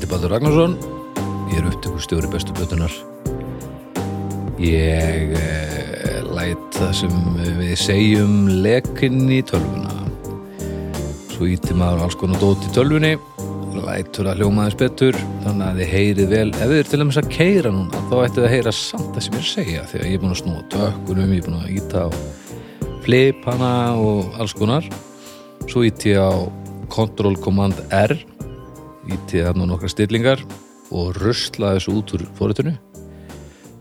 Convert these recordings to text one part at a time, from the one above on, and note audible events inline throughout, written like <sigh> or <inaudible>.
Heiti Baldur Ragnarsson, ég er upptökur stjóri bestu plötunar. Ég eh, læt það sem við segjum lekinn í tölvuna. Svo íti maður alls konar dót í tölvunni, lætur að hljóma aðeins betur, þannig að þið heyrið vel. Ef þið er til dæmis að keira núna, þá ættu þið að heyra samt það sem ég er að segja, því að ég er búin að snúa tökkunum, ég er búin að íta á flipana og alls konar. Svo íti ég á Ctrl Command R íti ég þarna á nokkra stillingar og rusla þessu út úr fóritinu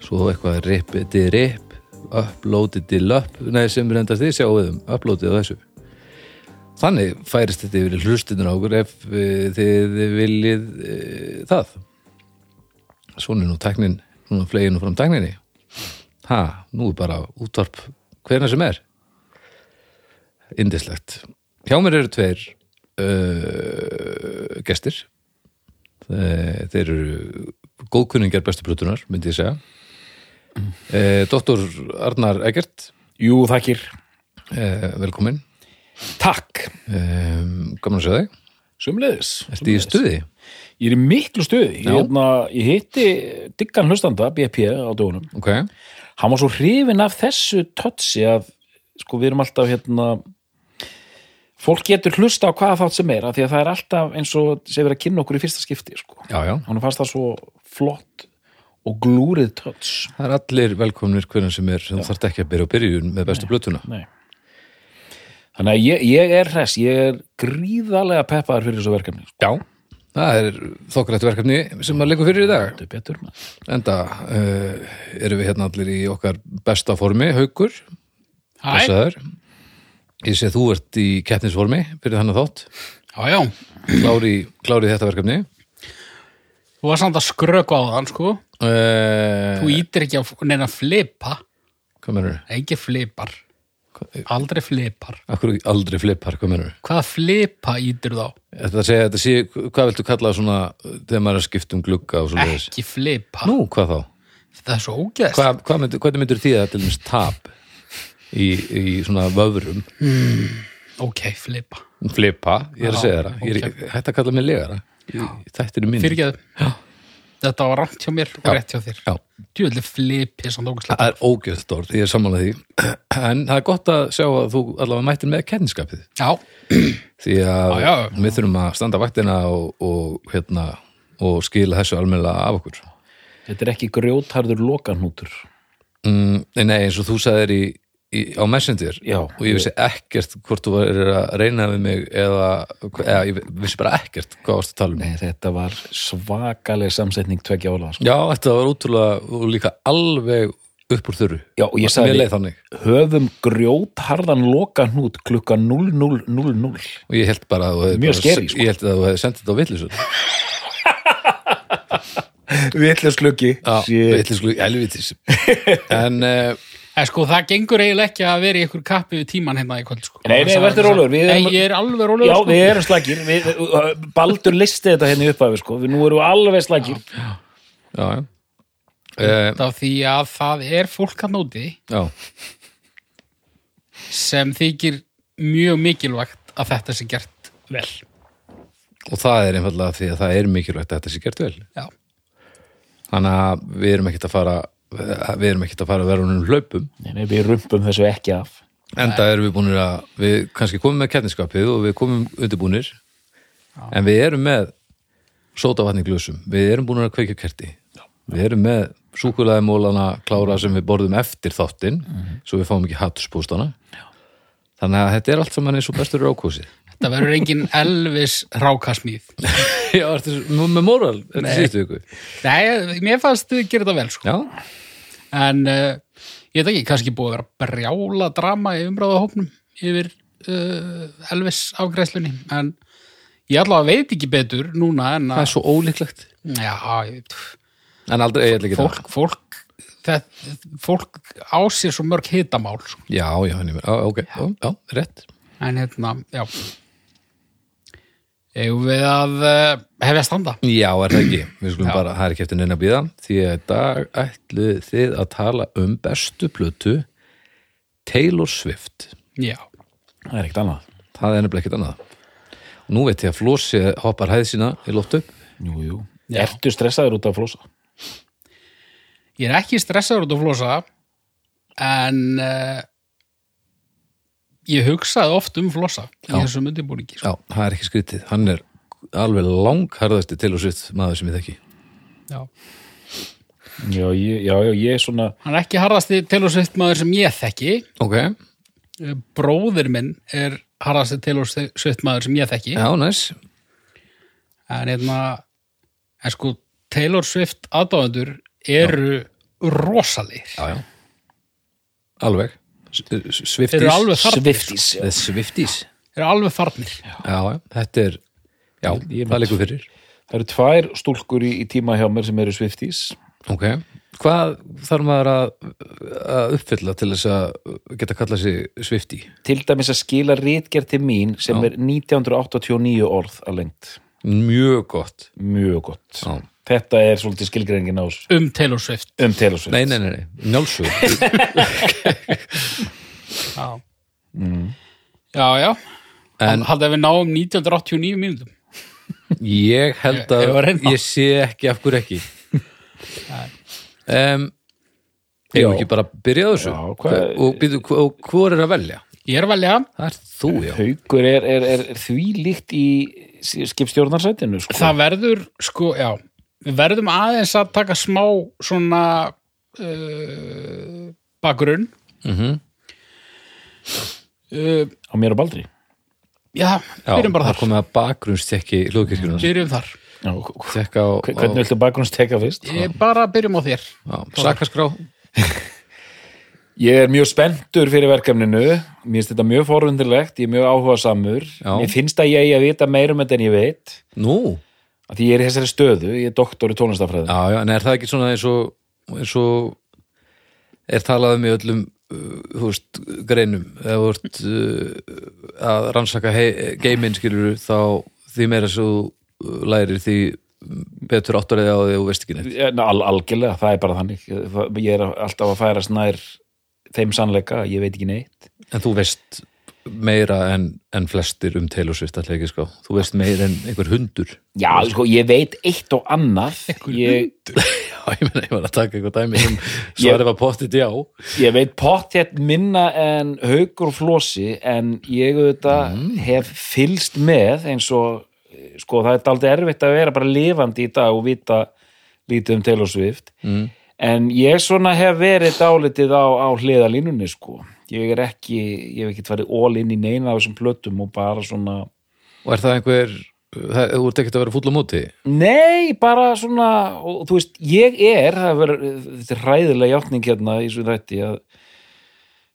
svo eitthvað ripiti rip uploaditi up. Nei sem reyndast því sjáum við um uploadið þessu. Þannig færist þetta yfir í hlustinur á okkur ef eh, þið viljið e, það. Svona er nú teknin svona fleginu fram tekninni ha, nú er bara útvarp hvernig sem er. Indislegt Hjá mér eru tveir uh, gestir Þeir, þeir eru góðkunningar bestu plötunar, myndi ég segja uh, Dr. Arnar Egert Jú, þakkir. uh, velkomin Takk. Gaman að segja þig Sumleðis. Ertu í stuði? Ég er í miklu stuði. Ég, hérna, ég hitti diggan hlustanda, BP, á dögunum. Ok, Hann var svo hrifin af þessu totsi að, sko, við erum alltaf, hérna, fólk getur hlusta á hvaða þátt sem er, af því að það er alltaf eins og sem við að kynna okkur í fyrsta skipti, sko. já, já Hann fannst það svo flott og glúrið tots. Það er allir velkomnir hvernig sem er sem þarf ekki að byrja á byrjun með bestu plötuna Nei. Þannig að ég, ég er hress, ég er gríðarlega peppaður fyrir þessu verkefni. Sko. Já, það er þokkarætt verkefni sem að leikur fyrir í dag er betur. Enda uh, erum við hérna allir í okkar besta formi, haukur Hæ. Ég sé þú ert í keppnisformi fyrir þannig þátt. já, já, Klári, klári þetta verkefni. þú var samt að skröku á þann, sko. Uh, Þú ítir ekki á neina flipa, hvað mennur? ekki flipar, aldrei flipar. Akkur aldrei flippar, hvað mennur? Hvaða flipa ítir þá? Þetta segja, þetta sé, hvað viltu kalla svona þegar maður er að skipta um glugga og svona þess? Ekki flipa. Nú, hvað þá? Það er svo ógeðst. Hvað, hvað myndir, hvernig myndir því að til dæmis tap í, í svona vöfrum? Ok, flipa. Flippa, ég er að segja það. Ég er hægt að kalla mig legara. Þetta er minn. Fyrirgeðu. Já. Þetta var rámt hjá mér og Já. rétt hjá þér. Já. Djúvillig flipi. Það er ógeðst orð, ég er samanlega því <clears throat> en það er gott að sjá að þú allavega mættir með kenniskapið Já, <clears throat> því að Já, já. við þurfum að standa vaktina og, og, hérna, og skila þessu almennilega af okkur Þetta er ekki grjótharður lokanútur. mm, Nei, eins og þú sagðir í, í, á Messenger Já. og ég vissi ekkert hvort þú var að reyna við mig eða, eða ég vissi bara ekkert hvað varst að tala um Nei, þetta var svakaleg samsetning tveggja ála. Sko. Já, þetta var útrúlega og líka alveg upp úr þurru Já, og ég sagði, leið þannig höfum grjótharðan lokanút klukka 00.00. og ég held bara að þú hefði sko. Sendið þetta á villisur <laughs> Vitlega slöki. Já, villislu, helvitis <laughs> En uh, en sko það gengur eiginlega ekki að vera í ykkur kappi við tíman hérna í kvöld, sko. Nei, nei, verður rólegur, við erum- Nei, ég er alveg rólegur, Já, sko. við erum slagir. Við, uh, Baldur listi þetta hérna í upphafi, sko. Við nú erum alveg slagir. já, já uh, Þetta því að það er fólk að nóti Já, sem þykir mjög mikilvægt að þetta sé gert vel. og það er einfallega því að það er mikilvægt að þetta sé gert vel Já, Þannig að við erum ekkert að fara við erum ekkert að fara að vera húnum hlaupum. Nei, við rumpum þessu ekki af. enda erum við búinir að við kannski komum með keppniskapið og við komum undirbúnir. En við erum með sótavatni glösum, við erum búinir að kveikja kerti. Við erum með súkulæði mólana klára sem við borðum eftir þáttinn svo við fáum ekki hattuspústana þannig að þetta er allt saman eins og bestur rákósið þetta verður engin Elvis rákasmíð. <laughs> Já, ertu með móral þetta síðustu ykkur Nei, mér fannst þið gera þetta vel, sko. En uh, ég veit ekki, kannski búið að vera brjála drama í umræðahópnum yfir uh, Elvis afgræslunni, en Ég allavega veit ekki betur núna en það er að svo ólíklegt. Já, ég, en aldrei, ég ætla ekki fólk, fólk, það, fólk á sér svo mörg hitamál sko. já, já, ok, já, rétt. En hérna, já Eigum við að uh, hefja standa? Já, er það ekki, við skulum Já. bara það er ekki eftir neina að býða, því að í dag ætluð þið að tala um bestu plötu Taylor Swift. Já, það er ekkert annað. Það er nefnilega ekkert annað. Og nú veit ég að Flósi hoppar hæð sína í loft upp jú, jú. Já. ertu stressaður út af flosa? Ég er ekki stressaður út á flosa en uh, ég hugsaði oft um flosa í þessum undirbúningi sko. já, það er ekki skrítið, hann er alveg langharðasti Taylor Swift maður sem ég þekki. Já. já, ég, já, já, ég er svona Hann er ekki harðasti Taylor Swift maður sem ég þekki. Ok, Eh, bróðir minn er harðasti Taylor Swift maður sem ég þekki. Já, næs en hérna en sko Taylor Swift aðdáðendur eru rosalegir. Já, já, alveg S- s- Swifties Þeir eru alveg farnir. Swifties já. Þetta er já, Ég það leikur fyrir. Það eru tvær stúlkur í, í tíma hjá mér sem eru Swifties ok, hvað þarf maður að, að uppfylla til þess að geta kallað sig Swiftie til dæmis að skila rítgerð til mín sem Já. er 1989 orð að lengt mjög gott. Mjög gott. Já. Þetta er svolítið skilgreiningin á þessu. um Taylor Swift. Um Taylor Swift. Nei, nei, nei, nei, njálsug Já, já, já. En- Haldið að við náum 1989 mínútum. Ég held Ég- ég að að reyna. ég sé ekki af hverju ekki. Um, Ég hef ekki bara byrjað þessu? Já, hvað- og, býtu, og hvor er að velja? Ég er að velja. Það er þú, já. Haukur er, er, er, er því líkt í skipstjórnarsætinu sko. Það verður, sko, já Við verðum aðeins að taka smá svona uh, bakgrunn. Mm uh, á mér og Baldri? Já, Já, byrjum bara það þar. komið að bakgrunnstekki hljóðkirkjuna. Byrjum þar. Já, á, hv- hvernig viltu bakgrunnstekka fyrst? Ég bara byrjum á þér. Sakaskrá <laughs> Ég er mjög spenntur fyrir verkefninu. Mér finnst þetta mjög forundilegt, ég er mjög áhugasamur. Já. mér finnst að ég eigi að vita meira um þetta en ég veit. Nú, að því ég er í þessari stöðu, ég er doktor í tónlistafræði já, já, en er það ekki svona eins og eins og er talað um í öllum uh, veist, greinum? Eða ert uh, að rannsaka geiminn skilur þá því meira svo þú lærir því betur áttur eða á því og veist ekki neitt. Ja, al, algjörlega, það er bara þannig. Ég er alltaf að færa snær þeim sannleika, ég veit ekki neitt. En þú veist meira en, en flestir um Taylor Swift alltaf ekki sko, þú veist meira en einhver hundur. Já, sko, ég veit eitt og annað. Ég, <laughs> já, ég meina, ég var að taka eitthvað dæmi <laughs> sem svarið var pottit já. Ég veit pottjett minna en haugur flosi en ég auðvitað hef fylst með eins og sko, það er daldið erfitt að vera bara lifandi í dag og vita lítið um Taylor Swift. Mm. en ég svona hef verið dálítið á, á hliðalínunni sko ég er ekki, ég hef ekki farið all inn í neina af þessum plötum og bara svona og er það einhver það, þú ert ekkert að vera fúll á móti? Nei, bara svona og þú veist, ég er það er verið, þetta er hræðilega játning hérna í svo þetta að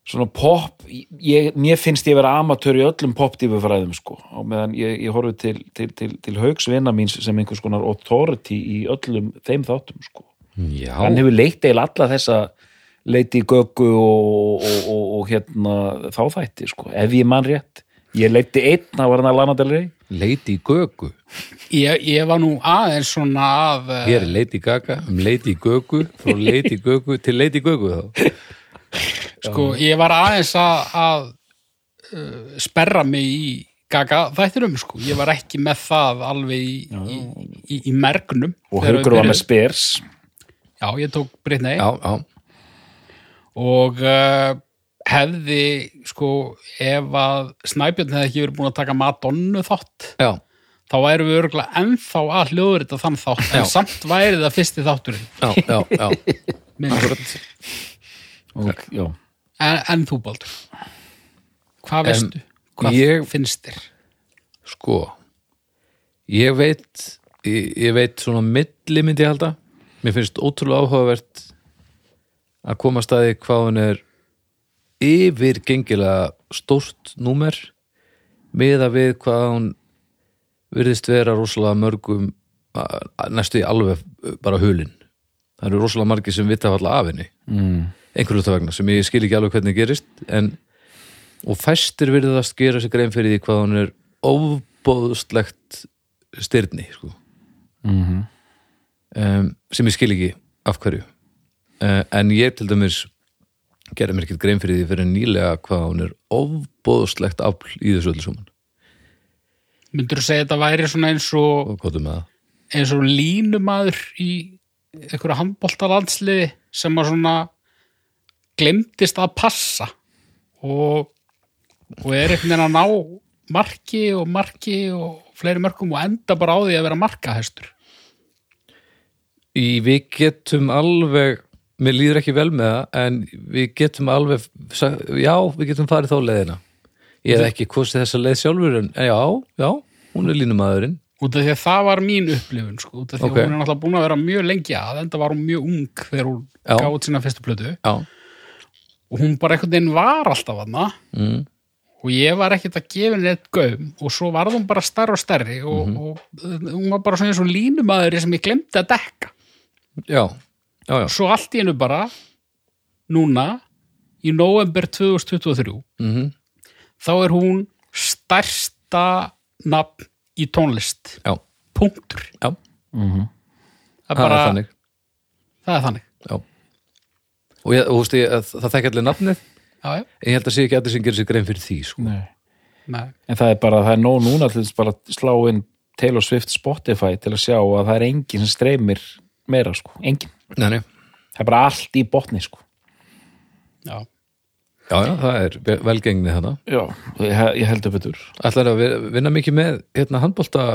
svona pop, ég, mér finnst ég vera amatör í öllum popdífufræðum sko, og meðan ég, ég horfi til, til, til, til haugsvinna míns sem einhvers konar authority í öllum þeim þáttum sko. já, Hann hefur leitt eil alla þessa leiti í göggu og, og, og, og hérna þá þætti sko, ef ég man rétt. Ég leiti einn, það var hann að Lana Del Rey. Lady Gögu ég, ég var nú aðeins svona að uh, hér er Lady Gaga um Lady Gögu frá Lady Gögu til Lady Gögu þá. Sko, ég var aðeins að, að uh, sperra mig í gaga þættinum sko. ég var ekki með það alveg í, í, í, í mergnum og haugur var með spers. Já, ég tók Britney. Já, já, og uh, hefði sko, ef að Snæbjörn hefði ekki verið búin að taka Madonnu þátt já, þá væri við örgulega ennþá að hljóður þetta þann þátt, Já. en samt væri það fyrsti þátturinn já, já, já. <laughs> Minn. og, já en, en þú Baldur hvað veistu? Hvað ég- finnst þér? sko ég veit ég, ég veit svona milli myndi ég halda mér finnst ótrúlega áhugavert að koma að staði hvað hún er yfirgengilega stórt númer miða við hvað hún virðist vera rosalega mörgum næstu í alveg bara hulin það eru rosalega margir sem vita falla af henni mm. einhverju af vegna sem ég skil ekki alveg hvernig gerist en og fæstir virðast gera sér grein fyrir því hvað hún er ofbóðslegt styrni sko. Mm um, sem ég skil ekki af hverju uh, en ég til dæmis gerði mér ekkert grein fyrir því fyrir nýlega hvað hún er ofbóðslegt afl í þessu öllu saman. Myndur þú segja að þetta væri svona eins og og eins og línumadur í einhverju handboltalandsliði sem að svona glemdist að passa og, og er einhvern veginn að ná marki og marki og fleiri mörkum og enda bara á því að vera markahestur Í, við getum alveg mér líður ekki vel með það en við getum alveg já, við getum farið þá leiðina. Ég hef ekki kostið þessa leið sjálfur en já, já, hún er línumæðurinn. Út af því að það var mín upplifun sko, út af því að hún er náttúrulega búin að vera mjög lengi að enda var hún mjög ung þegar hún gáði sína fyrstu plötu. Já, og hún bara einhvern veginn var alltaf aðna mm, og ég var ekkert að gefa henni eitt gaum. Og svo var hún bara stærri og stærri og, Mhm. og uh, hún var bara svona eins og línumaður sem ég glemdi að dekka. Já, já, já. svo allt í hennu bara núna í november 2023 Mm þá er hún stærsta nafn í tónlist já, punktur já, Mhm. það er það bara, er þannig það er þannig já. og, ég, og þú veist ég, að það þekki allir nafnið já, já, en ég held að sé ekki allir sem gerir sér grein fyrir því sko. Nei. nei, En það er bara, það er nóg núna til þess bara að slá inn Taylor Swift Spotify til að sjá að það er enginn sem streymir meira, sko, enginn. nei, nei, Það er bara allt í botni, sko. já já, já, það er velgengni þarna Já, ég, ég heldur betur. ætlar að vi- vinna mikið með hérna handbolta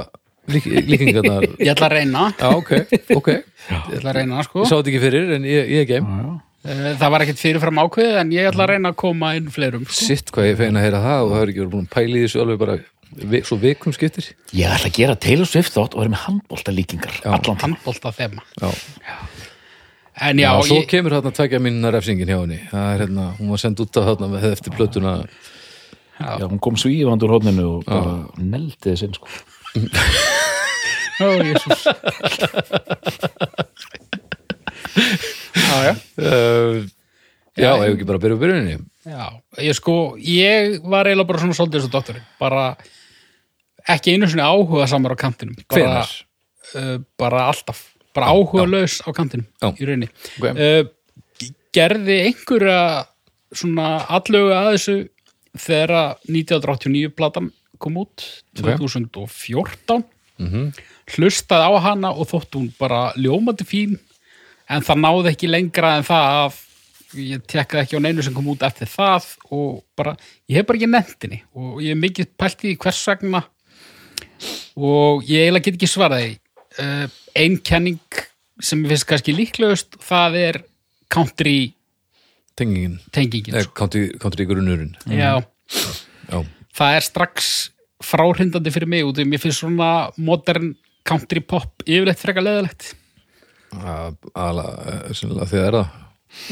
lík, líkingarnar <laughs> ég ætla að reyna, já, ok, ok <laughs> ég ætla að reyna sko. ég sá þetta ekki fyrir en ég, ég er geim Já, já. Eh, það var ekkert fyrirfram ákveðið en ég ætla að reyna að koma inn fleirum sko. sitt hvað ég feina að heyra það og það er ekki verið búin að pæla í þessu alveg bara svo vikum skiptir. Ég ætla að gera Taylor Swift þátt og vera með handbolta líkingar. Já. Allan handbólta þema já, en já, já, svo ég, kemur þarna tvekja mínuna refsingin hjá henni. Það er hérna, hún var send út á þarna með eftir plötuna. Já, hún kom svífand úr hóðninu og bara neldi þess inn, sko. ó, Jesús. Já, já. Uh, já, ef ekki bara að byrja á byrjuninni? Já, ég sko, ég var eiginlega bara svona svolítið eins og doktorinn, bara ekki einu sinni áhuga samar á kantinum bara, uh, bara alltaf, bara áhuga laus á kantinum í rauninni. Ok. uh, gerði einhverja svona alluga að þessu þegar að 1989 platan kom út 2014 Mhm. hlustaði á hana og þótt hún bara ljómandi fín en það náði ekki lengra en það að ég tekkaði ekki á neinu sem kom út eftir það og bara, ég hef bara ekki nefntinni og ég hef mikið pælt í hvers vegna og ég eiginlega get ekki svaraði uh, ein kenning sem ég finnst kannski líklegust það er country tengingin, tengingin eða sko. country, country grunnurinn. Já, já, það er strax fráhrindandi fyrir mig út því mér finnst svona modern country pop yfirleitt frekar leðilegt að, sennilega því það er það.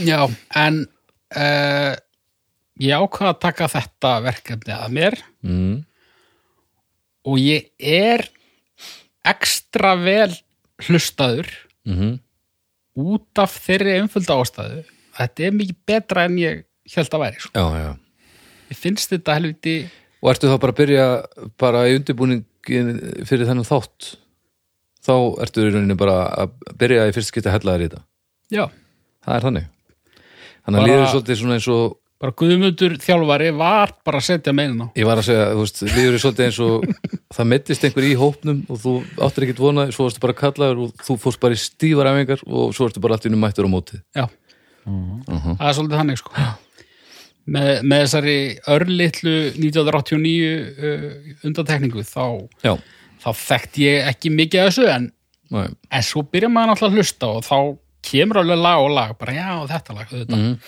Já, en uh, ég ákvað að taka þetta verkefni að mér. Mm. Og ég er ekstra vel hlustaður Mm út af þeirri einfölda ástæðu þetta er mikið betra en ég held að væri. Sko. já, já Ég finnst þetta helviti Og ertu þá bara að byrja bara í undirbúningin fyrir þennan þátt þá ertu í rauninni bara að byrja í fyrst skipta hellaðir í þetta já, það er þannig þannig að líður svolítið svona eins og bara Guðmundur þjálfari var bara að setja meðin á. ég var að segja, þú veist, líður svolítið eins og það meittist einhver í hópnum og þú áttir ekkert vonað, svo varstu bara kallaður og þú fórst bara í stífar æfingar og svo ertu bara allt í unum mættur á mótið Já, það er svolítið þannig sko. með, með þessari örlitlu 1989 uh, undantekningu þá, já, þá þekkt ég ekki mikið af þessu en, en svo byrja maður náttúrulega að hlusta og þá kemur alveg lag og lag bara já þetta lag þetta. Mhm.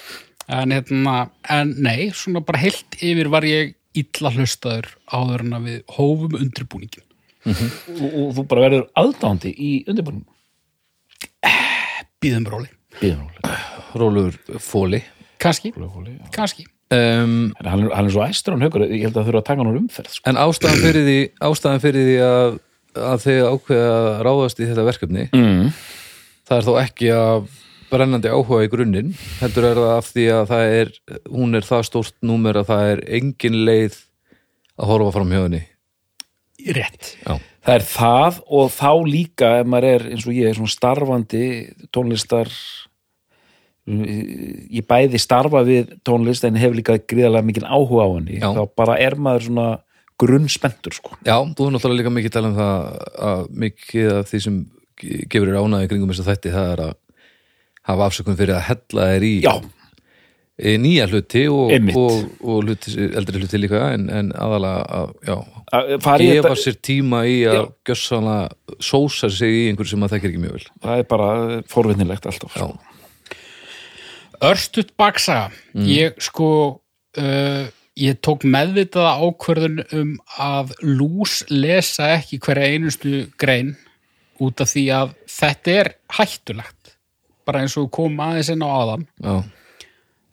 en, hérna, en nei, svona bara heilt yfir var ég illa hlustaður áður en að við hófum undirbúningin Og, og þú bara verður aðdándi í undirbúningum. býðum bróli, Býðum rólega. rólugur fóli kannski, Rólega, já. kannski um, hann, er- hann er svo æstur hann haugur, ég held að þurfa að taka hann úr umferð, sko. en ástæðan fyrir því ástæðan fyrir því að að þið ákveða að ráðast í þetta verkefni mm. það er þó ekki af brennandi áhuga í grunninn heldur er það af því að það er hún er það stórt númer að það er engin leið að horfa fram hjá henni. Rétt. Já, það er það og þá líka ef maður er eins og ég svona starfandi tónlistar ég bæði starfa við tónlist en hef líka gríðarlega mikil áhuga á henni Já. þá bara er maður svona grunnspenntur sko. Já þú er náttúrulega líka mikið tala um það að mikið af því sem gefur þér ánæði kringum þess að þetta það er að hafa afsökun fyrir að hella þér í Já, í nýja hluti og, og, og hluti, eldri hluti líka en, en aðalega að að í gefa sér tíma í að Já. gjössanlega sósa sig í einhverju sem maður þekkir ekki mjög vel. Það er bara forvinnilegt alltaf sko. Örstutt baksaga. Ég sko uh, ég tók meðvitaða ákvörðun um að lús lesa ekki hverja einustu grein út af því að þetta er hættulegt bara eins og kom aðeins inn á aðan já,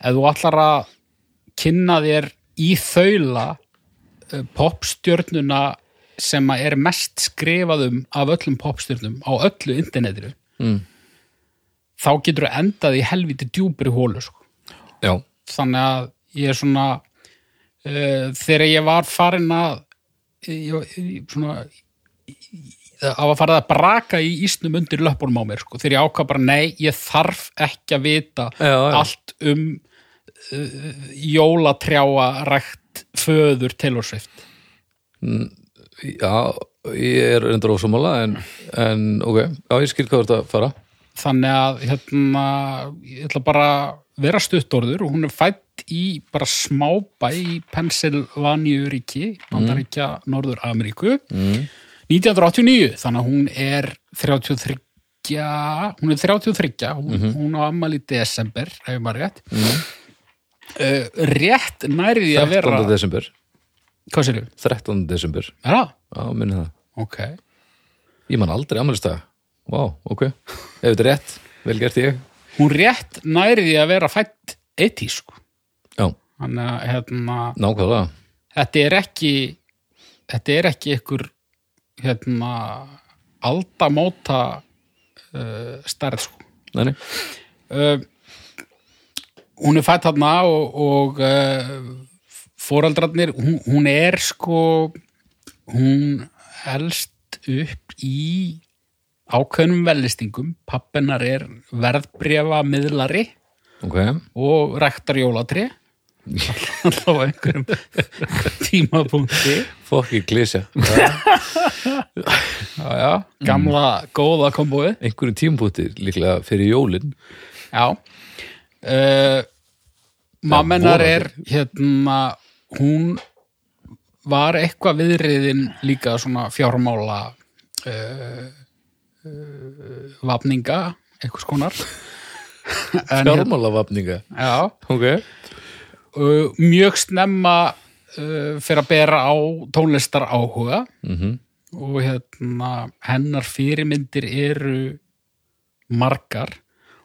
ef þú allar að kynna þér í þaula uh, popstjörnuna sem að er mest skrifað um af öllum popstjörnum á öllu internetinu mm, þá getur þú endað í helviti djúpri hólu sko. þannig að ég er svona uh, þegar ég var farin að ég, ég, svona að var farið að braka í ísnum undir löpunum á mér sko. þegar ég ákvað bara nei, ég þarf ekki að vita Já, já. allt um uh, jólatrjáa rækt föður Taylor Swift já ég er endur ósámála en, en ok, já ég skil hvað þú ert að fara þannig að hérna, ég ætla bara að vera stuttorður og hún er fætt í bara smábæ í Pennsylvania ríki, Bandaríkja Norður Ameríku mm. 1989, þannig að hún er 33 hún er 33, hún, hún á ammali í desember, ef maður rétt mm. rétt nærið því að 13. vera desember hvað sér ég? 13. desember, Er það? já minni það Ok, ég man aldrei ammælistag, vá, ok ef þetta er rétt, vel gert ég hún rétt nærið því að vera fætt 80 sko, já, þannig að hérna nákvæmlega þetta er ekki þetta er ekki ykkur hérna aldamóta uh, stærð sko. Uh, hún er fætt þarna og, og uh, foreldrarnir hún, hún er sko hún elst upp í ákveðnum velistingum pappinar er verðbrefa miðlari ok, og rektar jólatri alltaf á einhverjum tímapunkti. Fokki klísja. Gamla góða kombóið. Einhverjum tímpúti líklega fyrir jólin. Já. Uh, mammenar er hérna hún var eitthvað viðriðin líka svona fjármála uh, uh, vapninga eitthvað skonar <laughs> hérna, fjármálavapninga já, ok, uh, mjög snemma uh, fyrir að bera á tónlistar áhuga mhm. Og hérna hennar fyrirmyndir eru margar.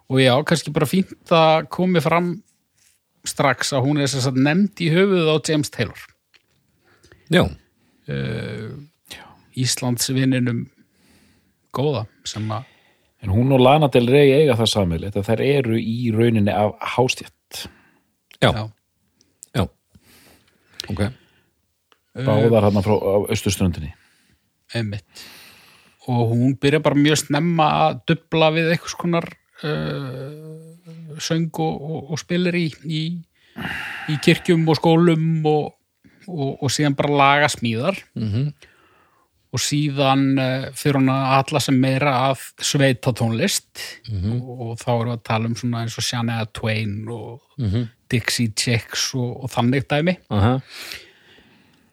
Og já, kannski bara fínt að komi fram strax að hún er þess að nefnd í höfuð á James Taylor. Já, Íslandsvinninum góða sem að en hún og Lana Del Rey eiga það sammeilegt að þær eru í rauninni af hástjætt já, já, já ok, báðar hann frá austurströndinni. Einmitt. Og hún byrja bara mjög snemma að dubla við eitthvað skonar uh, söng og, og, og spilir í, í í kirkjum og skólum og, og, og síðan bara laga smíðar mhm. Og síðan uh, fyrir hún að alla sem meira að sveita tónlist og, og þá erum við að tala um svona eins og Shania Twain og mhm Dixie Chicks og, og þannig dæmi. Aha,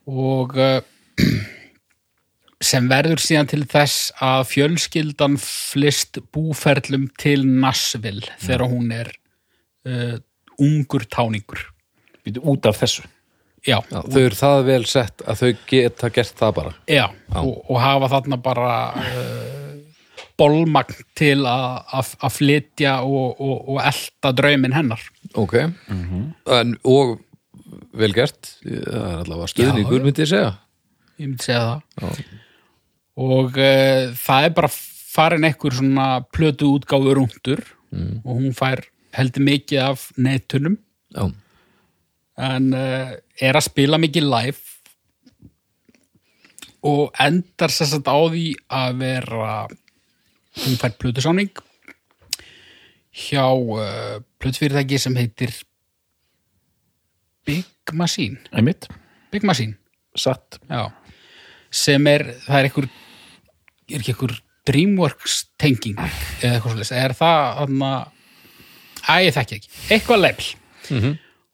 og uh, <clears throat> sem verður síðan til þess að fjölskyldan flist búferlum til Nashville þegar hún er uh, ungur táningur. Út af þessu? Já, já, þau eru það vel sett að þau geta gert það bara. Já, Og, og hafa þarna bara uh, bolmagn til að- flytja og, og, og elta drauminn hennar. Ok, en, og vel gert. Það er allavega stuðningur myndi ég segja. Ég myndi segja það. Já. og uh, það er bara farin einhver svona plötu útgáfu rúndur Mm. og hún fær heldur mikið af netunum. Já, en uh, er að spila mikið live og endar sér satt á því að vera hún fær plötusáning hjá uh, plötufyrirtæki sem heitir Big Machine. Einmitt, Big Machine, satt. Já. Sem er, það er einhver er ekki einhver Dreamworks tenging eða eitthvað svolítið, er það hann að ég þekki ekki, eitthvað leifl Mhm.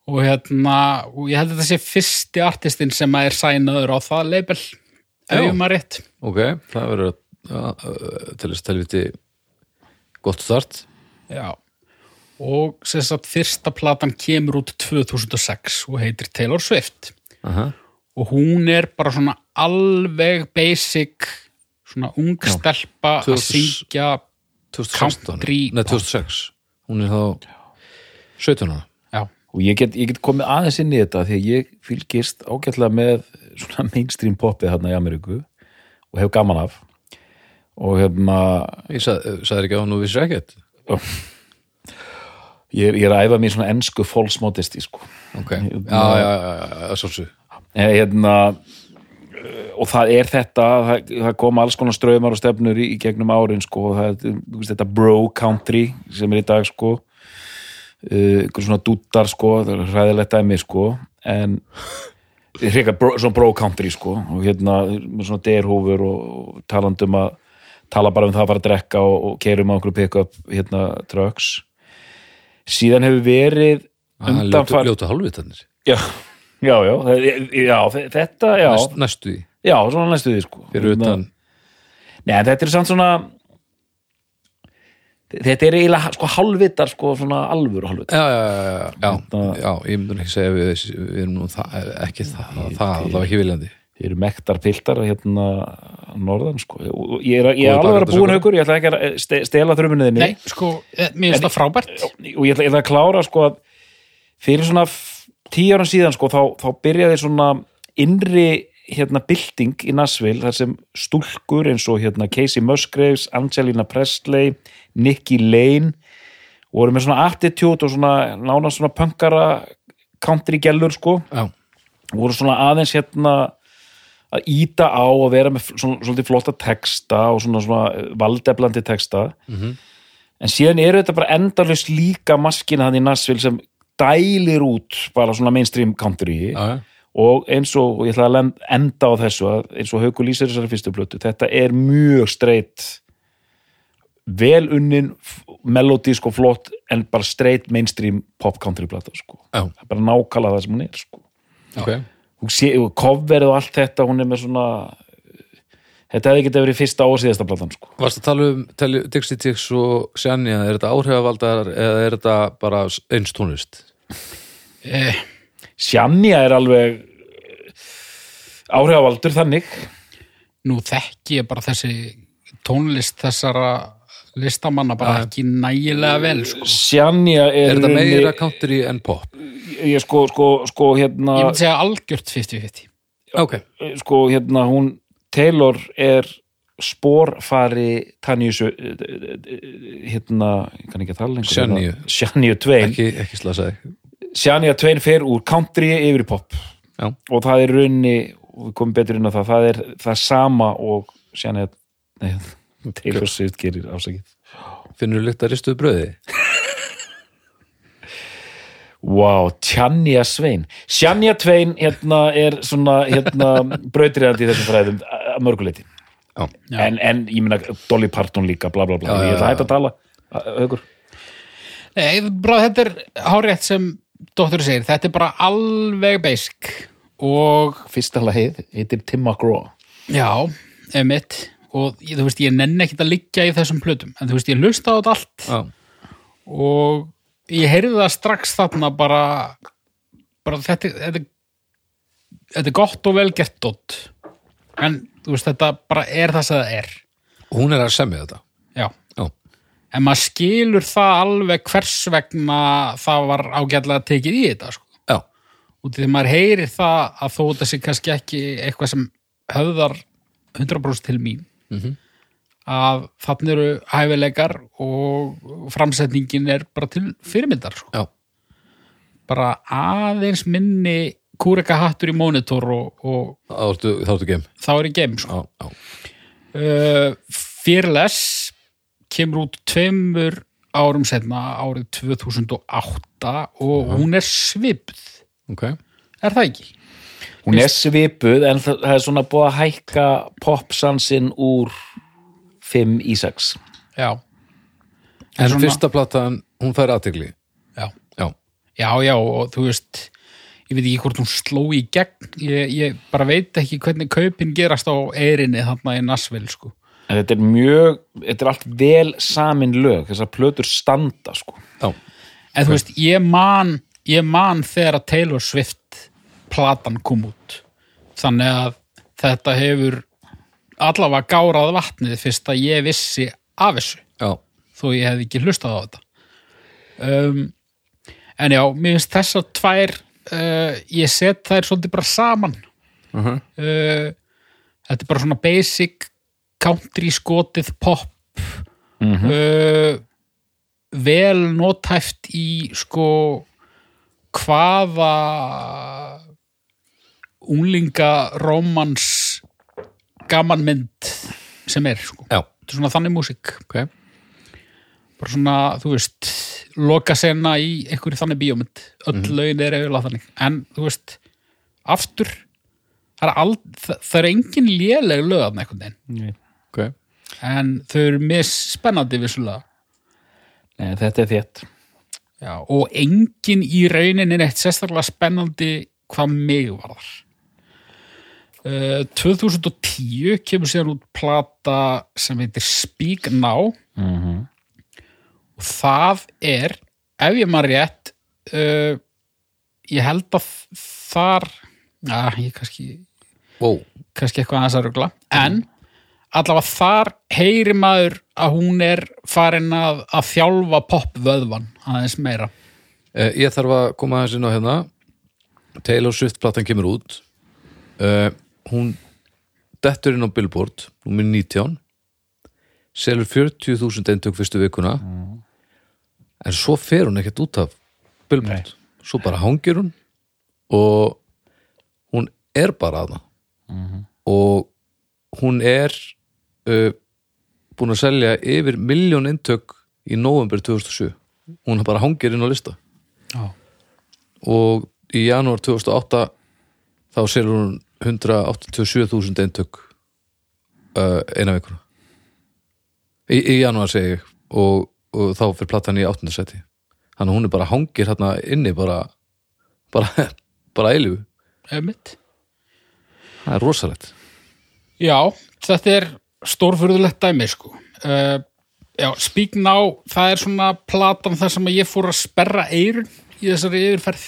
og hérna og ég held að þetta sé fyrsti artistinn sem að er sænaður á það label ef maður rétt. Ok, það verður uh, til þess telviti gott start. Já. og sem sagt fyrsta platan kemur út 2006 og heitir Taylor Swift. Aha. og hún er bara svona alveg basic svona ung stelpa að 2000 syngja 2016, Country nei pop. 2006 hún er þá 17 ára. Já, og ég get, ég get komið aðeins inn í þetta því að ég fylgist ágætlega með svona mainstream popið hérna í Ameríku og hef gaman af og hérna ég sað, sagði ekki á nú vissi ekkert? Ég ég er að æfa mér svona ensku false modesty sko. Ok, já, já, já, svolsug Eh, hérna eh, og það er þetta það, það kom alls konar ströymar og stefnur í, í gegnum árin sko. Það veist, þetta bro country sem er í dag sko. Einhver svona dúttar sko það er hræðilegt dæmi sko. En hrika bro, svona bro country sko. Og hérna með svona derhúfur og, og talandum að tala bara um það að fara að drekka og, og keirum á einhverju pick-up hérna trucks. Síðan hefur verið ljótu, undanfar ljótu hálfvitarnir. Já, já, já, já þe- þetta, já. Næst, næstu því, já, svona næstu því sko. Fyrir utan. Nei, en þetta er samt svona þetta er eiginlega sko hálfvitar sko svona alvöru hálfvitar. Já, já, já, já, já, já, ég myndi ekki segja við, við erum nú það, ekki það, það, allavega ekki viljandi þeir eru mektar piltar hérna norðan sko. Og ég er, ég er alveg að vera búin haukur ég ætla ekki að ste- stela þrjuminniðinni nei, sko, eh, mér finnst það frábært. Og ég ætla, ég ætla að klára sko að fyrir svona tíu ára síðan sko þá, þá byrjaði svona innri hérna bylting í Nashville þar sem stúlkur eins og hérna Casey Musgraves, Angelina Presley Nikki Lane voru með svona attitude og svona nánast svona punkara country gellur sko. Já, voru svona aðeins hérna að íta á og vera með svona, svolítið flotta texta og svona, svona valdeflandi texta Mhm. en síðan eru þetta bara endalust líka maskina hann í Nashville sem dælir út bara svona mainstream country já. og eins og, og ég ætla að enda á þessu að eins og Haukur lýsir þessari fyrstu blötu þetta er mjög streitt vel unnin melodísk og flott en bara streitt mainstream pop country plata sko. já. það er bara nákvæmlega það sem hún er sko ok coverið og allt þetta hún er með svona þetta hefði getið verið fyrsta og síðasta platan sko. Varst að tala um Dixie Chicks og Shania, er þetta áhrifavaldar eða er þetta bara eins tónlist? eh, Sjanja er alveg áhrifavaldur þannig nú þekki ég bara þessi tónlist þessara listamanna bara ekki nægilega vel sko. Sjanja er, Er þetta meira country en pop? ég sko, sko, sko hérna ég myndi segja algjört 50-50 Ok, sko hérna hún Taylor er spórfari Tanju hérna, ég kann ekki að tala lengur Shania. Sjanja Twain ekki, ekki slasaði. Shania Twain fer úr country yfir í pop. Já, og það er raunni og við komum betur inn á það það er það sama og Shania nei, <laughs> Taylor Swift gerir ásakið finnur þú lykt að ristuðu bröði? Wow, Tjanja Svein. Shania Twain hérna er svona hérna brautriðandi í þessum fræðum að mörguleiti. En, en ég meina Dolly Parton líka bla bla bla, Já, ég ætla að hætta að tala aukur Nei, bara þetta er hárétt sem dóttur segir, þetta er bara alveg basic og fyrsta lagið heitir Tim McGraw. Já, emitt og þú veist, ég nenni ekkit að liggja í þessum plötum, en þú veist, ég hlusta á þetta allt. Já, og ég heyrði það strax þarna bara, bara þetta, þetta, þetta er gott og vel gert dótt en þú veist, þetta bara er það sem það er. Og hún er að semja þetta. Já, Já, en maður skilur það alveg hvers vegna það var ágætlega tekið í þetta sko. og því maður heyrir það að þó þetta sé kannski ekki eitthvað sem höfðar 100% til mín að þannig eru hæfileikar og framsetningin er bara til fyrirmyndar sko. Já, bara aðeins minni kúreka hattur í monitor og, og þá ertu, game. þá er í game sko. Já, já, uh, Fearless kemur út tveimur árum setna árið 2008 og hún er svipð ok. Er það ekki? Hún er svipuð en það, það er svona búið að hækka popsansinn úr 5 í 6. Já, En svona- fyrsta platan, hún fær aðtegli já, Já, já, já og þú veist ég veit ekki hvort hún sló í gegn ég, ég bara veit ekki hvernig kaupin gerast á eirinni þarna í Nassvill sko. En þetta er mjög, þetta er allt vel samin lög, þessar plötur standa sko. já, en þú veist, ég man ég man þegar að Taylor Swift platan kom út. Þannig að þetta hefur allavega gárað vatnið fyrst að ég vissi af þessu. Já, þó ég hefði ekki hlustað á þetta. Um, en já, mér finnst þessar tvær uh, ég set þær svolítið bara saman. Uh uh, þetta er bara svona basic country skotið pop. Uh, vel notæft í sko hvaða unglinga rómans gamanmynd sem er sko. já, þetta er svona þannig músík. Ok. Bara svona, þú veist loka sena í einhverju þannig bíómynd. Öll lögin er eiginlega þannig. En þú veist, aftur það er, ald, það, það er engin léleg lögðan einhvern veginn. Ok, en þau eru mjög spennandi vissulega. Nei, þetta er þétt. Já, og engin í raunin er eitt sérstaklega spennandi hvað mig varðar 2010 kemur síðan út plata sem heitir Speak Now. Og það er ef ég maður rétt uh, ég held að þar að ég kannski wow, kannski eitthvað aðeins að rugla. En allavega þar heyri maður að hún er farin að, að þjálfa popvöðvan aðeins meira. Uh, ég þarf að koma aðeins inn á hérna. Taylor Swift platan kemur út. Uh, hún dettur inn á Billboard númer 19 selur 40.000 eintök fyrstu vikuna en svo fer hún ekkert út af Billboard. Svo bara hangir hún og hún er bara að og hún er uh, búin að selja yfir miljón eintök í november 2007 hún bara hangir inn á lista. Já. og í janúar 2008 þá selur hún 187.000 eintök uh, eina vikuna í, í janúar segi ég og, og þá fyrir platan í 8. seti þannig að hún er bara hangir hérna inni bara bara, <laughs> bara Einmitt. það er rosalegt Já, þetta er stórfurðulegt dæmi sko. Uh, já, Speak Now, það er svona platan þar sem ég fór að sperra eirun í þessari yfirferð.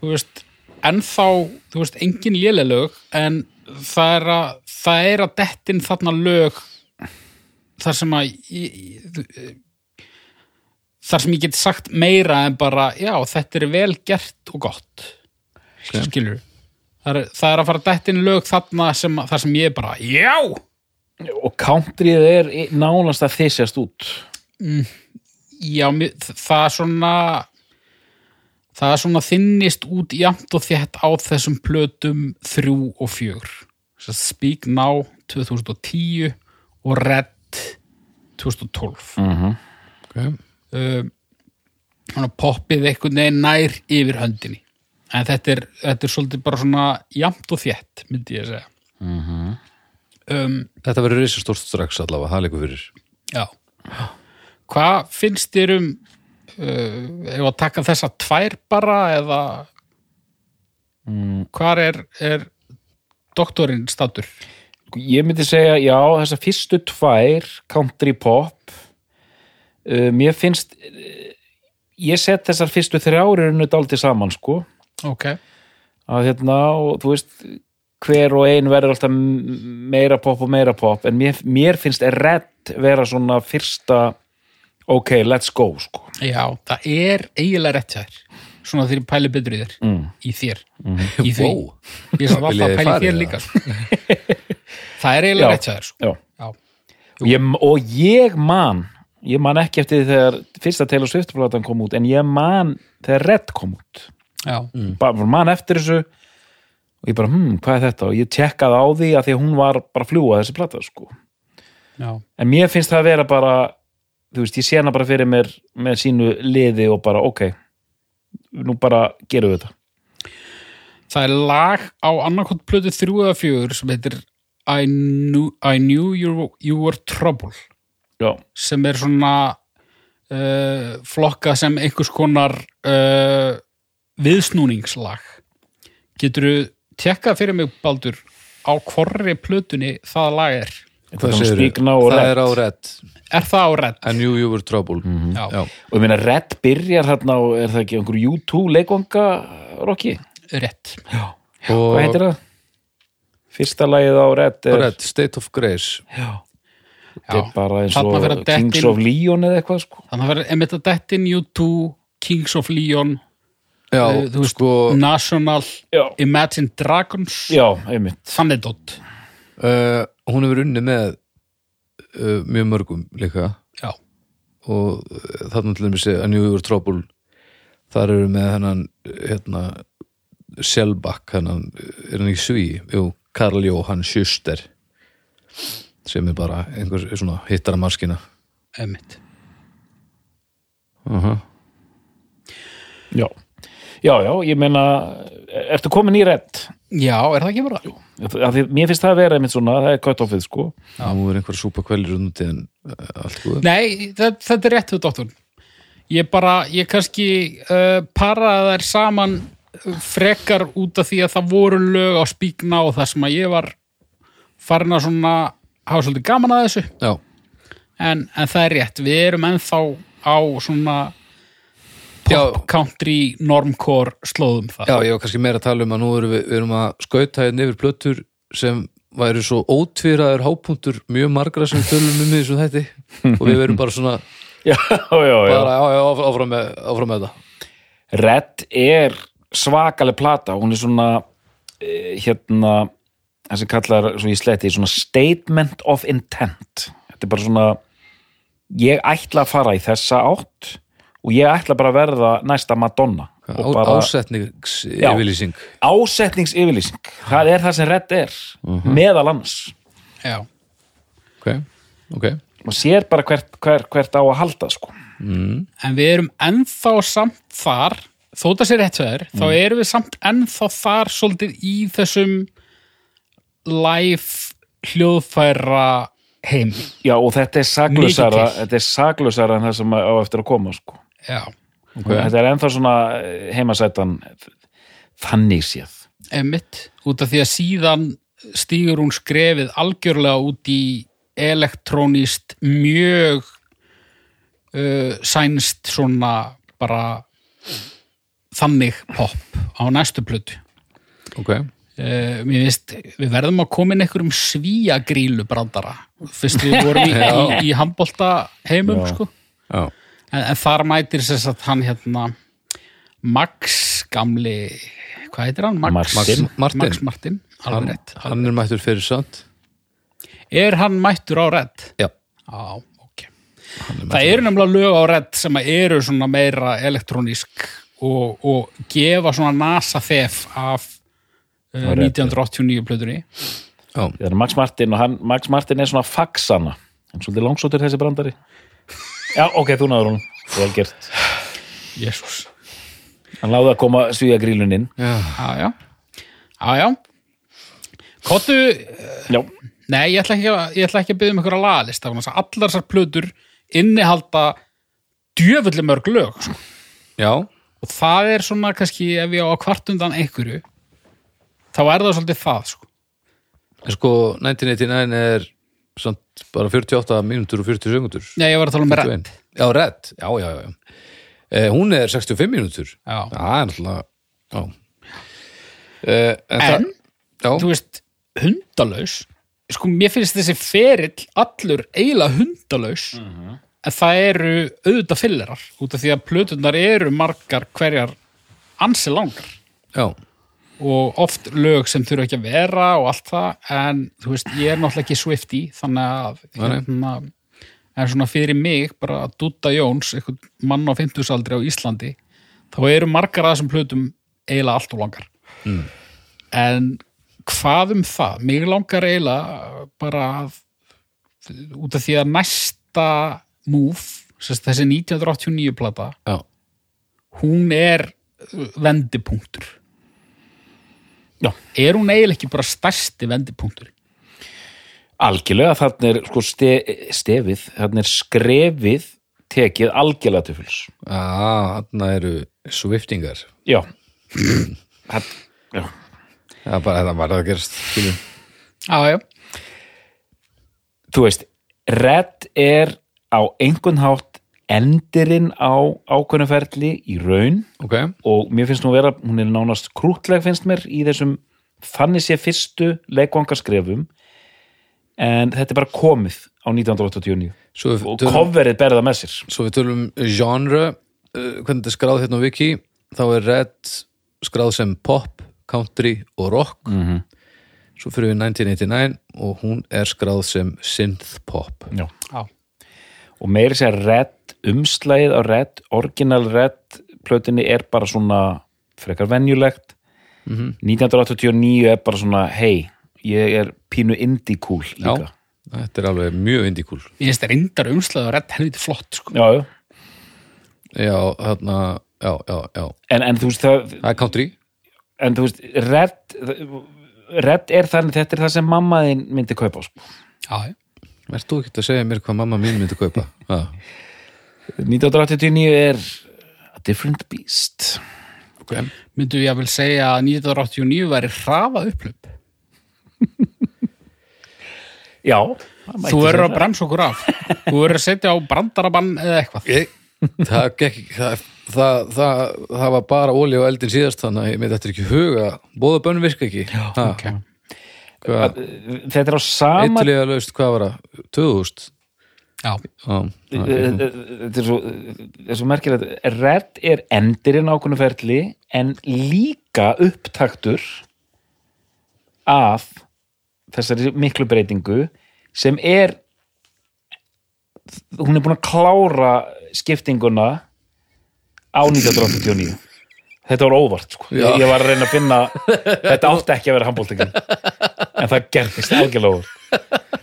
Þú veist, ennþá, þú veist, engin lélelög, en það er að, það er að dettin þarna lög þar sem að ég, þar sem ég get sagt meira en bara, já, þetta er vel gert og gott. Ok. Skilur það er, það er að fara dættin lög þarna sem, þar sem ég bara, já Og countryð er nánast að þysjast út. já, mér- það er svona það er svona þinnist út jafnt og þétt á þessum plötum þrjú og fjögur Svo Speak Now 2010 og Red 2012 okay. uh, poppið veginn nær yfir höndinni. En þetta er, þetta er svolítið bara svona jafnt og þétt, myndi ég að segja um, þetta verður risastórt strax allavega, það leikur fyrir. Já. Hvað finnst þér um uh, ef að taka þessa tvær bara eða mm. hvar er, er doktorinn statur? Ég myndi segja, já, þessar fyrstu tvær country pop uh, mér finnst uh, ég set þessar fyrstu þrjárinu dálítið saman, sko Ok. að hérna, og þú veist hver og ein verður alltaf meira pop og meira pop, en mér, mér finnst Red vera svona fyrsta ok, let's go, sko Já, það er eiginlega rétt þér. Svona ég pæli betur í þér. mm. Í þér. Í því. Wow. Ég <laughs> Viljið alltaf pæli í þér líka. sko. það er eiginlega rétt þér sko. Já. Já. Og ég, og ég man ég man ekki eftir þegar fyrsta Taylor Swift-platan kom út en ég man þegar Red kom út Já. bara man eftir þessu og ég bara, hm, hvað er þetta og ég tekkaði á því að því að hún var bara að fljúa þessi plata sko Já. en mér finnst það að vera bara þú veist, ég sé hana bara fyrir mér með sínu liði og bara, ok nú bara gerum við þetta. Það er lag á annarkot plötu þrjú eða fjögur sem heitir I knew, I knew you, you were trouble já, sem er svona uh, flokka sem einhvers konar uh, viðsnúningslag. Geturðu tekkað fyrir mig Baldur á hvorri plötunni það lag er Það Red. er á Red. Er það á redd? I knew you were trouble. Já. Já. og ég meina Red byrjar hérna og er það ekki einhver U2 leikvanga Rocky, rétt. Og hvað heitir það? Fyrsta lagið á Red á er, Red, State of Grace. Já. Þetta er bara eins og Kings of Leon eða eitthvað sko. Þannig að verður einmitt að dettin U2 Kings of Leon já, uh, þú veist, sko National Já, Imagine Dragons. Já einmitt. Þannig dótt uh, hún hefur unni með uh, mjög mörgum líka. Já, og uh, þarna til dæmis að New York Trouble þar eru með hennan hérna Selbakk, hennan er hann ekki sví, jú, Karl Jóhann Schuster sem er bara einhver svona hittara maskina einmitt. Uh Já, já, já, ég meina Ertu komin í Red? já, er það ekki bara? Af því, mér finnst það að vera einmitt svona, það er cut-offið sko. Nú er einhver súpa kvælir unnúti en uh, allt góð Nei, þetta, þetta er rétt við doktor Ég bara, ég kannski uh, paraði þær saman uh, frekar út af því að það voru lög á spíkna og það sem að ég var farin að svona hafa svolítið gaman að þessu. Já, en, en það er rétt, við erum ennþá á svona pop, country, normcore slóðum það já, ég var kannski meira að tala um að nú erum við, við erum að skauta hérna yfir plötur sem væri svo ótvíraður hápunktur mjög margra sem tölum um í þessu þætti. Og við verum bara svona <laughs> Já, já, já. Bara áfram- með, áfram með þetta. Red er svakaleg plata, hún er svona eh, hérna það sem kallar, svo ég sletti, svona statement of intent. Þetta er bara svona ég ætla að fara í þessa átt og ég ætla bara að verða næsta Madonna. Bara ásetningsyfirlýsing? Ásetningsyfirlýsing. Það er það sem Red er meðal annars. Já, ok, ok. Og sér bara hvert, hvert, hvert á að halda sko. en við erum ennþá samt þar þó það sé rétt hjá þér, þá erum við samt ennþá þar svolítið í þessum live hljóðfæra heim já og þetta er til. þetta er saklausara en það sem á eftir að koma sko. Já, þetta er ennþá svona eh, heimasætan þannig séð. Emitt út af því að síðan stígur hún skrefið algjörlega út í elektrónist mjög uh, sænst svona bara þannig pop á næstu plötu. Ok, Uh, mér finnst, við verðum að koma inn einhverjum svíagrílu brandara fyrst við vorum í, <laughs> í, í handbolta heimum sko. já, en, en þar mætir þess að hann hérna Max gamli hvað heitir hann? Max Martin. Martin. Max Martin, hann, rétt hann er mættur fyrir samt er hann mættur á redd? já, Já, ok. Það eru nefnilega lög á redd sem að eru svona meira elektrónísk og, og gefa svona nasa þef af uh, Á Red, 1989 plötunni. Já, það er Max Martin og hann, Max Martin er svona faxana. En svolítið langsóttur þessi brandari. <laughs> Já ok, þú náður hún vel gert Jésús hann láði að koma svíja grílun inn já. Já, já. Kottu, já, nei, ég ætla ekki að, ég ætla ekki að byggja um þess að Allar þessar plötur innihalda djöfulli mörg lög. Sko. já. Og það er svona kannski ef ég á að kvart undan einhverju, þá er það svolítið það, sko. En sko 1989 er samt bara 48 mínútur og 40 sekundur Nei, ég var að tala um redd. 21. Já, redd, já, já, já. Eh, hún er 65 mínútur Já. það er náttúrulega já. Eh, en, En, það, já, þú veist, hundalaus, sko, mér finnst þessi ferill allur eiginlega hundalaus, en það eru auðvitað fyllirar, út af því að plötunar eru margar hverjar ansi langar. já, og oft lög sem þurfa ekki að vera og allt það en þú veist, ég er náttúrulega ekki Swifty þannig að hérna, en svona fyrir mig bara að Dúta Jóns, einhvern mann á 50 aldri á Íslandi, þá eru margar að þessum plötum eiginlega allt og langar Mm. en hvað um það? Mig langar eiginlega bara að, út af því að næsta sérst, þessi 1989 plata Já, hún er vendipunktur Já. er hún eiginlega ekki bara stærsti vendipunktur algjörlega þannig er sko ste, stefið, þannig er skrefið tekið algjörlega til fulls. Ah, þarna eru Swiftingar. Já. Þarna- já. Það er bara þetta var að gerast já, já, þú veist, Red er á einhvern hátt endirinn á ákveðnuferli í raun. Ok, og mér finnst nú vera, hún er nánast krútleg finnst mér í þessum þannig sé fyrstu leikvangarskrefum en þetta er bara komið á 1989 svo við, og coverið berða með sér. Svo við tölum genre uh, hvernig þetta er skráð hérna á Wiki. Þá er Red skráð sem pop, country og rock. -hmm. svo fyrir við 1989 og hún er skráð sem synth pop. Já. já. og meiri sér Red, umslægið á Red original Red plötinni er bara svona frekar venjulegt Mhm. 1989 er bara svona hei, ég er pínu indie cool Já, líka þetta er alveg mjög indíkúl ég finnst það reyndar umslæðu að redd helviti flott sko. já, já. Já, hérna, já, já, já En, en þú veist það Það er country en þú veist, Red Red er þannig, þetta er það sem mamma þín myndi kaupa sko. já, já. Verð þú ekki að segja mér hvað mamma mín myndi kaupa? <laughs> Ha. 1989 er a different beast. Okay. myndu ég að vil segja að 1989 væri hraða upplöp <laughs> Já þú verður að bremsa okkur af. Þú verður að setja á brandarabann eða eitthvað. Ég, það, gekk, það, það, það, það var bara ólí á eldin síðast þannig að ég með þetta ekki huga. Bóða bönn virka ekki. Já, okay. það. Þetta er á sama Eitthvað laust, hvað var það? 2000 já, Já, já, þetta er svo, er svo merkilegt Red er endirinn ákveðnu ferli en líka upptaktur af þessari miklu breytingu sem er hún er búin að klára skiptinguna á 1989 þetta var óvart sko. Já. ég, var að reyna að finna þetta átti ekki að vera handbóltekin en það gerðist algjörlega óvart.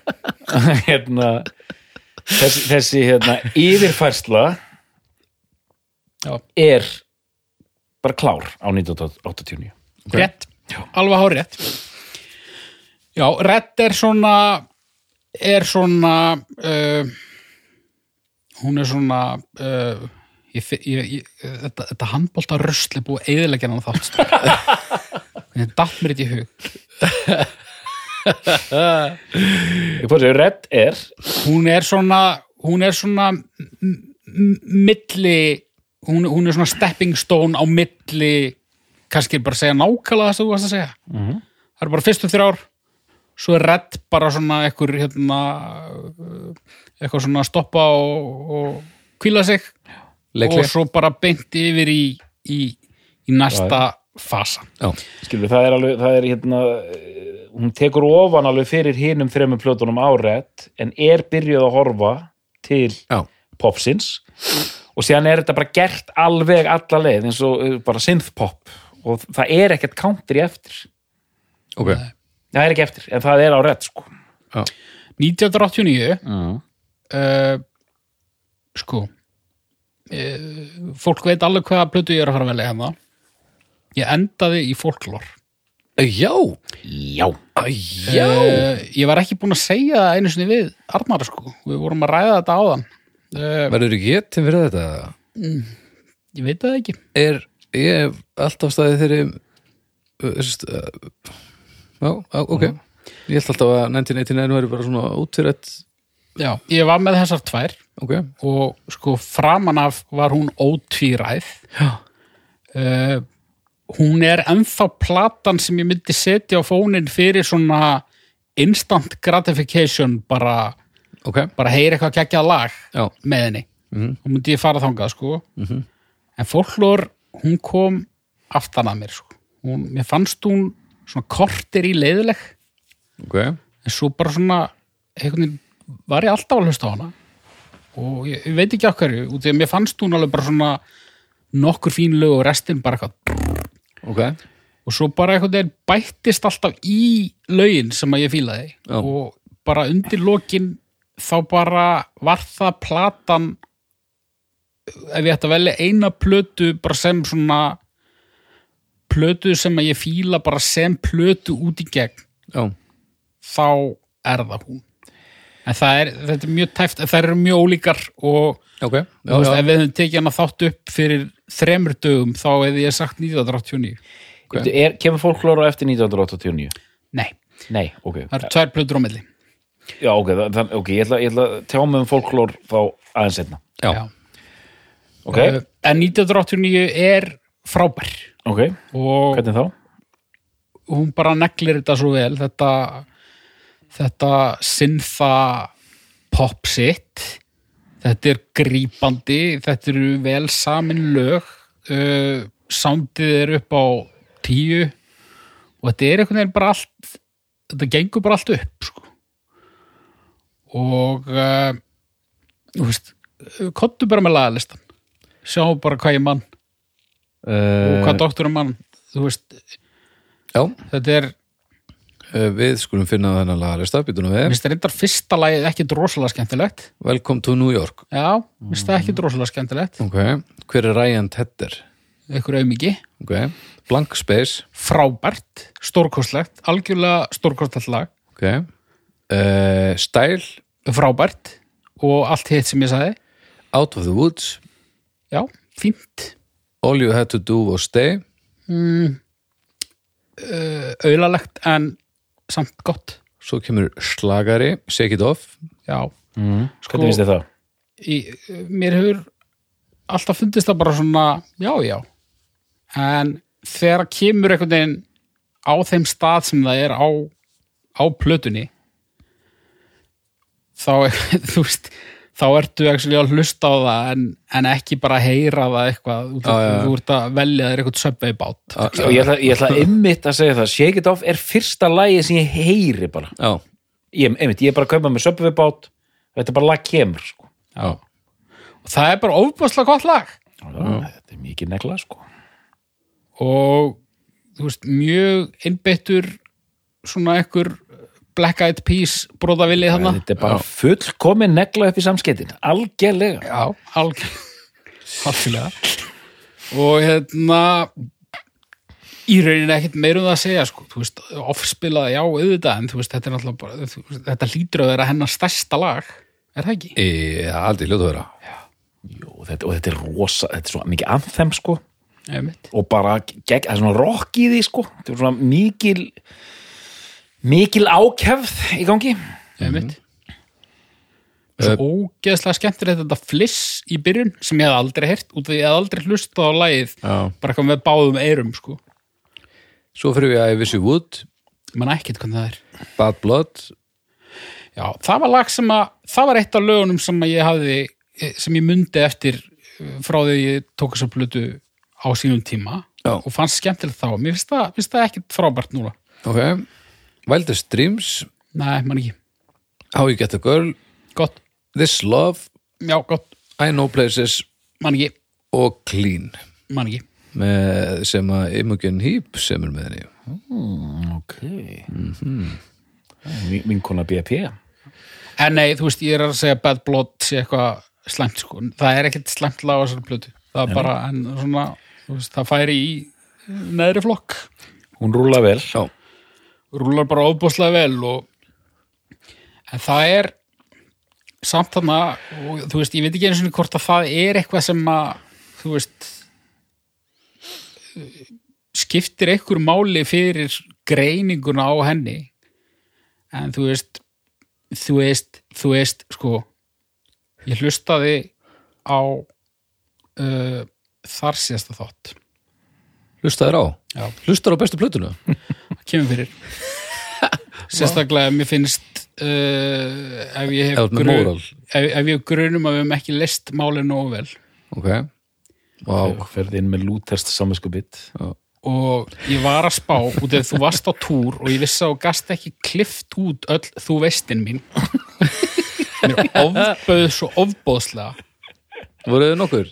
<laughs> Hérna þessi, þessi hérna, yfirfærsla já. er bara klár á 1989 rétt, alveg hár rétt. Já, redd er svona er svona uh, hún er svona uh, ég, ég, ég, þetta, þetta handbólta rusli búið eðilegjan á þátt <laughs> þetta datt mér þetta í hug ég fór að segja, Red er hún er svona hún er svona milli hún, hún er svona stepping stone á milli kannski bara segja nákvæmlega það sem þú varst að segja Mhm. það er bara fyrstu þrjár svo er redd bara svona ekkur hérna eitthvað svona stoppa og, og kvíla sig Leikli. og svo bara beint yfir í, í, í næsta fasa já, skilur, það er alveg, það er hérna hún tekur ofan alveg fyrir hinum þremur plötunum á Red en er byrjuð að horfa til já, popsins. Og síðan er þetta bara gert alveg alla leið eins og eh, bara synthpop. Og það er ekkert country eftir. Ok. Það er ekki eftir, en það er á Red sko. 1989 mm. uh, sko uh, fólk veit alveg hvaða plötu ég er að fara að velja hérna. Ég endaði í folklore já, já, já. Uh, ég var ekki búin að segja það einu sinni við Arnar sko, við vorum að ræða þetta áðan. Uh, verður ekki getið fyrir þetta? ég veit það ekki. Er, ég alltaf staðið þeirri uh, já, já, ok. Ég held alltaf að 1989 væri bara svona útfyrir já, ég var með þessar tvær ok, og sko framan af var hún ótvíræð. Já, uh, hún er ennþá platan sem ég myndi setja á fónin fyrir svona instant gratification bara, ok. bara heyri eitthvað geggjað lag já, með henni. Mhm. og myndi ég fara þangað sko. En fólklor, hún kom aftan að mér sko. Hún, mér fannst hún svona kortir í leiðileg. Ok, en svo bara svona veginn var ég alltaf að hlusta á hana. Og ég, ég veit ekki hverju út í að mér fannst hún alveg bara svona nokkur fín lög og restin bara eitthvað ok. Og svo bara einhvern veginn bættist alltaf í lögin sem að ég fílaði. Já. og bara undir lokin þá bara var það platan ef ég ætti að velja eina plötu bara sem svona plötu sem að ég fíla bara sem plötu út í gegn já, þá er það hún en það er, þetta er mjög tæft það eru mjög ólíkar og ok já, veist, ef við höfum tekið hana þátt upp fyrir þremur dögum þá hefði ég sagt 1989 Ok. er, kemur fólklóra eftir 1989 nei, nei, ok. Það eru tvær plötur á milli. Já, ok, það, ég ætla, að tjá mig um fólklór þá aðeins einna já, Uh, en 1989 er frábær. Ok, og hvernig þá? hún bara neglir þetta svo vel þetta þetta sinnfa pop sitt þetta er grípandi. Þetta eru vel samin lög. Uh, soundið er upp á tíu. Og þetta er einhvern veginn bara allt þetta gengur bara allt upp sko. og uh, þú veist kottu bara með lagalistan. Sjá bara hvað ég mann og Uh, hvað doktorum mann þú veist, já. þetta er við skulum finna þennan lagarista býtunum Mér við, finnst reyndar fyrsta lagið ekkit rosalega skemmtilegt. Welcome to New York. Já, mér finnst það ekkit rosalega skemmtilegt. Ok, hver er Ryan Tedder? Ykkur auðmiki ok, Blank Space. Frábært, stórkostlegt Algjörlega stórkostlegt lag. Ok, uh, Style. Frábært Og allt hitt sem ég sagði. Out of the Woods. Já, fínt. All You Had to Do Was Stay. Mm, uh, Auðlalegt en samt gott. Svo kemur Slagari, Shake It Off. Já, mm, Sko- hvernig finnst þið það? í, mér hefur alltaf fundist það bara svona já, já. En þegar kemur einhvern veginn á þeim stað sem það er á, á plötunni þá <laughs> þú veist þá ertu actually að hlusta á það en, en ekki bara heyra það eitthvað Já, já, já. þú ert að velja þér eitthvað söpvei bát og ég ætla, ég ætla einmitt að segja það Shake It Off er fyrsta lagi sem ég heyri bara já, ég, einmitt, ég er bara að kaupa með söpvibát þetta er bara lag kemur sko. og það er bara ofbúðslega gott lag þetta er mikið negla sko. og þú veist, mjög innbyttur svona ekkur Black Eyed Peas bróðavili þarna. Þetta er bara fullkomin negla upp í samskettin algjörlega. Já, algjörlega algjörlega. Og hérna í rauninni ekkert meir um það að segja sko, þú veist, offspilað, já, auðvitað en þú veist, þetta er náttúrulega bara þú veist, þetta hlýtur að vera hennar stærsta lag er það ekki? Ég aldrei hljóta að vera. Jú, þetta, og þetta er rosa, þetta er svo mikið anthem sko. Einmitt. og bara, gegn, það er svona rock í því sko. Þetta er svona mikil mikil ákefð í gangi Einmitt. Svo ógeðslega skemmtilegt þetta fliss í byrjun sem ég hef aldrei heyrt út af því ég hef aldrei hlustað á lagið Já. bara eitthvað með báðum eyrum sko. Svo fyrir við að I Wish You Would mann ekkert hvernig það er Bad Blood Já, það var lag sem að það var eitt af lögunum sem að ég hafði sem ég mundi eftir uh, frá því ég tók þess að plötu á sínum tíma Já. og fannst skemmtilegt þá mér finnst það, það ekkert frábært núna Ok, Wildest Dreams. Nei, mann ekki, How You Get a Girl. Gott, This Love. Já, gott. I Know Places. Mann ekki, og Clean. Mann ekki. Með, sem að Imogen Heap sem er með henni. Ok. Mm -hmm. vinkona BP En nei, þú veist, ég er að segja Bad Blood sé eitthvað slæmt sko. Það er ekkert slæmt lag á þessari plötu. Það er bara, en svona þú veist, það færi í neðri flokk. Hún rúla vel. Já, rúlar bara ofbúslega vel og en það er samt þarna og þú veist, ég veit ekki einu sinni hvort að það er eitthvað sem að þú veist skiptir einhver máli fyrir greininguna á henni. En þú veist þú veist, þú veist sko ég hlustaði á uh, þar síðasta þátt. Hlustaður á? Já. Hlustar á bestu plötuna? það <laughs> kemur fyrir. <laughs> Sérstaklega mér finnst uh, ef ég Ef hef, móral. ef, ef ég hef grunum að við hefum ekki list málið nógu vel. Ok. Vá, ferði inn með lúterst saminskupið já. og ég var að spá út af þú varst á túr og ég vissi að þú gast ekki klift út öll þú veistin mín. Mér ofböð svo ofbóðslega Voruð þið nokkur?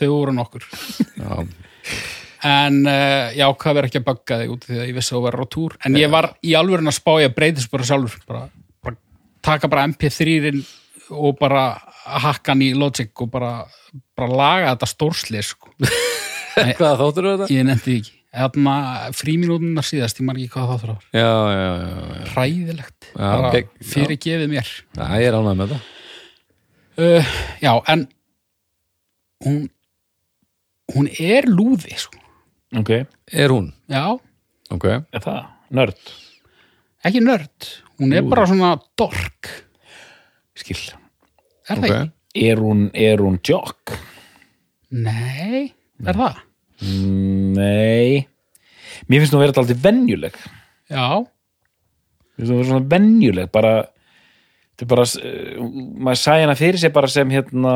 þau voru nokkur. Já, en uh, já, hvað verður ekki að bugga þig út því að ég vissi að þú verður á túr en ég var í alvörin að spá ég að breytist bara sjálfur bara, bara taka bara MP3-inn og bara hakka hann í Logic og bara, bara laga þetta stórsli sko. <laughs> hvað þáttur þetta? ég nefndi ekki Þarna fríminútunar síðast, ég man ekki hvað það já, já. hræðilegt, Já, bara ok, já. fyrirgefið mér Já, ég er ánægð með það uh, já, en hún hún er lúði sko. Ok, Er hún? já, Ok. Er það, nörd. Ekki nörd. Hún er bara svona dork. Skil, er það Ok. ekki? er hún, er hún jock? Nei, er það? nei. Mér finnst hún að vera alltaf venjuleg. Já, mér finnst hún að vera svona venjuleg bara, þetta er bara uh, maður sæði hana fyrir sig bara sem hérna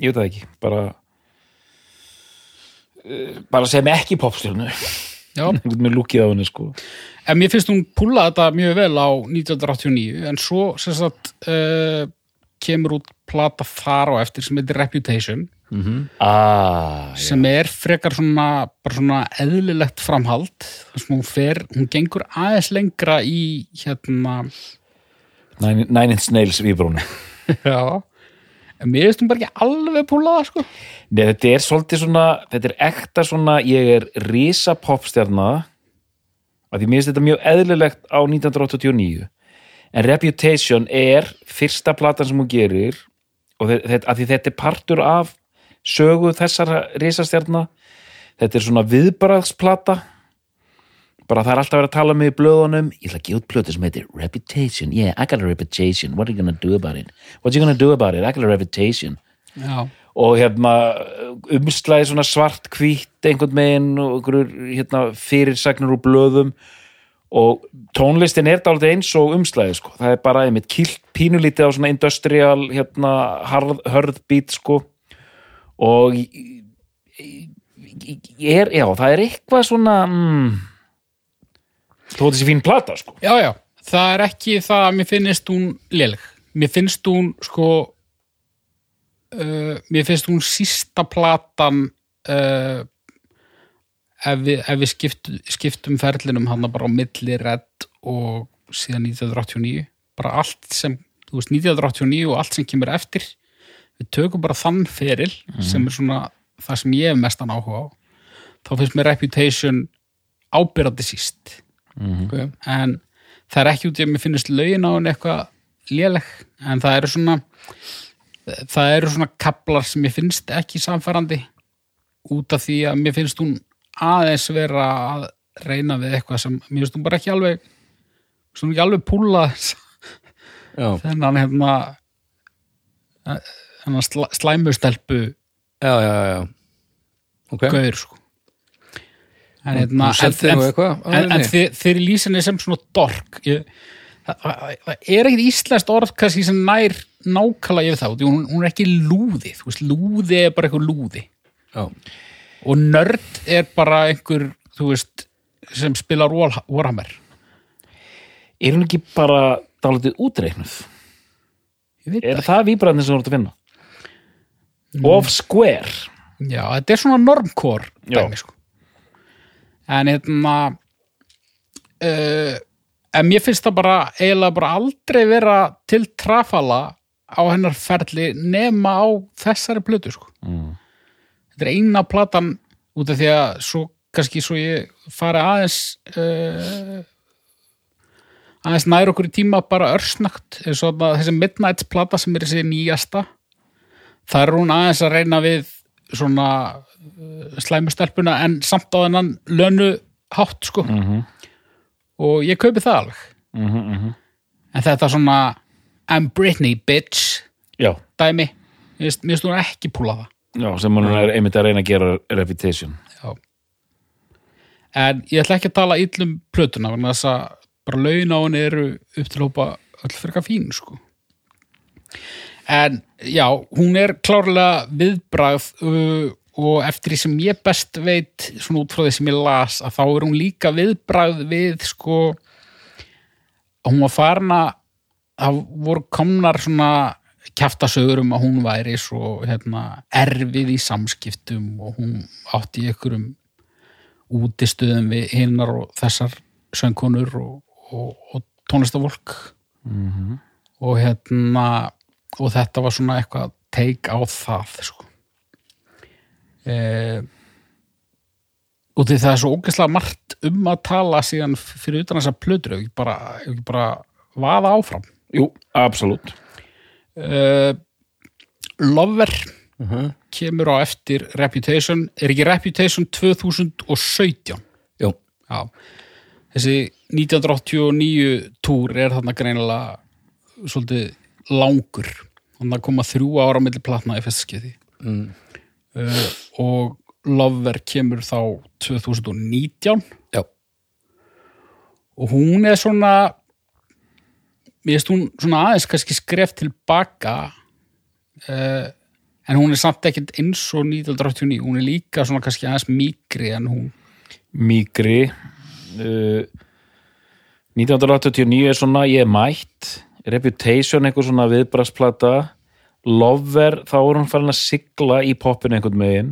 ég veit það ekki, bara bara sem ekki já. Einhvern veginn lúkið á henni sko. En mér finnst hún púla þetta mjög vel á 1989 en svo sem sagt uh, kemur út plata þar á eftir sem heitir Reputation ah, sem er frekar svona svona eðlilegt framhald þar sem hún fer, hún gengur aðeins lengra í hérna Nine, Nine Inch Nails víbrúnu. <laughs> Já En mér hún bara ekki alveg púla það sko. Nei, þetta er svolítið svona, þetta er ekta svona, ég er risa popstjarna að því mér finnst þetta mjög eðlilegt á 1989 en Reputation er fyrsta platan sem hún gerir og þe- þetta, þetta er partur af sögu þessara risastjarna. Þetta er svona viðbaraðsplata bara það er alltaf verið að tala með í blöðunum. Ég ætla að gefa út plötu sem heitir Reputation. Yeah, I got a reputation, what are you gonna do about it? What are you gonna do about it, I got a reputation. Já, og hérna umslæði svona svart hvítt einhvern megin og einhverjur hérna, fyrirsagnir úr blöðum. Og tónlistin er dálítið eins og umslæði sko, það er bara einmitt kilt pínulítið á svona industrial hérna, harð, hörð beat sko. Og ég er, já, það er eitthvað svona mm, þó þessi fín plata sko. Já, já. Það er ekki það að mér finnst hún léleg. Mér finnst hún sko uh, mér finnst hún sísta platan uh, ef við, ef við skipt, skiptum ferlinum hann bara á milli redd og síðan 1989 bara allt sem, þú veist 1989 og allt sem kemur eftir. Við tökum bara þann feril sem er svona það sem ég hef mestan áhuga á. Þá finnst mér reputation ábyrrandi síst okay. en það er ekki út í að mér finnst lögin á henni eitthvað léleg en það eru svona það eru svona kaplar sem ég finnst ekki samfærandi út af því að mér finnst hún aðeins vera að reyna við eitthvað sem mér finnst hún bara ekki alveg svona ekki alveg púla þennan hérna þennan slæ, slæmustelpu já, já, já Ok, gauður sko en hérna en, en henni. þið, þið er lýsinni sem svona dork. Ég, það, það, er ekkit íslenskt orð kannski sem nær nákvæmlega yfir því hún, hún er ekki lúði þú veist, lúði er bara eitthvað lúði. Já, og nörd er bara einhver, þú veist sem spilar Warha- Warhammer. Er hún ekki bara ég veit er það, það víbrandi sem þú ert að finna? Of square. Já, þetta er svona normkor Já. dæmi sko en hérna uh, en mér finnst það bara eiginlega bara aldrei vera til trafala á hennar ferli nema á þessari plötu sko mm. þetta er eina platan út af því að svo kannski svo ég fari aðeins uh, aðeins nær okkur í tíma bara örsnögt eins og þessi Midnight plata sem er þessi nýjasta það er hún aðeins að reyna við svona slæmustelpuna en samt á þennan lönu hátt sko. Mhm. og ég kaupi það alveg. Mm -hmm, en þetta svona I'm Britney bitch. Já, dæmi, mér finnst- hún ekki púla það. Já, sem hún er einmitt að reyna að gera reputation. Já. En ég ætla ekki að tala illum plötuna, vegna þess að bara laun á henni eru upp til hópa öll frekar fín, sko. En já, hún er klárlega viðbragð uh, og eftir því sem ég best veit svona út frá því sem ég las að þá er hún líka viðbragð við sko hún var farin að það voru komnar svona kjaftasögur um að hún væri svo hérna, erfið í samskiptum og hún átti í einhverjum útistöðum við hinnar og þessar söngkonur og, og, og tónlistafólk og hérna og þetta var svona eitthvað teik á það sko eh, og því það er svo ógeðslega margt um að tala síðan fyrir utan þessa plötur ef ekki bara, ekki bara vaða áfram. Jú, absolutt. Uh, Lover kemur á eftir Reputation. Er ekki Reputation 2017 Jú, já. Þessi 1989 túr er þarna greinilega svolítið langur. Þannig að koma þrjú ára á milli platna í fyrsta skeiði mm. Uh, og Lover kemur þá 2019 já, og hún er svona mér finnst hún svona aðeins kannski skref tilbaka uh, en hún er samt ekkert eins og 1989, hún er líka svona kannski aðeins mýkri en hún. Mýgri uh, 1989 er svona ég er mætt. Reputation einhver svona viðbrasplata Lover, þá er hún farin að sigla í poppinu einhvern megin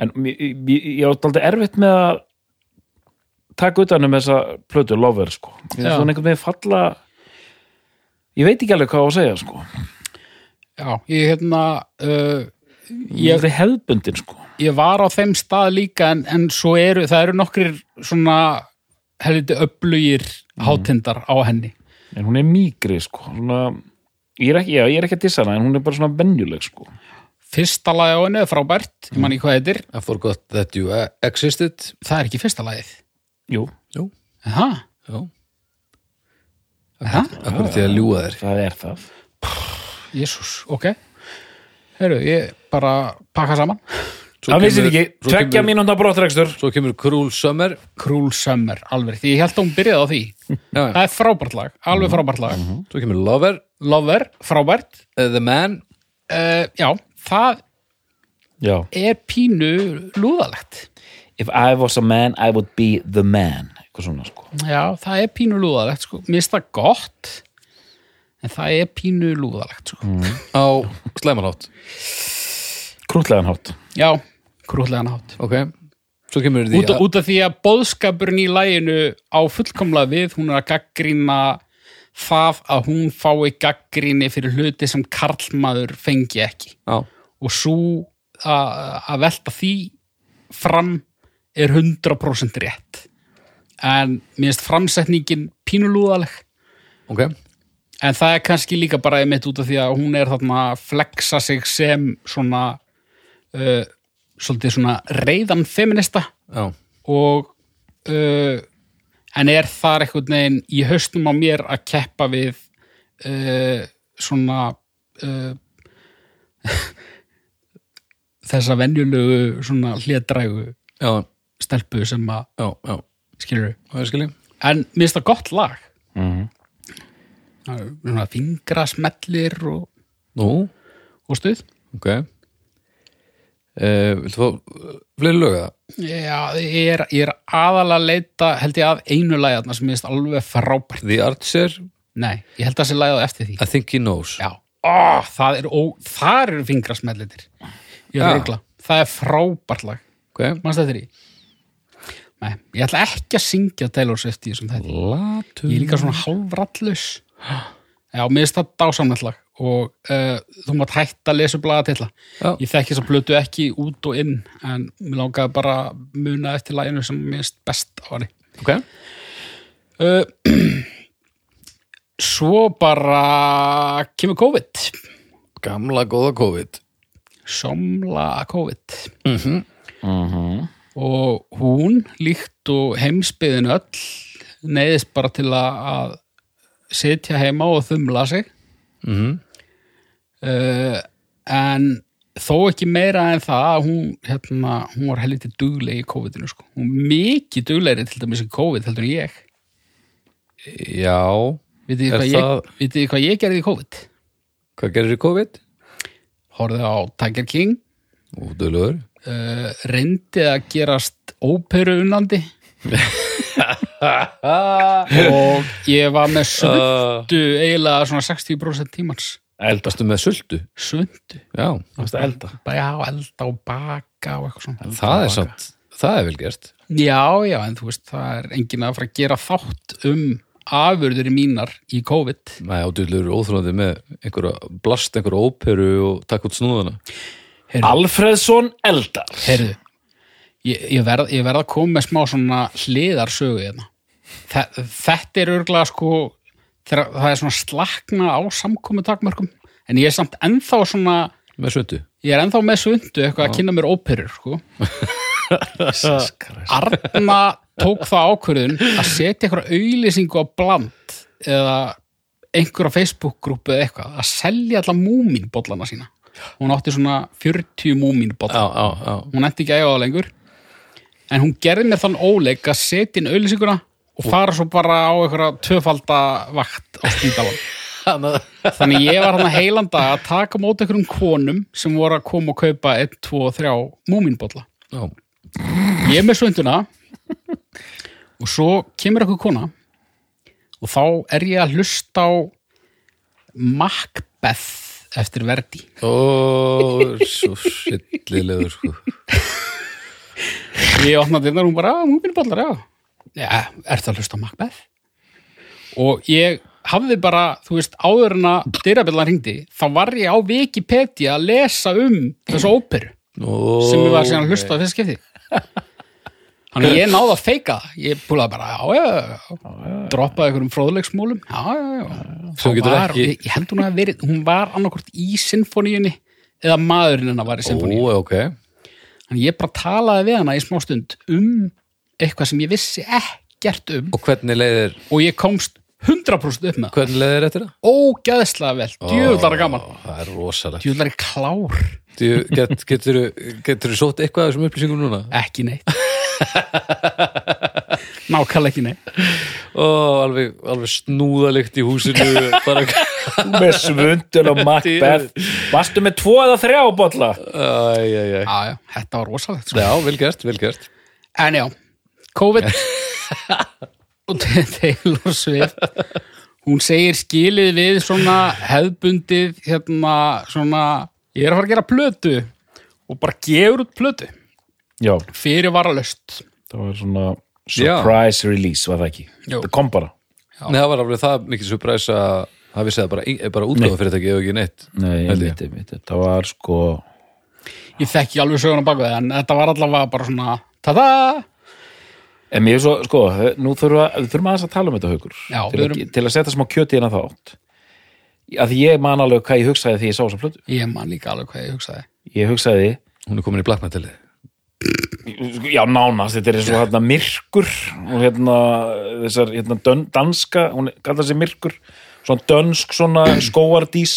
en ég, átti aldrei erfitt með að taka utan um þessa plötu Lover sko, finnst hún einhvern veginn falla ég veit ekki alveg hvað á að segja sko, já, ég hérna uh, ég hefðbundin sko. ég var á þeim stað líka en, en svo eru, það eru nokkrir svona helviti öflugir hátindar á henni. En hún er mýgri sko. Svona, ég, er ekki, já, ég er ekki að dissa hana en hún er bara svona venjuleg sko. Fyrsta lagi á henni er frábært, ég man ekki hvað þetta er I forgot that you existed. Það er ekki fyrsta lagið. Jú, Jú, Aha, já aha, Akkur því að ljúga þér. Það er það. Jésús, ok. Heru, ég bara pakka saman Það vissir kemur- ekki, kemur- mínúnda brottrekstur. Svo kemur Cruel Summer. Cruel Summer, alveg, því ég held að hún byrjaði á því. <laughs> Já, já. það er frábært lag, alveg frábært lag. Svo kemur Lover, Lover, frábært. Uh, The Man. Uh, já, það Já. er pínu lúðalegt. If I was a man, I would be the man. Eitthvað svona sko. Já, það er pínu lúðalegt sko. mér finnst það gott en það er pínu lúðalegt sko. á slæmarhátt Krútlegan hátt. Já, krútlegan hátt. Ok, svo kemur því út, út af því að boðskapurinn í læginu á fullkomlega við, hún er að gaggrýna það að hún fái gaggrýni fyrir hluti sem karlmaður fengi ekki. Já, og svo að að velta því fram er 100% rétt. En mér finnst framsetningin pínulúðaleg. Ok. En það er kannski líka bara einmitt út af því að hún er þarna að flexa sig sem svona uh, svolítið svona reyðan feminista Já, og uh, en er þar einhvern veginn í haustum á mér að keppa við uh, svona uh, <laughs> þessa venjulegu svona hlédrægu já, stelpu sem að skilur skilji en mér finnst það gott lag. Mhm. Það er svona fingrasmellir og, Nú, og stuð. Ok uh, Viltu fá fleiri löga? Já, ég er, ég er aðalega að leita held ég að einu lagi sem mér finnst alveg frábært. The Archer, Nei, ég held að það sé lagið eftir því. I Think He Knows. Já, ó, það er eru fingrasmellitir. Ég er regla, það er frábært lag. Ok, Manst þetta í? Nei, ég ætla ekki að syngja Taylor Swift í þessum Latur. Ég er líka svona hálfrallus. Já, mér finnst það dásamnett lag og uh, þú mátt hætta að lesa blaða til Já. Ég þekki þess að blötu ekki út og inn en mér langaði bara muna eftir laginu sem mér finnst best á henni. Ok, uh, <clears throat> Svo bara kemur COVID. Gamla góða COVID. Somla COVID. Mm Mhm. og hún líkt og heimsbyðin öll neyðist bara til að, að sitja heima og þumla sig -hmm. uh, en þó ekki meira en það að hún, hérna, hún var helviti dugleg í COVID-inu sko. hún var mikið duglegri til dæmis í COVID heldur en ég Já, vitið þið hvað, það- hvað ég gerði í COVID hvað gerir í COVID? horfði á Tiger King Ú, dölur uh, reyndi að gerast óperu unnandi <laughs> <laughs> og ég var með svundu eiginlega svona 60% tímans. Eldastu með sultu svundu, Já, Það að elda? Já, elda og baka og eitthvað svona. Það er samt Það er vel gert. Já, já, en þú veist, það er enginn að fara að gera þátt um afurður í mínar í COVID. Nei, ádýrlur óþrjóðandi með einhverja blast, einhverja óperu og takk út snúðana Heyrðu, Alfreðsson eldar. Heyrðu ég, ég, verð, ég verð að koma með smá svona hliðarsögu hérna. Þe, þetta er örgulega sko, það er svona slakna á samkomu takmörkum, en ég er samt ennþá svona, með sultu ég er ennþá með svundu eitthvað að kynna mér óperur, sko. Arna tók það ákvörðun að setja eitthvað auðlýsingu á bland eða einhverja Facebook-grúpu eða eitthvað að selja alla múmínbollana sína. Hún átti svona 40 múmínbolla. Já, já, já. Hún endi ekki að eiga það lengur. En hún gerði mér þann óleik að setja inn auðlýsinguna og fara svo bara á einhverja tvöfaldavakt á spítalan þannig ég var hann heilanda að taka á móti einhverjum konum sem voru að koma og kaupa 1, 2 og 3 múmínbolla. Já, ég er með svönduna og svo kemur eitthvað kona og þá er ég að hlusta á Macbeth eftir Verdi. Ó, svo sillilegur sko. Ég opnaði þetta og hún bara, múminbollar, já já, er það að hlusta á Macbeth og ég hafði bara, þú veist, áður en að dyrabjallan hringdi, þá var ég á Wikipedia að lesa um þessu óperu Ó, sem ég var að hlusta á þessu skipti Þannig ég náði að feika það. Ég búlaði bara, já, já, já, já. droppaði einhverjum fróðleiksmúlum. Já, já, já. Þá getur var, ekki- Ég, held hún að verið, hún var annarkort í sinfoníunni eða maðurinn hennar var í Ó, sinfoníunni. ok Þannig ég bara talaði við hana í smá stund um eitthvað sem ég vissi ekkert um Og hvernig leiðir, og ég komst 100% upp með það. hvernig leiðir eftir það? Ógæðslega vel, djöfullara gaman. Ó, Það er rosalegt Djöfullara klár, Þú- get, Getur þú sótt eitthvað af þessum upplýsingum núna? ekki neitt. Nákvæmlega ekki neitt. Ó, alveg, alveg snúðalikt í húsinu bara með svundun og Macbeth Varstu með tvo eða þrjá Já, já, þetta var rosalegt. Sko. Já, vel gert, vel gert En já, COVID. <laughs> Og Taylor Swift hún segir skilið við svona hefðbundið hérna svona ég er að fara að gera plötu og bara gefur út plötu. Já, fyrir varalöst það var svona surprise release, var það ekki? Jú. Það kom bara. Nei, það var alveg það mikið surpræs að það vissi það bara, bara útgáfa fyrirtæki ef ekki neitt Nei, einmitt, einmitt, þetta var sko ég þekki alveg söguna baka það en þetta var allavega bara svona tada En mér er svo, sko, nú þurfum við, þurfum aðeins að tala um þetta haukur. Já, til, erum- til að setja smá kjöti inn að þátt. Að því ég man alveg hvað ég hugsaði því ég sá þessa plötu. Ég man líka alveg hvað ég hugsaði. Ég hugsaði, Hún er komin í blackmetalið. Já nánast þetta er eins og hérna myrkur og hérna þessar hérna dön, danska, hún kallar sig myrkur svona dönsk svona <clears throat> skóardís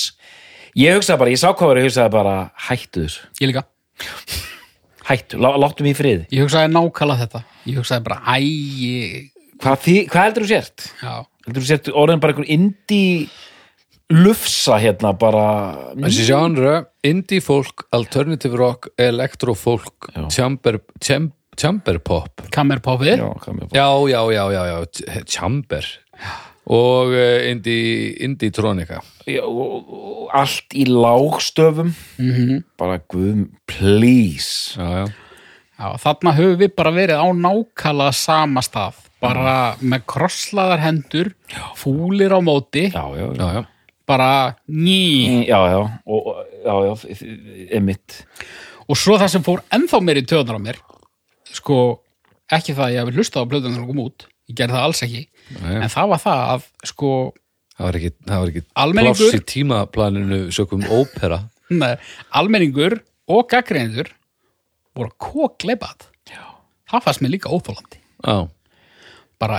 ég hugsaði bara, ég sá hvað var ég hugsaði bara, hættu þessu. Ég líka, hættu, lá, láttu mig í friði. Ég hugsaði nákvæmlega þetta ég hugsaði bara, æ ég- hvað, þi, hvað heldur þú sért? já, heldur þú sért orðin bara einhver indie lufsa hérna bara Þessi genre, indie folk, alternative rock, electro folk chamber, cham, chamber pop. Kammerpáfið já, hvað með Já, já, já, já, já, chamber. Og uh, indie, indie tronika Já, og, allt í lágstöfum. Mm bara guðum, please. Já, já, Já, þarna höfum við bara verið á nákvæmlega sama stað, bara með krosslaðar hendur, fúlir á móti, já, já, bara ný. já, já, og, já, emitt Og svo það sem fór ennþá meir í töðunar á mér, sko, ekki það að ég hafi hlustað á plöðunar og kom út, ég gerði það alls ekki, Nei, en það var það að, sko, það var ekki, það var ekki pláss í tímaplaninu sökum ópera. <laughs> Nei, almenningur og gaggreindur voru að kókleipað. Það fannst mér líka óþólandi. Já, Bara,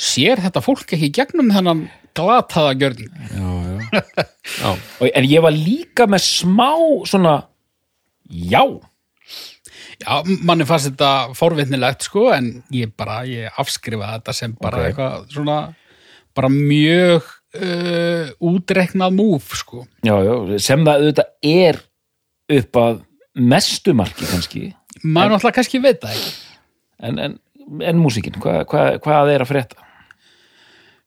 sér þetta fólk ekki gegnum þennan glataða gjörning? <laughs> já, og, en ég var líka með smá svona já, Já, manni fannst þetta forvitnilegt sko, en ég bara, ég afskrifa þetta sem bara Ok. eitthvað svona, bara mjög uh, útreiknað múf sko. já, já sem það auðvitað er upp að mestumarki kannski. Maður náttúrulega kannski veit það ekki. En, en, en músíkin, hvað, hvað, hvað er að frétta?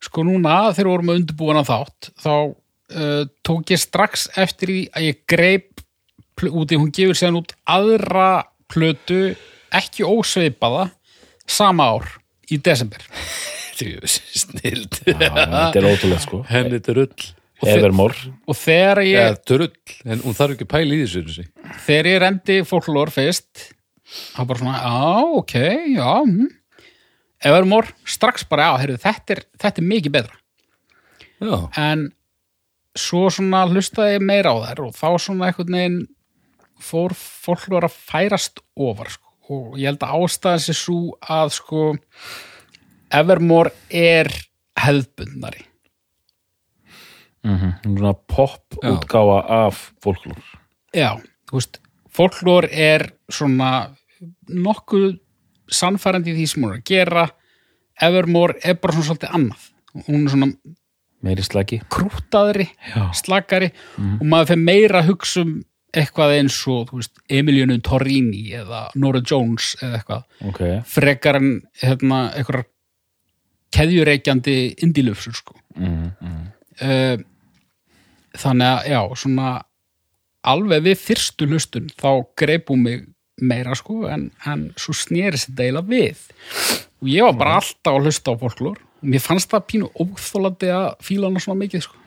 sko núna þegar við vorum að undirbúin að þátt þá uh, tók ég strax eftir í að ég greip pl- út í hún gefur séðan út aðra plötu ekki ósveipaða sama ár í desember. <laughs> Snild þetta er ótrúlega sko. Henni drull Og þe- Evermore. og þegar ég, Eða drull, en hún þarf ekki að pæla í þessu þegar ég rendi folklór fyrst þá bara svona, já, ok, já hm. Evermore, strax bara, já, heyrðu, þetta er, þetta er mikið betra. Já, en svo svona hlustaði ég meira á þær og þá svona einhvern veginn fór folklór að færast ofar sko. og ég held að ástæðan sér svo að sko Evermore er hefðbundnari mm Svona pop útgáfa af folklór. Já, þú veist, folklór er svona nokkuð sannfærandi í því sem hún er að gera. Evermore er bara svona svolítið annað. Hún er svona Meiri slagi krútaðri, Já. slakari og maður fyrir meira að hugsa um eitthvað eins og, Emilionu Torrini eða Nora Jones eða eitthvað. Ok, frekar en hérna, eitthvað keðjureikjandi indilöfsur sko. Mm, mm. uh, þannig að já, svona alveg við fyrstu hlustun þá greipum mig meira sko en, en svo snerist þetta eiginlega við. Og ég var bara alltaf að hlusta á folklór. Og mér fannst það pínu óþólandi að fíla hana svona mikið sko.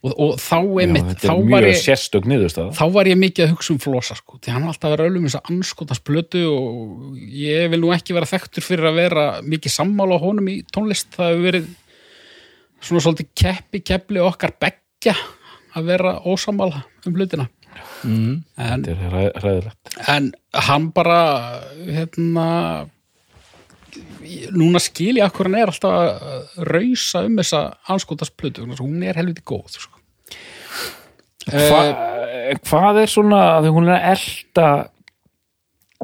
Og, og þá, einmitt, þetta þá, er var ég, niðurstaða. þá var ég mikið að hugsa um flosa sko því hann var alltaf að vera öllum þess að anskotast blötu og ég vil nú ekki vera þekktur fyrir að vera mikið sammála á honum í tónlist. Það hefur verið svona svolítið keppi keppli okkar beggja að vera ósamála um hlutina mm. en, Þetta er hræ- hræðilegt en hann bara hérna núna skil ég akkur hann er alltaf að rausa um þessa anskotast blötu hún er helviti góð sko. Hva, Hvað er svona að hún er að elta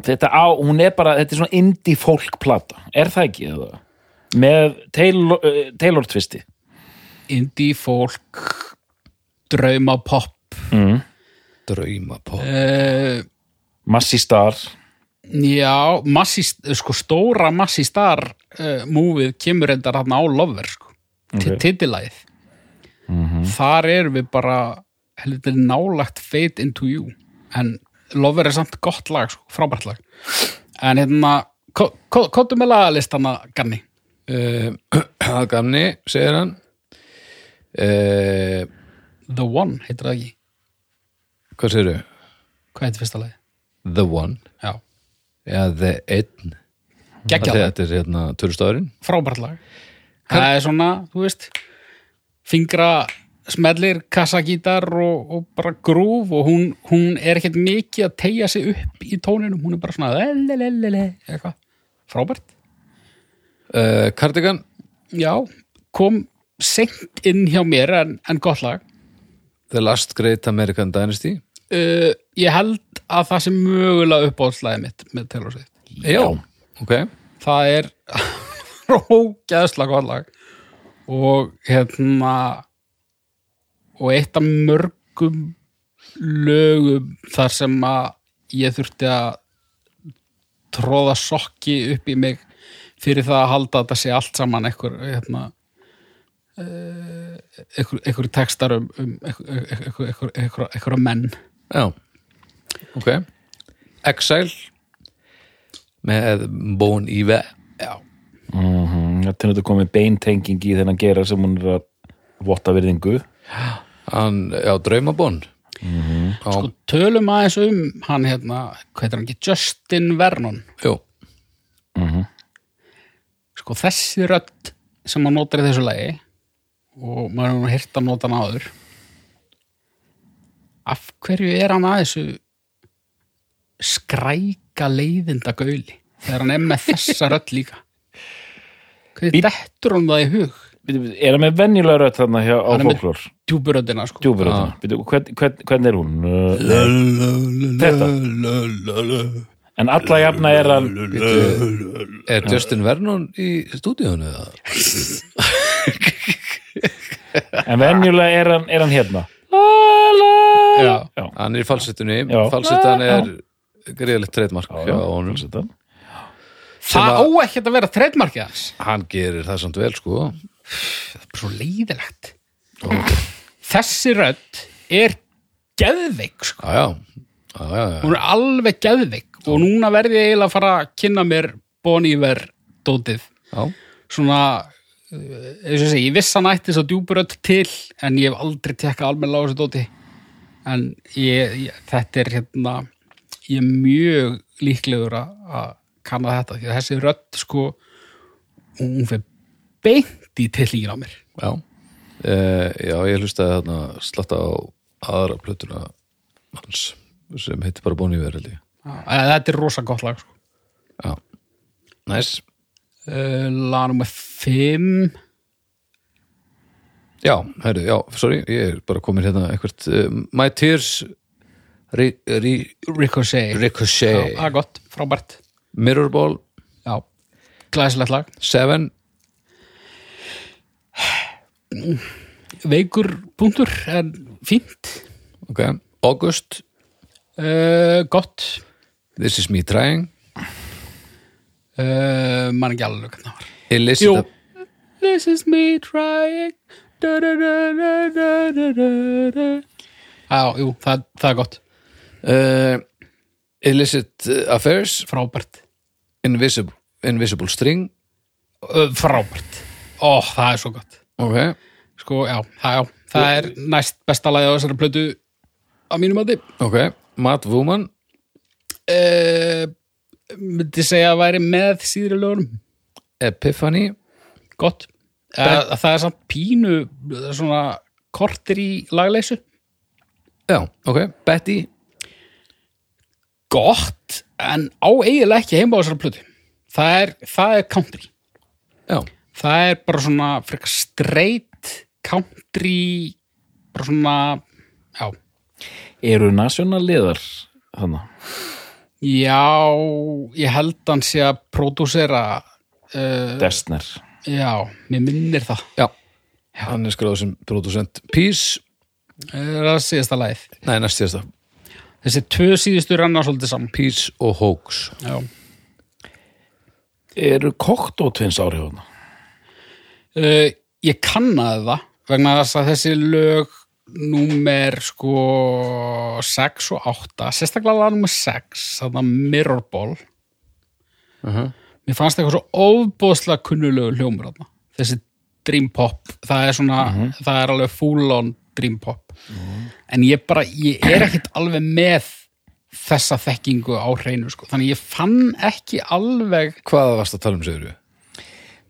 þetta á, hún er bara þetta er svona indie folk plata er það ekki það? með Taylor, uh, Taylor twisti indie folk drauma pop mm. drauma pop uh, Massi Star. Já, massi, sko stóra Massi Star uh, múfið kemur endar hann á Lover sko, Ok. okay. titillæð þar erum við bara heldur nálagt Fade into You. En Lover er samt gott lag sko, frábært lag. En hérna, kóttu með lagalistana Ganni uh, <clears throat> að gamni, segir hann. Uh, The One, heitir það ekki? Hvað segirðu? hvað heitir fyrsta lagi? The One? Já, eða The Einn. Geggjað lag, þetta er hérna törustafurinn frábært lag. Það er svona, þú veist fingra smellir kassagítar og, og bara grúf og hún, hún er ekkert mikið að tegja sig upp í tóninum, hún er bara svona lelelelele, eitthvað, frábært. Uh, Cardigan? Já, kom seint inn hjá mér en, en gott lag The Last Great American Dynasty? Uh, ég held að það sem mögulega uppáhaldslæði mitt með Taylor Swift. Já, ok. Það er <laughs> rókjæðslega gott lag. Og hérna og eitt af mörgum lögum þar sem að ég þurfti að tróða sokki upp í mig fyrir það að halda að þetta sé allt saman einhver hérna eh, einhver, einhver textar um, um einhver, einhver, einhver, einhver, einhver menn. Já, ok. Exile með Bon Ive já, mm Þetta er þetta komið beintenging í þennan gera sem hún er að votta virðingu. Hann, já, Draumabon mm sko tölum aðeins um hann hérna, hvað heitir hann ekki Justin Vernon. Jú, sko þessi rödd sem hann notar í þessu lagi og maður hefur hýrt að nota hann áður. Af hverju er hann að þessu skræka leiðinda gauli þegar hann er með þessa rödd líka? Hvernig dettur hann það í hug? Er það með venjulega rödd þarna hjá á Hann er fólklór? djúburöddina sko. Hvern, Hvernig er hún? Þetta En alla jafna er hann er Justin Vernon í stúdíunni eða? <laughs> En venjulega er hann, er hann hérna. Já, Já, hann er í falsettunni. Falsettan er greiðilegt treytmark það að- á ekkert að vera treytmarkið hans. Hann gerir það samt vel sko. Það er svo leiðilegt. Þessi rödd er geðveik sko. já, já, já, já, já. hún er alveg geðveik. Og núna verði ég eiginlega að fara að kynna mér Boniver dótið svona ég segi, ég viss hann ætti svo djúburödd til en ég hef aldrei tekka almennilega á þessu dóti en ég, ég, þetta er hérna ég er mjög líklegur að kanna þetta því að þessi rödd sko hún fyrir beint í tillingin á mér. Já, uh, já ég hlustaði þarna slatta á aðra plötuna hans sem heitir bara Bon Iver held ég. Eh, þetta er rosa gott lag sko. Já, næs uh, lag nummer 5 Já, herru, já, sorry, ég er bara komin hérna eitthvað uh, My Tears Ri, ri, Ricochet. Já, Ricochet það er gott, frábært. Mirrorball Já, glæsilegt lag. Seven. Veikur punktur en fínt. Ok, August. Uh, Gott. This is me trying uh, Man ekki alveg hvernig það var. Illicit. This is me trying. Da, da, da. Já, jú, það, það er gott. Uh, Illicit Affairs. Frábært. Invisible, Invisible String. Uh, Frábært. Ó, það er svo gott. Ok, Sko, já, það, já, það er næst besta lagi á þessari plötu á mínum að ok. Mad Woman uh, myndi segja að væri með síðri lögunum. Epiphany. Gott. Uh, það er samt pínu svona kortir í lagleysu. Já, ok, Betty. Gott en á eiginlega ekki heima á þessari plötu. Það er, það er country. Já, það er bara svona frekar straight country bara svona já, Eru nationalliðar þannig? Já ég held hann sé að pródúsera uh, Destner. já, mér minnir það. Já. Hann er skráður sem producent Peace, er það síðasta lagið? Nei, næst síðasta. Þessi tvö síðustu renna svolítið saman. Peace og Hoax. Já. Eru koktótvins áhrif þarna? Uh, ég kannaði það vegna þess að þessi lög númer sko 6 og 8 sérstaklega lag númer 6 þarna Mirrorball uh mér fannst eitthvað svo ofbóðslega kunnulegu hljómur þarna. Þessi Dream Pop það er svona, það er alveg full on Dream Pop. En ég bara, ég er ekkit alveg með þessa þekkingu á hreinu sko, þannig ég fann ekki alveg hvað varst að tala um segur við?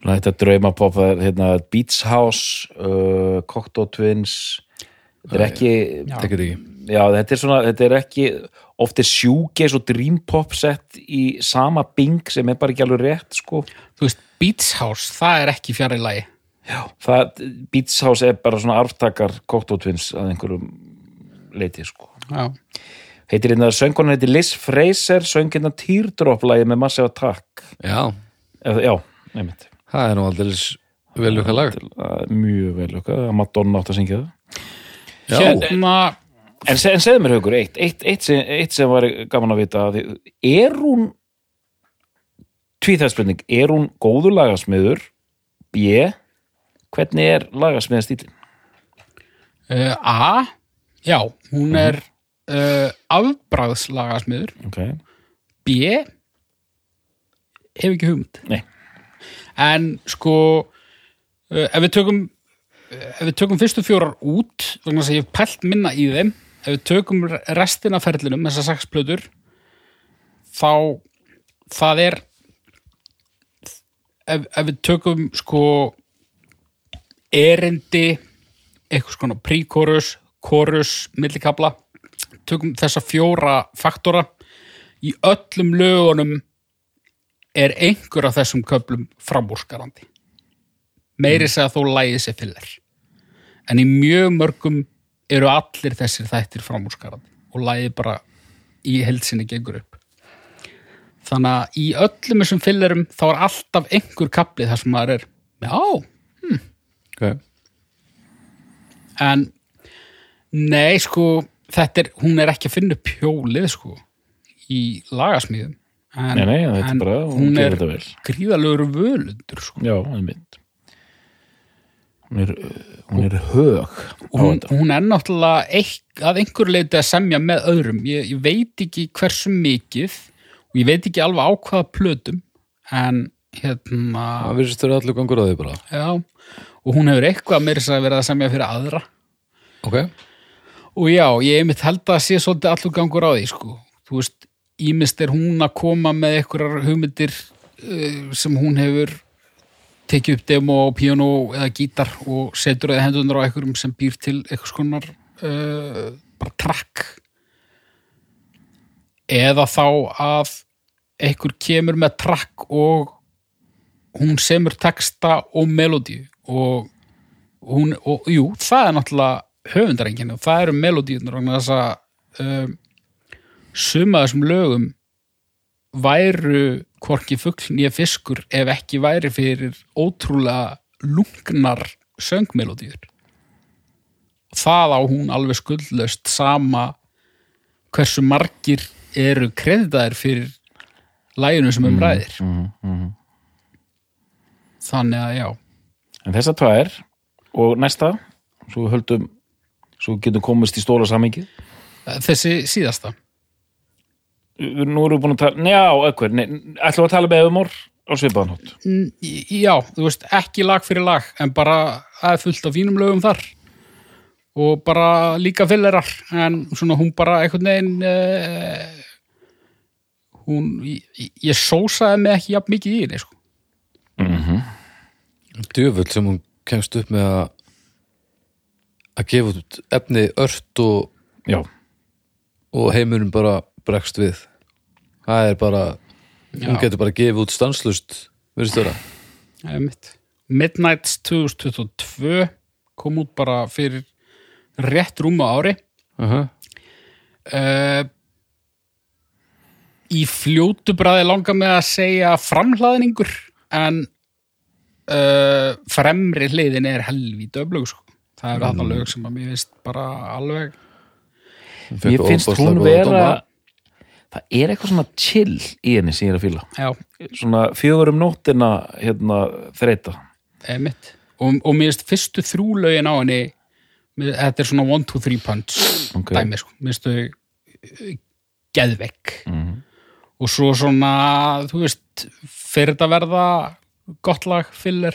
Þetta draumapop, hérna, Beats House, uh, Cocteau Twins, þetta er ekki, já. Tekkir ekki þetta er svona, þetta er ekki, oft er sjúgeis og dream pop sett í sama bing sem er bara ekki alveg rétt, sko. þú veist, Beats House, það er ekki fjari lagi Já. Það, Beats House er bara svona arftakar Twins að einhverjum leiti, sko. já, Heitir hérna, söngkonan heitir Liz Fraser, söng hérna Teardrop-lagi með Massive Attack. já, já, nefnitt. það er nú aldrei vel okkar lag Mjög vel okkar, að Madonna átt að syngja það. Hérna En, se, en segðu mér hugur, eitt, eitt, eitt, sem, eitt sem var gaman að vita er hún tvíþæðspurning, er hún góður lagasmiður B, hvernig er lagasmiðastílin? Uh, A, já, hún er uh, afbræðslagasmiður. Ok, B, hef ekki hugmynd. nei, En sko, uh, ef við tökum ef við tökum fyrstu fjórar út þess að ég hef pælt minna í þeim ef við tökum restina ferlinum þessar sex plötur þá það er ef, ef við tökum sko erindi eitthvað skona príkorus, korus, millikabla tökum þessa fjóra faktora í öllum lögunum er einhver af þessum köflum framúrskarandi meiri segja þó lægið sér fyllir en í mjög mörgum eru allir þessir þættir framúrskarandi og lægið bara í heilsinni gengur upp. Þannig að í öllum þessum fyllirum þá er alltaf einhver kaplið þar sem maður er já, ok. En nei sko þetta er, hún er ekki að finna upp hjólið sko í lagasmíðum. En, Nei, nei, en bara, hún hún er gríðalegur völundur sko. Já, einmitt. Hún er, hún er hög hún, hún er náttúrulega eik, að einhver leiti að semja með öðrum. Ég, ég veit ekki hversu mikið og ég veit ekki alveg á hvaða plötum en hérna Það virðist þurfa allir gangur á því bara. Já, og hún hefur eitthvað meira þess að vera að semja fyrir aðra. Ok, og já, ég einmitt held að sé svolítið allur gangur á því sko. þú veist, ímist er hún að koma með einhverjar hugmyndir uh, sem hún hefur tekið upp demo á piano eða gítar og setur eða hendunar á einhverjum sem býr til einhvers konar uh, bara track. Eða þá að einhver kemur með track og hún semur texta og melodíu og hún, og jú, það er náttúrulega höfundarengin og það eru melodíunar vegna þess að um, suma af þessum lögum væru hvorki fugl nýja fiskur ef ekki væri fyrir ótrúlega lungnar söngmelodíur og það á hún alveg skuldlaust sama hversu margir eru kreditaðir fyrir læginu sem um ræðir Mm, mm. þannig að já En þessar tvær og næsta, svo höldum, svo getum komist í stóla samingið. þessi síðasta Nú erum við búin að tala, njá, eitthvað, nei, ætlum við að tala með Eðumór á svipaðan hótt. N- Já, þú veist, ekki lag fyrir lag en bara er fullt af fínum lögum þar og bara líka fyllerar en svona hún bara einhvern veginn uh, hún ég, ég sósaði mig ekki jafn mikið í henni sko. djöfull sem hún kemst upp með að að gefa út efni ört og, Já, og heimurinn bara bregst við það er bara hún Já. getur bara gefið út stanslust virðist vera Það er mitt. Midnights 2022 kom út bara fyrir rétt rúma ári uh -huh. uh, í fljótu bræði langar með að segja framhlaðningur en uh, fremri hliðin er helvíti öflug sko. það eru þarna lög sem að mér finnst bara alveg mér finnst hún vera, það er eitthvað svona chill í henni sem ég er að fíla. já, Svona fjögur um nóttina, hérna, þreita. eða mitt og, og mér finnst fyrstu þrjú lögin á henni þetta er svona one, two, three punch Ok. dæmi sko, mér finnst þau uh, geðvekk Mhm. og svo svona, þú veist fyrir þetta verða gott lag, filler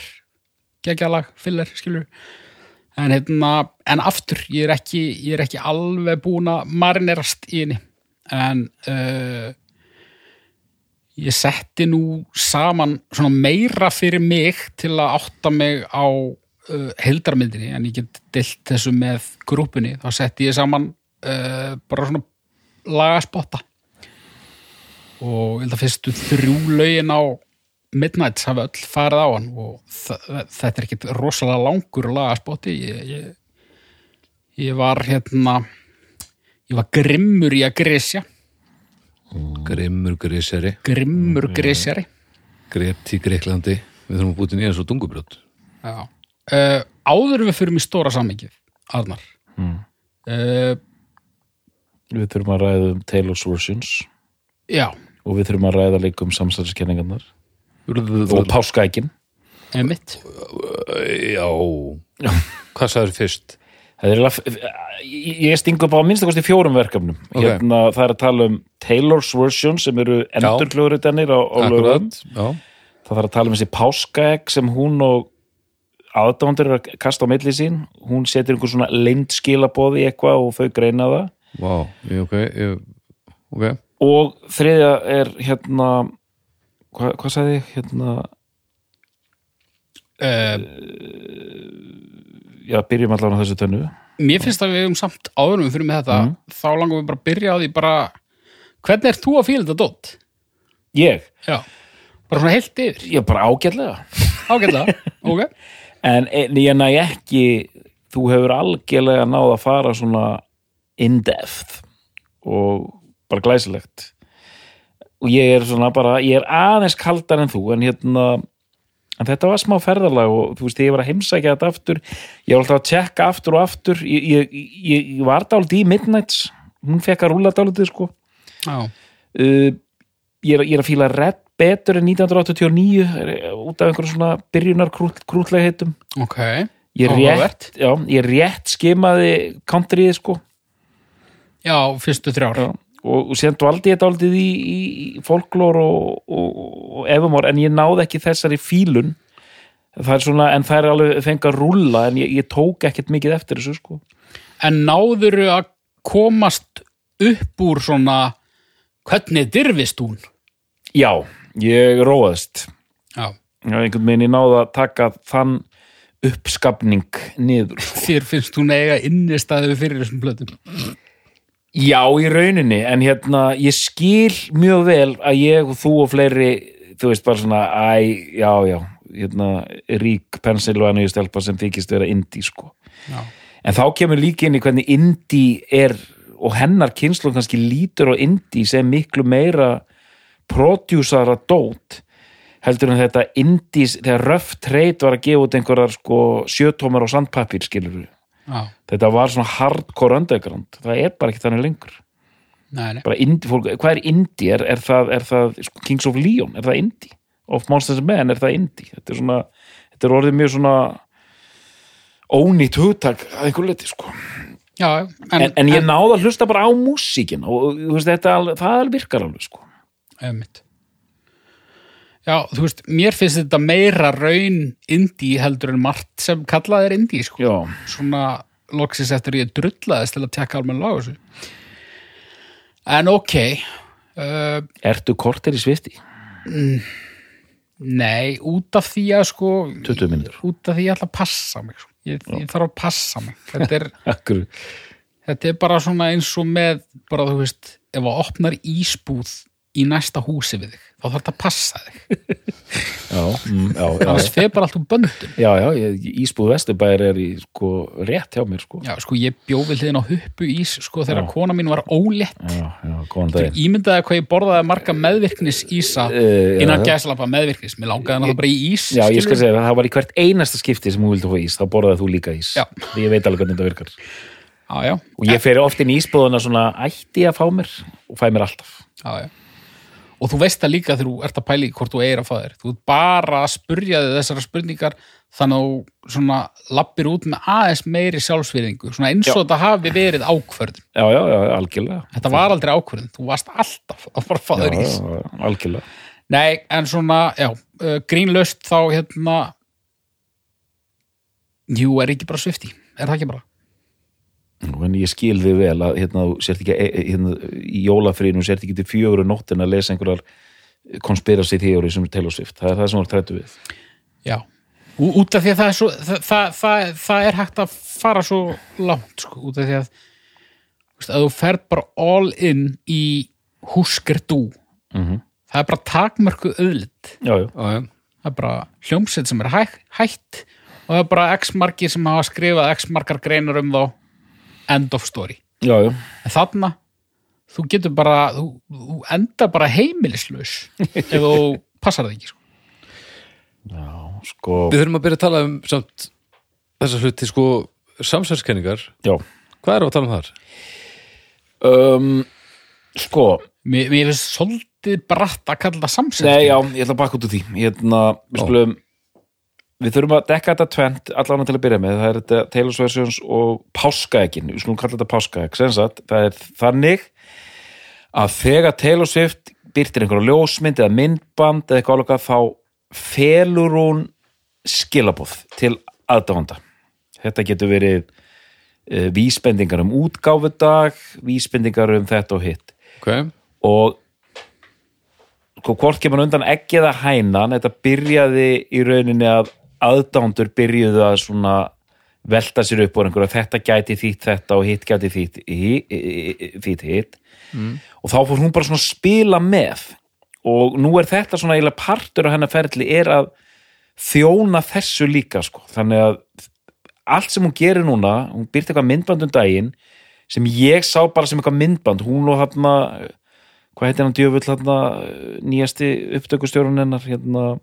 geggjalag, filler, skilur en hérna, en aftur ég er ekki, ég er ekki alveg búin að marinerast í henni en uh, ég setti nú saman meira fyrir mig til að átta mig á uh, heildarmyndinni en ég get dilt þessu með grúpunni. Þá setti ég saman uh, bara svona lagaspotta og ég held að fyrstu þrjú lögin á Midnights hafa öll farið á hann og þetta er ekkit rosalega langur lagaspotti ég, ég, ég var hérna ég var grimmur í að grisja. Grimmur gríseri grimmur grisjari. Grept í Greiklandi. Við þurfum að búti nýja svo dungubrjótt Já. Uh, áður við fyrir í stóra sammingið Arnar. Mm. uh, Við þurfum að ræða um Taylor's Versions já, og við þurfum að ræða líka um samsæðiskenningarnar og og páskaækin. emitt já. Hvað sagður fyrst? Er eiginlega, ég stingu upp á minnst kosti fjórum verkefnum. Ok. Hérna, það er að tala um Taylor's Versions sem eru endurkljóðuritanir á, á lögum. Það þarf að tala um þessi páskaegg sem hún og aðdándur er að kasta á milli sín. Hún setur einhver svona leynd skilaboði í eitthvað og þau greina það. Vá, ég, ok, ég, ok Og þriðja er hérna, hvað, hvað sagði ég? Hérna, já, byrjum allan á þessu tönnu. mér finnst að við um samt áður en við fyrir með þetta þá langum við bara að byrja á því bara hvernig er þú að fíla þetta dótt? Ég? já, bara svona heilt yfir Já, bara ágætlega. ágætlega, <laughs> ok en ég næ ekki, þú hefur algjörlega náð að fara svona in-depth og bara glæsilegt. Og ég er svona bara, ég er aðeins kaldar en þú, en hérna, en þetta var smá ferðalag og þú veist, ég var að heimsækja þetta aftur, ég var alltaf að tjekka aftur og aftur, ég, ég, ég, ég var dálítið í Midnights, hún fekk að rúla dálítið, sko. uh, ég, er, ég er að fíla Red betur en 1989 er- út af einhverjum svona byrjunar krútlegheitum ok, er Áhugavert. ég rétt skimaði countryið sko. Já, fyrstu þrjár. Já. Og, og síðan dvaldi ég daldið í, í, folklór og, og, og efumor en ég náði ekki þessari fílun. Það er svona, en það er alveg fengið að rúlla en ég, ég tók ekkert mikið eftir þessu sko. En náðuru að komast upp úr svona hvernig dirfist hún? Já, ég róaðist. Já, einhvern veginn ég náði að taka þann uppskapning niður þér finnst hún eiga innistæðu fyrir þessum plötum Já, í rauninni, en hérna ég skil mjög vel að ég og þú og fleiri, þú veist bara svona æ, já, já, hérna rík Pennsylvania stelpa sem þykist vera indie, sko. já, En þá kemur líka inn í hvernig indie er og hennar kynslu kannski lítur á indie sem miklu meira prodjúsara dót heldur en þetta indies, þegar Rough Trade var að gefa út einhverjar sko sjötómar og sandpapir, skilur við. Já, Þetta var svona hardcore underground. Það er bara ekki þannig lengur. nei, nei indie fólk, hvað er indie? Er, er það, er það sko, Kings of Leon, er það indie? Of Monsters and Men, er það indie? Þetta er svona, þetta er orðið mjög svona ónýtt hugtak að einhver liti, sko. já, En, en, ég náði að hlusta bara á músíkin og veist, þetta, það virkar alveg, sko. Einmitt. Já, þú veist, mér finnst þetta meira raun indie heldur en margt sem kallað er indie, sko. Já, Svona loksis eftir ég drullaðist til að tekka almenn lag á þessu. En ok, uh, ertu kortir í svifti? nei, út af því að sko, 20 minnur. út af því ég ætla að passa mig, sko. Ég, ég þarf að passa mig. Þetta er, <laughs> Akkur. þetta er bara svona eins og með, bara þú veist, ef að opnar ísbúð í næsta húsi við þig, þá þarf þetta að passa þig. Já, mm, já, já. Annars feð bara allt úr böndum. Já, já, ég, Ísbúð Vesturbæir er í, sko, rétt hjá mér, sko. Já, sko, ég bjó við hliðin á huppu ís, sko, þegar kona mín var ólétt. Já, já, góðan daginn. Ímyndaði hvað ég borðaði marga meðvirknis ísa já, innan gæslappa meðvirknis. Mér langaði hann bara í ís. Já, ég skal segja það, það var í hvert einasta skipti sem hún vildi fá ís, þá borðaði þú líka ís. Já. Því ég veit alveg hvernig þetta virkar. Já, já, Og ég fer oft inn í ísbúðuna svona ætti að fá mér og fæ mér alltaf. já, já. Og þú veist það líka þegar þú ert að pæla í hvort þú eigir að þér. Þú ert bara að spurja þessara spurningar þannig að þú svona lappir út með aðeins meiri sjálfsviðingu. Svona eins og Já. þetta hafi verið ákvörðun. Já, já, já, algjörlega. Þetta var aldrei ákvörðun. Þú varst alltaf að fara að fá Já, þér já, já, algjörlega. Nei, en svona, já, uh, grínlaust þá hérna Jú, er ekki bara svifti Er það ekki bara? En ég skil þig vel að hérna, þú sért ekki, e- e- hérna, í jólafrínu sért ekki til fjögur nóttin að lesa einhverjar konspirasi þjóri sem er Taylor Swift. Það er það sem var trættu við. Já. Út af því að það er svo það, það, það, er hægt að fara svo langt sko, út af því að veist, að þú ferð bara all in í húsker dú Mm það er bara takmörku öðlitt það er bara hljómsveit sem er hæ, hætt og það er bara x margir sem hafa skrifað x margar greinar um þá end of story Já, já. en þarna þú getur bara, þú, þú endar bara heimilislaus <laughs> ef þú passar það ekki sko. Já, sko. Við þurfum að byrja að tala um samt þessa hluti sko samsverðskenningar. Já. Hvað er að tala um þar? Um, sko, mér, mér finnst svolítið bratt að kalla það samsett Nei, já, ég ætla að baka út úr því hérna, við Já. skulum við þurfum að dekka þetta tvent allan til að byrja með, það er þetta Taylor's Versions og páskaegin, við skulum kalla þetta páskaeg það er þannig að þegar Taylor Swift byrtir einhverja ljósmynd eða myndband eða eitthvað alveg þá felur hún skilabóð til aðdáðanda þetta getur verið uh, vísbendingar um útgáfudag vísbendingar um þetta og hitt. Ok, og hvort kemur undan ekki eða hænan þetta byrjaði í rauninni að aðdándur byrjuðu að svona velta sér upp og einhverja þetta gæti þýtt þetta og hitt gæti þýtt þýtt hitt. Og þá fór hún bara svona að spila með. Og nú er þetta svona eiginlega partur af hennar ferli er að þjóna þessu líka sko. Þannig að allt sem hún gerir núna hún byrti eitthvað myndband um daginn sem ég sá bara sem eitthvað myndband. Hún og hann hvað heitir hann djöfull hann nýjasti upptökustjórun hennar hérna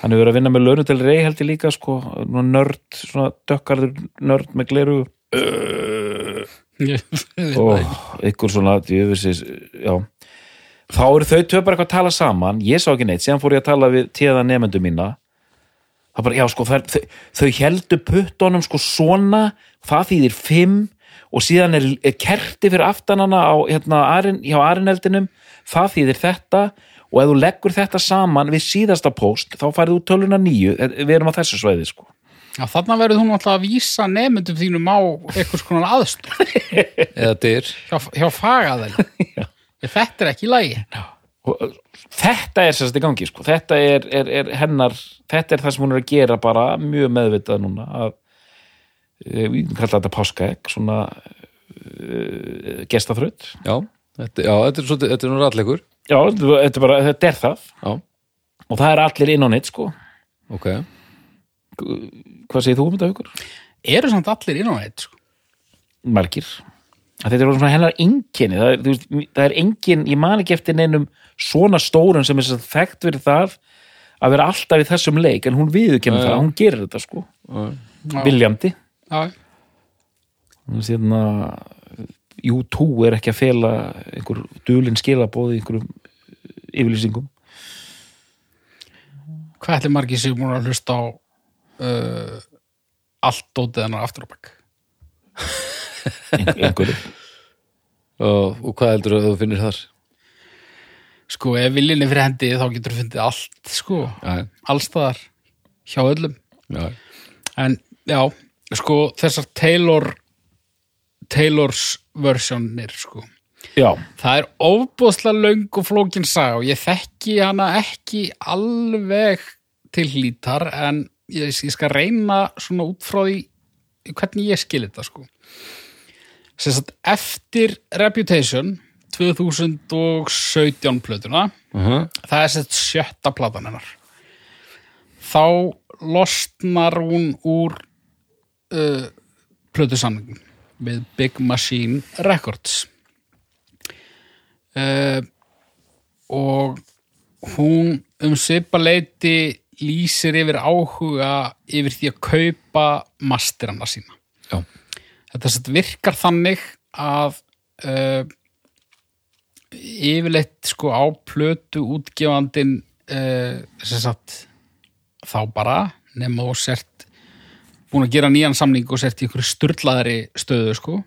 hann hefur verið að vinna með Lörnu til rey held ég líka sko, nörd svona dökkarður nörd með gleru. Og ykkur svona djöfisins, já. Þá eru þau tvö bara eitthvað að tala saman. Ég sá ekki neitt, síðan fór ég að tala við tíða nefndu mína. Það bara, já sko, er, þau, þau heldu puttunum sko svona. Það þýðir fimm. Og síðan er, er kerti fyrir aftanana á, hérna, arin, hjá arineldinum það þýðir þetta. og ef þú leggur þetta saman við síðasta póst þá farið þú töluna nýju, við erum á þessu sveiði sko. Já, þarna verður hún alltaf að vísa nefndum þínum á eitthvað skonar aðstof <laughs> eða dyr. Hjá, hjá fagaðel. <laughs> Þetta er ekki í lagi. og uh, þetta er sérst í gangi sko. þetta er, er, er hennar þetta er það sem hún er að gera bara mjög meðvitað núna að eh, við kallað þetta páskaegg svona uh, gestaþraut já, þetta, já, þetta er, er nú rallegur já, þetta er bara, þetta er það. Já, og það er allir inn á neitt sko. Ok. Hvað segir þú um þetta hugur? Eru samt allir inn á þetta, sko. margir. Að þetta er svona hennar enginni það er, það er engin, ég man ekki eftir neinum svona stórun sem er þekkt fyrir það að vera alltaf í þessum leik en hún já. það, hún gerir þetta sko. Viljandi. Já, Sérna, U2 er ekki að fela einhver dulin skilabóð í einhverjum yfirlýsingum hvað ætli margir sem múin að hlusta á uh, allt dótið hennar aftur á bakk? Einhverju og, og hvað heldur að þú finnir þar Sko, ef viljinni fyrir hendi þá getur þú fundið allt, sko, já, allstaðar hjá öllum. já, En já, sko, þessar Taylor Taylors versjónir, sko. Já, Það er ofbúðslega löng og flókin saga og ég þekki hana ekki alveg til hlítar en ég, ég skal reyna svona út frá því hvernig ég skil þetta sko. Sagt, eftir Reputation 2017 plötuna uh það er sett sjötta platan hennar. Þá losnar hún úr uh, plötusamningum við Big Machine Records uh, og hún um svipa leiti lýsir yfir áhuga yfir því að kaupa masterana sína. Já, þetta virkar þannig að uh, yfirleitt sko á plötu útgefandin uh, sem sagt þá bara nema og sért búin að gera nýjan samning og sért í einhverju sturlaðari stöðu sko.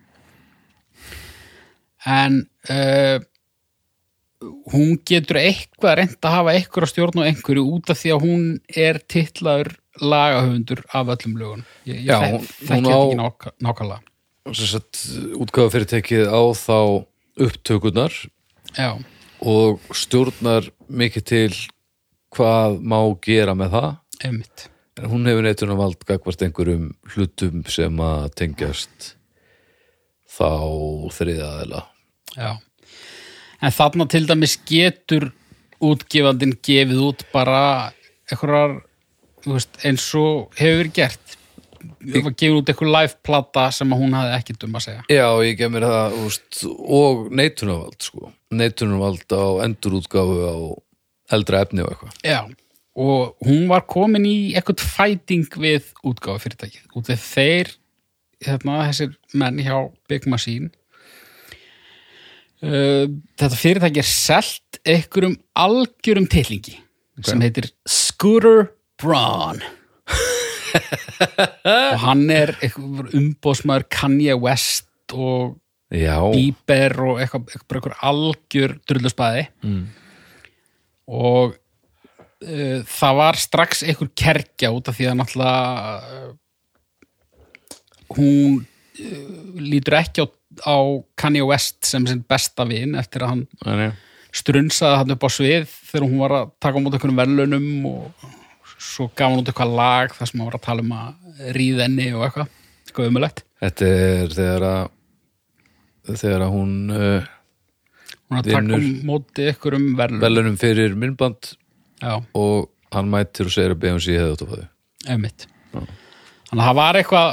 En uh, hún getur eitthvað reynd að hafa eitthvað stjórn og einhverju út af því að hún er titlaður lagahöfundur af öllum lögun ég, ég Já, þek- hún- þekki þetta ekki nák nákvæmlega. sem sagt útgáfa fyrirtækið á þá upptökurnar já, og stjórnar mikið til hvað má gera með það. Einmitt. En hún hefur neittuna vald gagvart einhverjum hlutum sem að tengjast þá þriðaðila Já. En þarna til dæmis getur útgefandinn gefið út bara veist, eins og hefur gert. Það var gefið út einhver live-plata sem að hún hafði ekkert um að segja. Já, ég gef mér það úst, og neitunarvald sko. neitunarvald á endurútgáfu á eldra efni og eitthvað Já. Og hún var komin í eitthvað fæting við útgáfu fyrirtækið. Út af þeir, hérna, þessir menn hjá Big Machine, Uh, þetta fyrirtæki er selt einhverjum algjörum tillingi sem heitir Scooter Braun. Og hann er einhver umbóðsmaður Kanye West og Já, Bieber og eitthvað, eitthvað, algjör drullusbæði mm. og uh, það var strax einhver kerkja út af því að náttúrulega uh, hún lítur ekki á, á Kanye West sem sinn besta vin eftir að hann Nei, strunsaði hann upp á svið þegar hún var að taka á móti einhvernum verðlunum og svo gaf hann út eitthvað lag þar sem hann var að tala um að ríða henni og eitthvað, eitthvað umulegt þetta er þegar að þegar að hún uh, hún að taka á móti einhverjum verðlunum velunum fyrir myndband já, og hann mætir og segir að Beyoncé hefði átt að einmitt. Þannig að það var eitthvað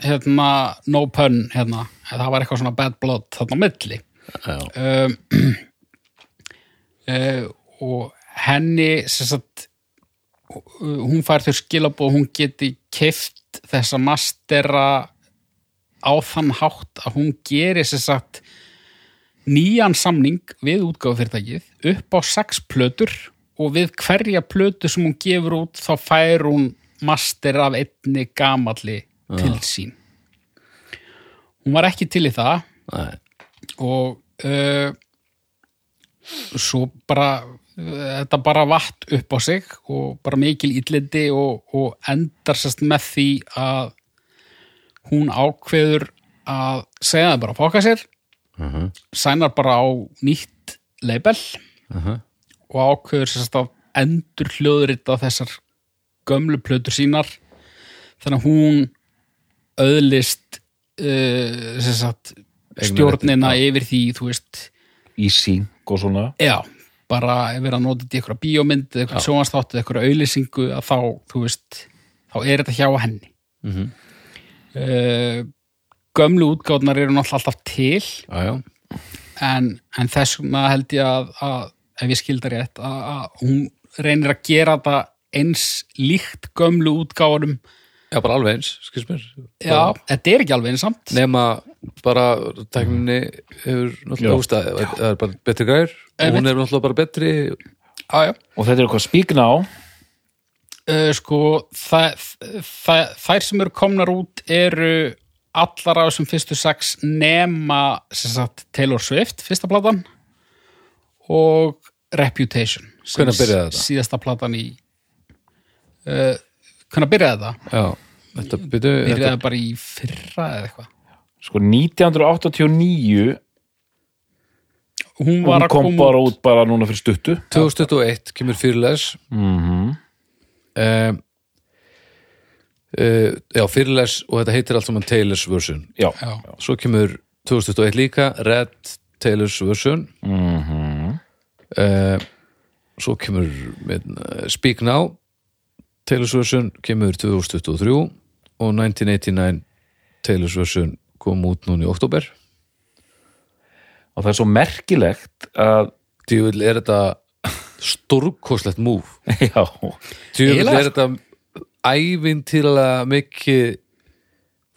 hérna, no pun hérna, það var eitthvað svona bad blood þarna milli. Um, uh, og henni sagt hún fær þau skilabóð hún geti keift þessa mastera á þann hátt að hún geri sagt nýjan samning við útgáfufyrirtækið upp á sex plötur og við hverja plötu sem hún gefur út þá fær hún master af einni gamalli til sín hún var ekki til í það Nei. og uh, svo bara uh, þetta bara vatt upp á sig og bara mikil illindi og, og endar sérst með því að hún ákveður að segja það bara að fóka sér Mhm. sænar bara á nýtt label Mhm. og ákveður sérst að endur hljóðrita þessar gömlu plötur sínar þannig að hún öðlist uh, sérst stjórnina yfir því, þú veist. Í síng og svona. Já, bara ef við erum að nota þetta í eitthvað bíómynd eða eitthvað sjónvarsþátt eða eitthvað auðlýsingu að þá, þú veist, þá er þetta hjá henni. Mhm. uh, Gömlu útgáðnar eru náttúrulega alltaf til. Já, já. en, en þess vegna held ég að, að ef ég skildar rétt að, að hún reynir að gera þetta eins líkt gömlu útgáðunum Já, bara alveg eins, skils mér. Já, þetta er ekki alveg eins samt. Nema bara tækninni hefur náttúrulega úst að það er bara betri græður hún er náttúrulega bara betri. Já, já. Og þetta er eitthvað spíkna á uh, sko það, það, þær sem eru komnar út eru allar af þessum fyrstu sex nema sem sagt, Taylor Swift, fyrsta platan og Reputation Hvenær byrjaði þetta? síðasta platan í uh, hvernig byrjaði þetta? Já, þetta byrju byrjaði bara í fyrra eða eitthvað? Sko 1989 hún hún kom bara út bara núna fyrir stuttu. 2021 kemur fyrirles. Mm um, uh, Já, fyrirles og þetta heitir allt saman Taylor's version. Já, Já. Svo kemur 2021 líka Red Taylor's version. Mhm. uh, Svo kemur með, uh, Speak Now Taylor's version kemur 2023 og 1989 Taylor's version kom út núna í oktober og það er svo merkilegt að Djúvill er þetta stórkoslegt múf <laughs> já, Djúvill er þetta ævintýrlega mikið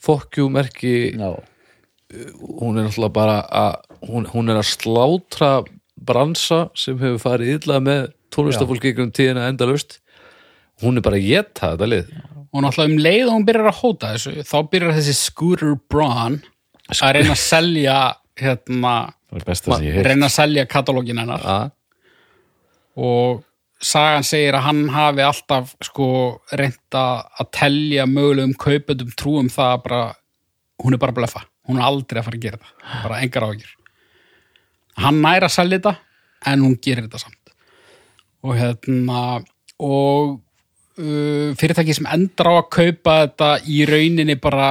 fokkjúmerki hún er náttúrulega bara að hún, hún er að slátra bransa sem hefur farið illa með tónlistafólki ykkur um tíðina endalaust hún er bara að geta þetta lið. Og náttúrulega um leið og hún byrjar að hóta þessu þá byrjar þessi Scooter Braun að reyna að selja hérna, að reyna að selja katalógin hennar. Að, og sagan segir að hann hafi alltaf sko reynda að telja mögulegum kaupendum trúum það að bara, hún er bara að bleffa. Hún er aldrei að fara að gera það, bara engar áhyggjur. Hann næra að selja þetta en hún gerir þetta samt. Og hérna og uh, fyrirtæki sem endar á að kaupa þetta í rauninni bara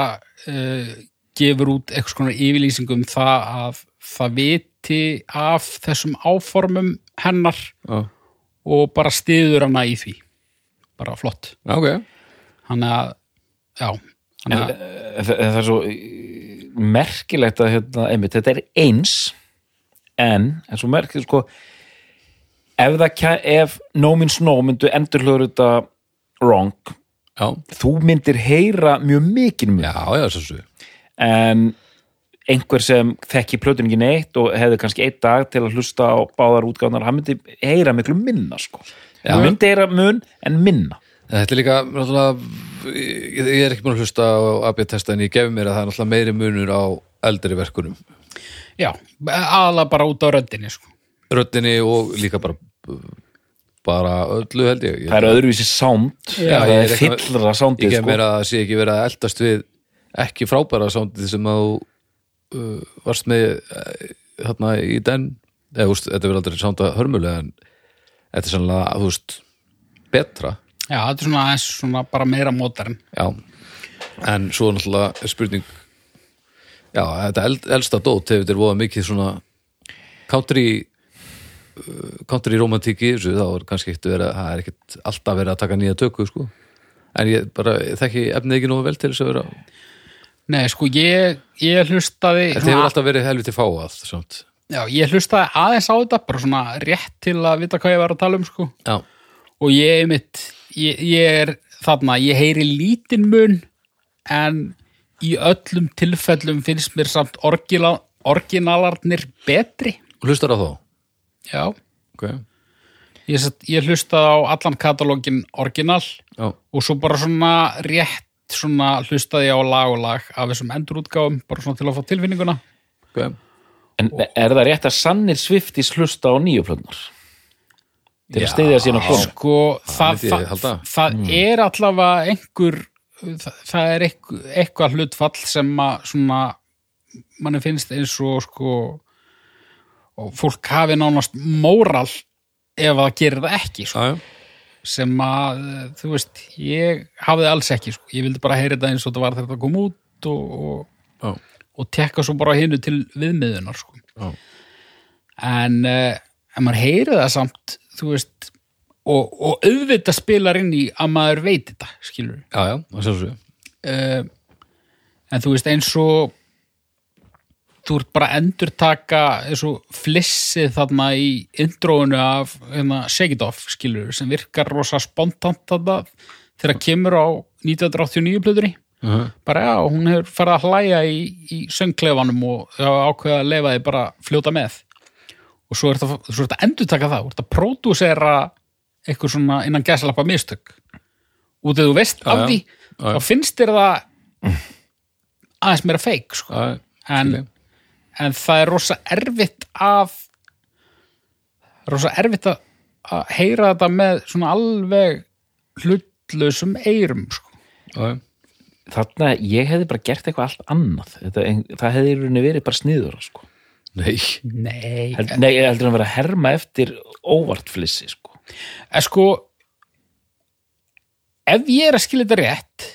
uh, gefur út eitthvað svona yfirlýsingum það að það viti af þessum áformum hennar að, og bara stiður hana í því. Bara flott. Ok. Þannig að já, en, þannig að en það er svo eh, merkilegt að hérna, einmitt, þetta er eins en, en svo merkilegt sko ef ef No Means No myndu endur hljóður þetta wrong, já, þú myndir heyra mjög mikið mjög já, já, en einhver sem þekki plötun ekki neitt og hefði kannski einn dag til að hlusta á báðar útgáðnar, hann myndi heyra miklu minna sko. Já. hann myndi heyra mun en minna Þetta er líka, ég ég er ekki búin að hlusta á AB-testa en ég gef mér að það er náttúrulega meiri munur á eldri verkunum. já, aðalega bara út á röddinni sko. Röddinni og líka bara bara öllu held ég. það er öðruvísi Já, það ég er fyllra Ég soundið gef sko. að það sé ekki verið að eldast við ekki frábæra sándið sem að þú uh, varst með uh, þarna í den. Eða þú veist, þetta verður aldrei sánda hörmulega en þetta er sannlega, þú veist betra, já, þetta er svona, svona bara meira mótarinn já en svo náttúrulega spurning já, þetta eld, elsta dót hefur þetta voða mikið svona country country romantík í þessu þá er kannski ekkert verið, það er ekkert alltaf verið að taka nýja tökku, sko en ég bara, þekki efnið ekki nógu vel til þess að vera nei, sko, ég, ég hlustaði Þetta hefur alltaf verið helviti fáað samt. já, ég hlustaði aðeins á þetta bara svona rétt til að vita hvað ég var að tala um sko. Já, og ég er mitt ég, ég er þarna, ég heyri lítinn mun en í öllum tilfellum finnst mér samt orgila, originalarnir betri Hlustar á þá? Já, Ok, ég, satt- ég hlustaði á allan katalógin original já, og svo bara svona rétt svona hlustaði ég á lag og lag af þessum endurútgáfum, bara svona til að fá tilfinninguna ok En er það rétt að sannir Swifties hlusta á nýju plöndar? Til að stiðja sína konu? sko, það, það, halda. það er allavega einhver það, það er eitthvað, eitthvað hlutfall sem að svona manni finnst eins og sko og fólk hafi nánast móral ef það gerir það ekki sko. Sem að, eh, þú veist, ég hafði alls ekki, sko. ég vildi bara heyra þetta eins og þetta var þetta kom út og, og, og tekka svo bara hinnu til viðmiðunar sko. en uh, en maður heyri það samt þú veist og, og auðvitað spilar inn í að maður veit þetta, skilur Já, já, uh, en þú veist eins og þú ert bara að endurtaka eins og flissið þarna í intróinu af hérna, Off skilur sem virkar rosa spontant þarna þegar kemur á 1989 plöðunni uh bara já, hún hefur farið að hlæja í, í söngklefanum og ákveða að leifa því bara að fljóta með. Og svo er þetta, svo er þetta endurtaka það, þú ert að pródúsera eitthvað svona innan gæsalappa mistök. Út eða þú veist af því, þá finnst þér það aðeins meira feik sko. En. En það er rosa erfitt að rosa erfitt að, að heyra þetta með svona alveg hlutlausum eyrum sko. Þarna, ég hefði bara gert eitthvað allt annað. Þetta, það hefði í rauninni verið bara sniður, sko. Nei, Nei, Held, nei, ég heldur að vera að herma eftir óvart flissi, sko. En sko ef ég er að skilja þetta rétt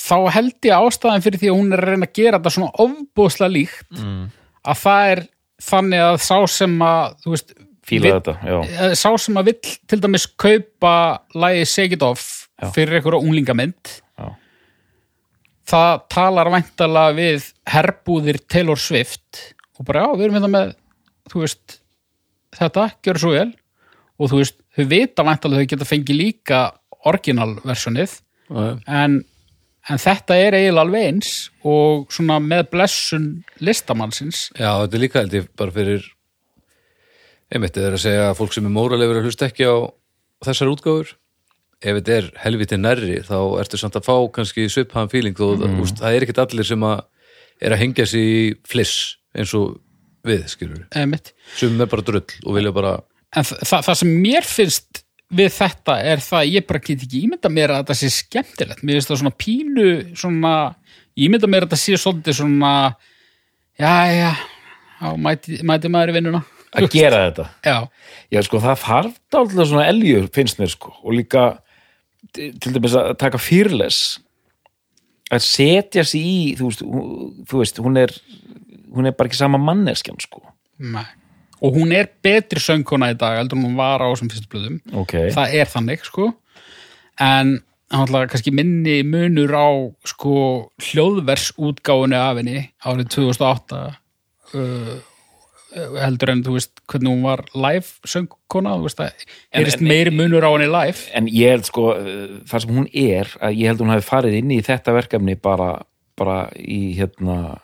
þá held ég ástæðan fyrir því að hún er að reyna að gera þetta svona ofbúðslega líkt mm. að það er þannig að sá sem að þú veist, Fíla vill- þetta, já. eh, sá sem að vill til dæmis kaupa lagi Shake It Off Já. fyrir einhverja unglingamynd Já. það talar væntalega við herbúðir Taylor Swift og bara já, við erum hérna með þú veist, þetta, gjör svo vel og þú veist, þau vita væntalega þau geta fengið líka orginalversjonið en, en þetta er eiginlega alveg eins og svona með blessun listamannsins Já, þetta er líka held ég bara fyrir einmitt, það er að segja að fólk sem er móralegur að hlusta ekki á þessar útgáfur ef þetta er helviti nærri þá ertu samt að fá kannski svipaðan feeling þó mm. úst, það er ekkit allir sem að er að hengja sig í fliss eins og við, skilur einmitt. sem er bara drull og vilja bara en þa það, það sem mér finnst við þetta er það að ég bara get ekki ímynda mér að þetta sé skemmtilegt mér finnst það svona pínu svona, ég ímynda mér að þetta sé svolítið svona já, já, já mæti, mæti maður í vinnuna Að gera þetta. já, Já, sko, það þarf dálítið svona eljur, finnst mér, sko, og líka til dæmis að taka fearless að setja sig í þú veist, hún, þú veist, hún er hún er bara ekki sama manneskjan, sko Nei. Og hún er betri söngkona í dag heldur hún var á þessum fyrstu blöðum. Ok, það er þannig sko. En náttúrulega kannski minni munur á sko hljóðversútgáfunni af henni árið 2008 uh, heldur en þú veist hvernig hún var live söngkona þú veist að erist meiri munur á henni live. En ég held sko uh, það sem hún er, að ég held hún hafi farið inn í þetta verkefni bara, bara í hérna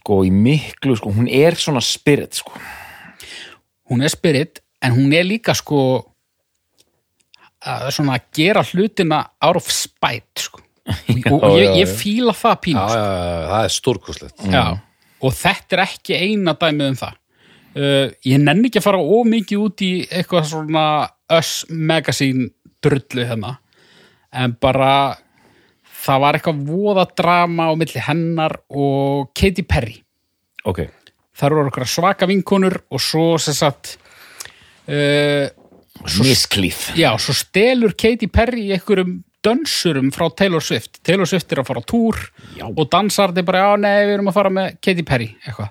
sko í miklu, sko, hún er svona spirit, sko hún er spirit en hún er líka sko að svona að gera hlutina out of spite sko <laughs> og, og ég, já, ég já. fíla það já, pínu sko. já, já, það er stórkoslegt Já, og þetta er ekki eina dæmið um það. Uh, ég nenni ekki að fara ómikið út í eitthvað svona Us Magazine drullu hérna, en bara það var eitthvað voða drama á milli hennar og Katy Perry. Ok, Það eru okkar svaka vinkonur og svo sem sagt uh, misklíf já, svo stelur Katy Perry í einhverjum dönsurum frá Taylor Swift. Taylor Swift er að fara á túr Já. og dansar þetta bara, já, nei, við erum að fara með Katy Perry, eitthvað.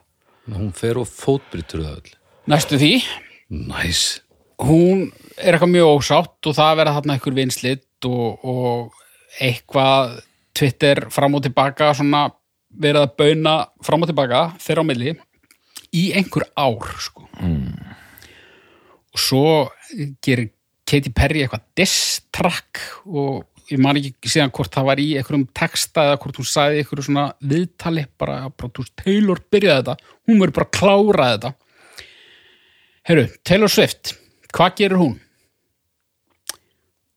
hún fer og fótbrytur það öll Næstu því, næs, hún er eitthvað mjög ósátt og það verða þarna einhver vinslit og, og eitthvað Twitter fram og tilbaka svona verið að bauna fram og tilbaka þeirra á milli í einhver ár sko. og svo gerir Katy Perry eitthvað diss track og ég man ekki síðan hvort það var í einhverjum texta eða hvort hún sagði einhverju svona viðtali bara, veist, Taylor byrjaði þetta hún verður bara að klára þetta Heyrðu, Taylor Swift hvað gerir hún?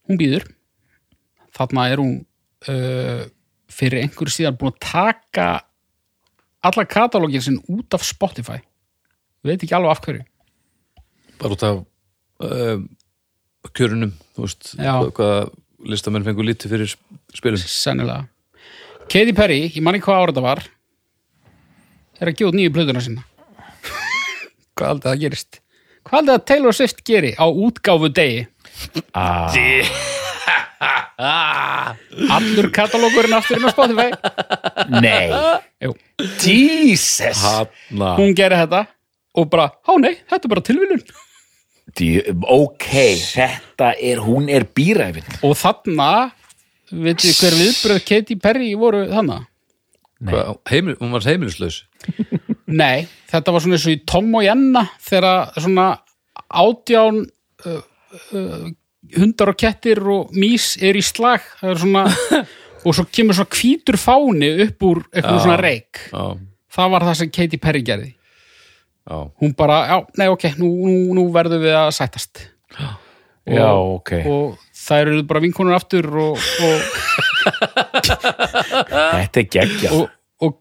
Hún býður þarna er hún uh, fyrir einhverju síðan búin að taka alla katalógin sinn út af Spotify. Veit ekki alveg af hverju. Bara út af um, kjörunum þú veist, Já. hvað, listamenn fengur lítið fyrir spilum sennilega. Katy Perry, ég man ekki hvað ára þetta var er að út nýju plöðuna sinna <laughs> hvað aldrei það gerist? Hvað aldrei að Taylor Swift geri á útgáfu degi ah, <laughs> allur katalógurinn aftur inn á Spotify? Nei, Jú. Jesus. Hanna. Hún geri þetta og bara, há nei, þetta er bara tilviljun. Dí, Ok, þetta er, hún er bíræfin. Og þarna veitir hver viðbröð Katy Perry voru þarna? Hvað, heimil, hún var heimilislaus? <laughs> Nei, þetta var svona eins og í Tom og Jenna þegar svona átján uh, uh, hundar og kettir og mís er í slag. Er svona <laughs> og svo kemur svona hvítur fáni upp úr eitthvað Já. svona reik já, það var það sem Katy Perry gerði. Já, hún bara, já, nei ok, nú, nú, nú verðum við að sættast. <gasps> Og, Já, ok. og það eru bara vinkonur aftur og, og, <laughs> Þetta er geggja og, og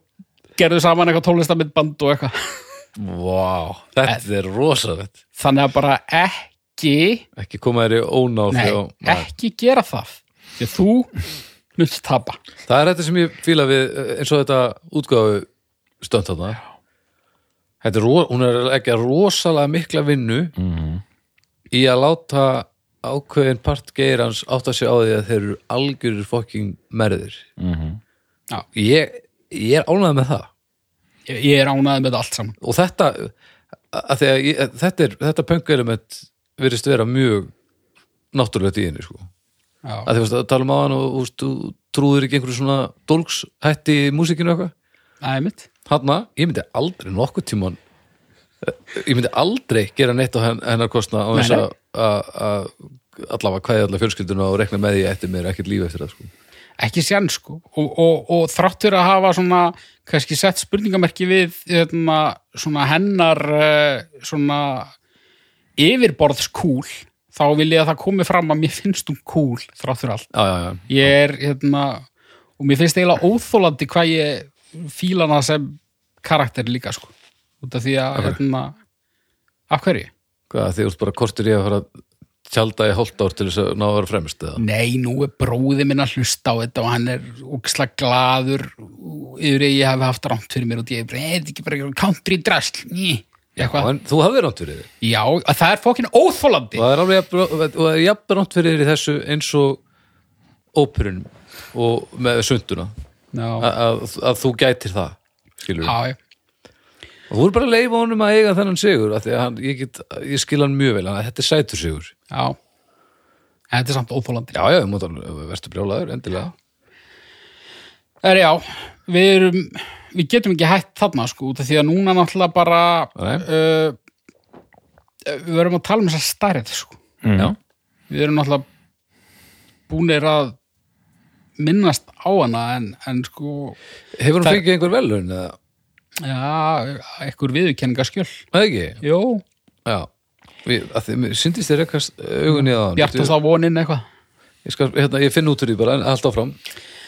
gerðu saman eitthvað tónlistamindband og eitthvað. Vá, þetta er rosalegt. Þannig að bara ekki ekki koma þér í ónáð Nei, Nei. ekki gera það. Því að þú munt tapa. Það er þetta sem ég fíla við eins og þetta útgáfu stönd þarna. Þetta er, hún er ekki rosalega mikla vinnu í að láta ákveðin part geirans átta sig á því að þeir eru algjörir fokking merðir. Já. ég, ég er ánægð með það. Ég, ég er ánæði með þetta allt saman. Og þetta að því að ég, þetta, er, þetta punk virðist vera mjög náttúrulegt í henni sko. já, að því að tala um á hann og veist, þú trúður ekki einhverju svona dólkshætti í músíkinu eitthvað? Er mitt Hanna, ég myndi aldrei nokkuð tíman ég myndi aldrei gera neitt á hen- hennar kostna á þess að að- að allavega kvæði allar fjölskylduna og rekna með því að eftir mér ekkert líf eftir það sko. ekki sér sko. Og, og, og þráttur að hafa svona kannski sett spurningamerki við hérna, svona hennar uh, svona yfirborðskúl þá vil ég að það komi fram að mér finnst hún kúl þráttur allt. Já, já, já, ég er hérna og mér finnst eiginlega óþólandi hvað ég fíla hana sem karakter líka sko. Út af því að Ok. hérna af hverju? hvað þið ert bara kortur í að fara að tjálta í hálft ár til þess að ná að vera fremst eða? Nei, nú er bróði minn að hlusta á þetta og hann er úksla glaður yfir að ég hef haft rámt fyrir mér og ég er bara, "Eh, þetta er ekki bara country drasl ný, eitthvað. en þú hafði rátt fyrir þið Já, að það er fókin óþólandi og það er alveg jafn- það rátt fyrir þið í þessu eins og óperunum og með sunduna. Já, að, þú gætir það skilur já, já. og þú er bara að leifa honum að eiga þennan sigur hann, ég, get, ég skil hann mjög vel að þetta er sætur sigur. Já. En Þetta er samt óþólandi já, já, mútan, verður brjálaður, endilega. Er já, við erum við getum ekki hætt þarna sko út af því að núna náttúrulega bara uh, við verðum að tala um þessa stærð sko. já, við erum náttúrulega búnir að minnast á hana en, en sko hefur hann Það- fengið einhver velun eða, já, ekkur viðurkenningaskjöl eða ekki, Jó, já. Við, að því, mér syndist þér ekkast augunni að bjartast á vonin eitthvað. Ég, skal, hérna, ég finn út úr því bara, en allt áfram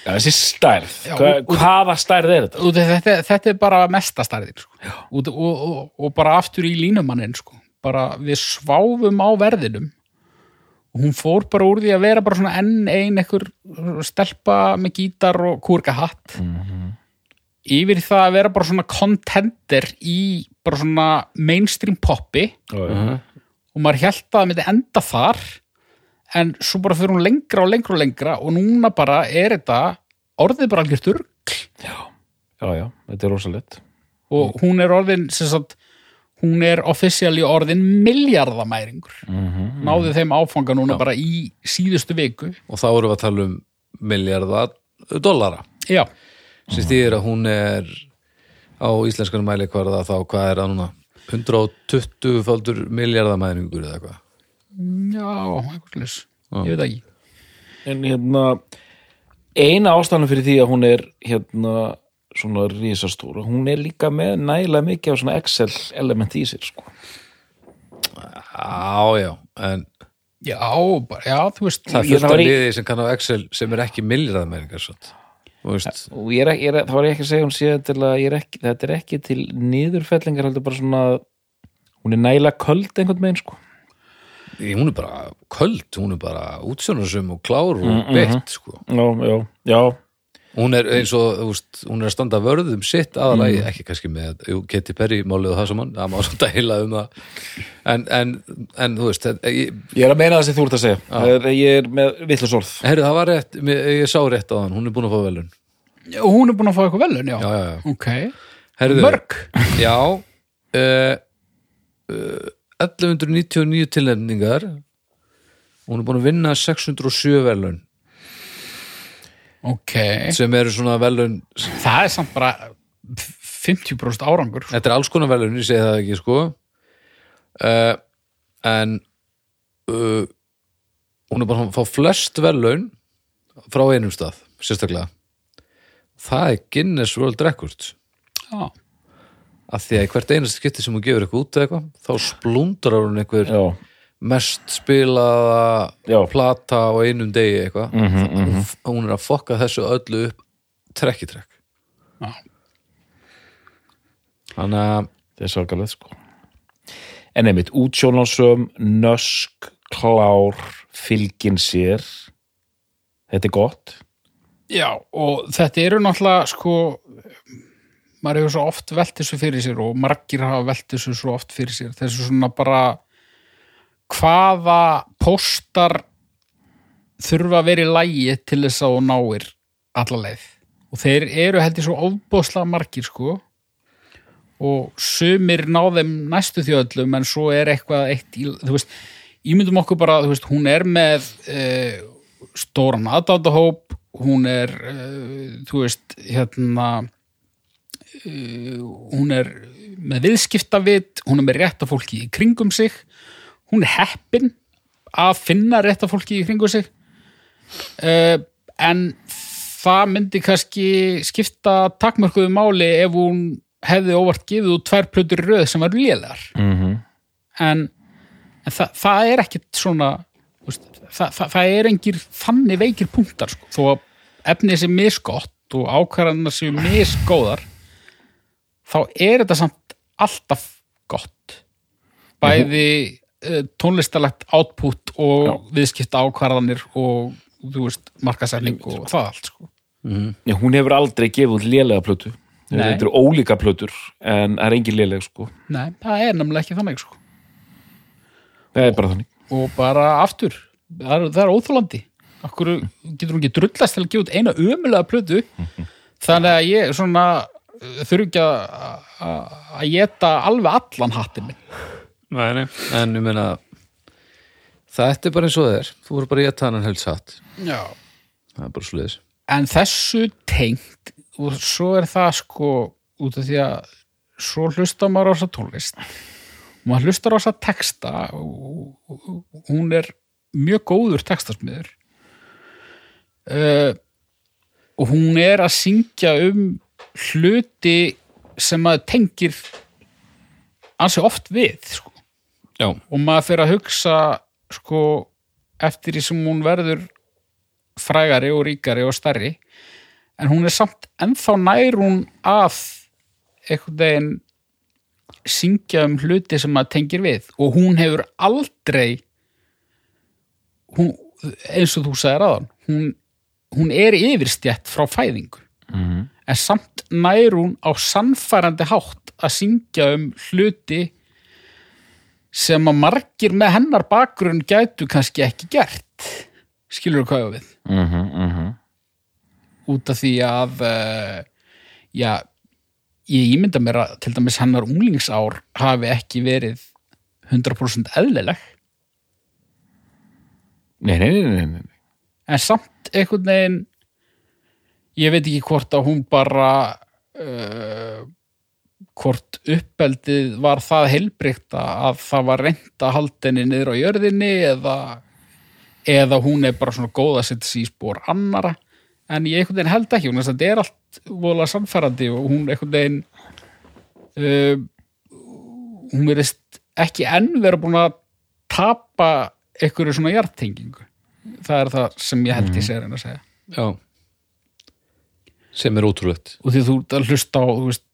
Já, þessi stærð, Já, Hva, og- hvaða stærð er þetta? Út þetta, þetta er bara mesta stærðin sko. og, og, og, og bara aftur í línumannin sko. bara við sváfum á verðinum. Og hún fór bara úr því að vera bara svona enn ein ekkur stelpa með gítar og kúrkahatt yfir í það að vera bara svona contender í bara svona mainstream poppi. Uh og maður held að það myndi enda þar en svo bara fyrir hún lengra og lengra og lengra og núna bara er þetta orðið bara algjör sturg Já, já, þetta er rosalegt. og hún er orðin sagt, hún er officially orðin miljardamæringur Mm náðu þeim áfanga núna bara í síðustu viku. Og þá erum við að tala um miljardar dollara. Já, sem stýðir að hún er á íslenskan mæli hverða þá hvað er það núna? 120 faldur miljardamæningur eða eitthvað já, eitthvað slags ég veit það ekki. En hérna eina ástæðan fyrir því að hún er hérna svona risastóra, hún er líka með nægilega mikið á svona Excel element í sér sko. Já, já, en Já, bara, já, þú veist það er var í- liði sem kann á Excel sem er ekki milliraðmæringar Þú veist, og ég er, ekki- ég er, það var ég ekki að segja hún sé til að ég er ekki, þetta er ekki til niðurfellingar heldur bara svona hún er nægilega köld einhvern megin sko. Hún er bara köld, hún er bara útsjónarsum og klár og Mm, beitt sko. já, já, já hún er eins og, þú veist, hún er að standa vörðum sitt aðalagi, Mm. ekki kannski með jú, Katy Perry málið og það saman, það má <laughs> svona dæla um það en, en, en þú veist ég, ég er að meina það sem þú ert að segja er, ég er með vittlust orð herru, það var rétt ég, ég sá rétt á hann, hún er búin að fá velun Og hún er búin að fá eitthvað velun, já. já, já, já, Ok. herru, Mörg. já uh, uh, 1199 tilnefningar hún er búin að vinna 607 velun Ok. sem eru svona velun Það er samt bara 50% árangur. Þetta er alls konar velun, ég segi það ekki sko uh, en uh, hún er bara að fá flest velun frá einum stað, sérstaklega það er Guinness World Records Já. Af því að hvert einast skipti sem hún gefur eitthvað út eða eitthvað, þá splundrar hún einhver já, mest spilaða Já. plata á einum degi eitthvað Mhm, hún, hún er að fokka þessu öllu upp trekk í trekk Já. þannig að það er svakalegt sko. en einmitt, útsjónarsum nösk, klár fylgin sér þetta er gott Já, og þetta eru náttúrulega sko maður hefur svo oft velt þessu fyrir sér og margir hafa velt þessu svo oft fyrir sér. Þessu svona bara hvaða póstar þurfa að vera í lægi til þess að náir alla leið. Og þeir eru heldur svo ofbóðslega margir sko. Og sumir ná þeim næstu þjóðlum en svo er eitthvað eitt í, þú veist, ímyndum okkur bara veist, hún er með uh, stóran aðdáttahóp hún er uh, þú veist, hérna hún er með viðskiptavit hún er með rétta fólki í kringum sig hún er heppin að finna rétta fólki í kringum sig uh, en það myndi kannski skipta takmörkuðu máli ef hún hefði óvart gefið út tvær plötur röð sem var lélegar mm -hmm. en, en það, það er ekkit svona veist, það, það, það er engir þannig veikir punktar sko. þó að efnið sé misgott og ákvarðanar séu misgóðar þá er þetta samt alltaf gott. Bæði uh, tónlistarlegt output og viðskipta ákvarðanir og þú veist, markasetning og það allt sko. Já, hún hefur aldrei gefið út lélega plötu. Þetta eru ólíka plötur en það er engin léleg sko. Nei, það er nefnilega ekki þannig sko. það er bara þannig. Og bara aftur það er, það er óþólandi Akkur getur hún ekki drullast til að gefa út eina ömulega plötu? <laughs> Þannig að ég svona þurfi ekki að- geta alveg allan hattin minn. Nei, nei. En ég meina þetta er bara eins og það er. Þú voru bara að geta hann helst satt Já. það er bara sliðis en þessu tengt og svo er það sko út af því að svo hlusta maður á þessa tónlist. Og maður hlustar á þessa texta og hún er mjög góður textasmiður. Uh, og hún er að syngja um hluti sem maður tengir ansi oft við sko. Og maður fyrir að hugsa sko eftir því sem hún verður frægari og ríkari og stærri en hún er samt ennþá nær hún að einhvern veginn syngja um hluti sem maður tengir við og hún hefur aldrei hún, eins og þú sagðir aðan hún, hún er yfirstjætt frá fæðingu mm. En samt nær hún á sannfærandi hátt að syngja um hluti sem að margir með hennar bakgrunn gætu kannski ekki gert skilur þú hvað ég á við Mm -hmm, mm -hmm. út af því að uh, já ég ímynda mér að til dæmis hennar unglingsár hafi ekki verið 100% eðlileg nei, nei, nei, nei, nei. en samt einhvern veginn ég veit ekki hvort að hún bara uh, hvort uppeldið var það heilbrygt að það var reynt að halda henni niður á jörðinni eða eða hún er bara svona góð að setja sig í spór annara en ég einhvern veginn held ekki, hún þetta er allt voðalega samfærandi og hún einhvern veginn uh, hún verðist ekki enn vera búin að tapa einhverju svona hjartengingu það er það sem ég held ég sé að reyna að segja. Já sem er ótrúlegt og því þú hlusta á veist,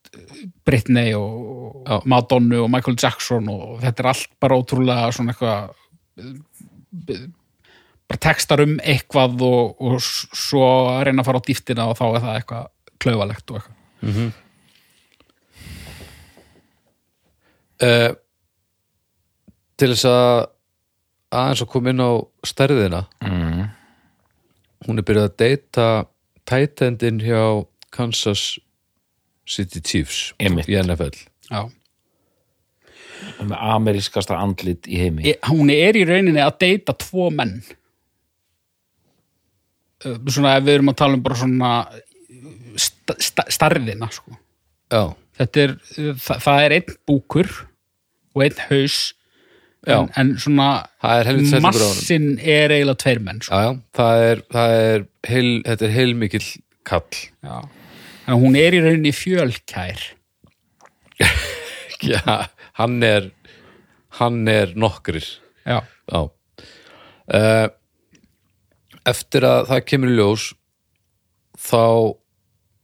Britney og Já. Madonna og Michael Jackson og þetta er allt bara ótrúlega svona eitthvað bara textar um eitthvað og, og svo að reyna að fara á dýftina og þá er það eitthvað klaufalegt og eitthvað uh, til þess að aðeins að koma inn á stærðina mm. hún er byrjað að deyta tætendin hjá Kansas City Chiefs Einmitt. í NFL Já. með amerískasta andlit í heimi hún er í rauninni að deyta tvo menn Uh, svona ef við erum að tala um bara svona sta, sta, starðina sko. já, þetta er, það, það er einn búkur og einn haus. En, en svona er massin er eiginlega tveir menn sko. já, já, það er, það er heil, þetta er heilmikill kall. Já. Að hún er í rauninni fjölkær. <laughs> Já, hann er hann er nokkrir. Já, uh, Eftir að það kemur í ljós þá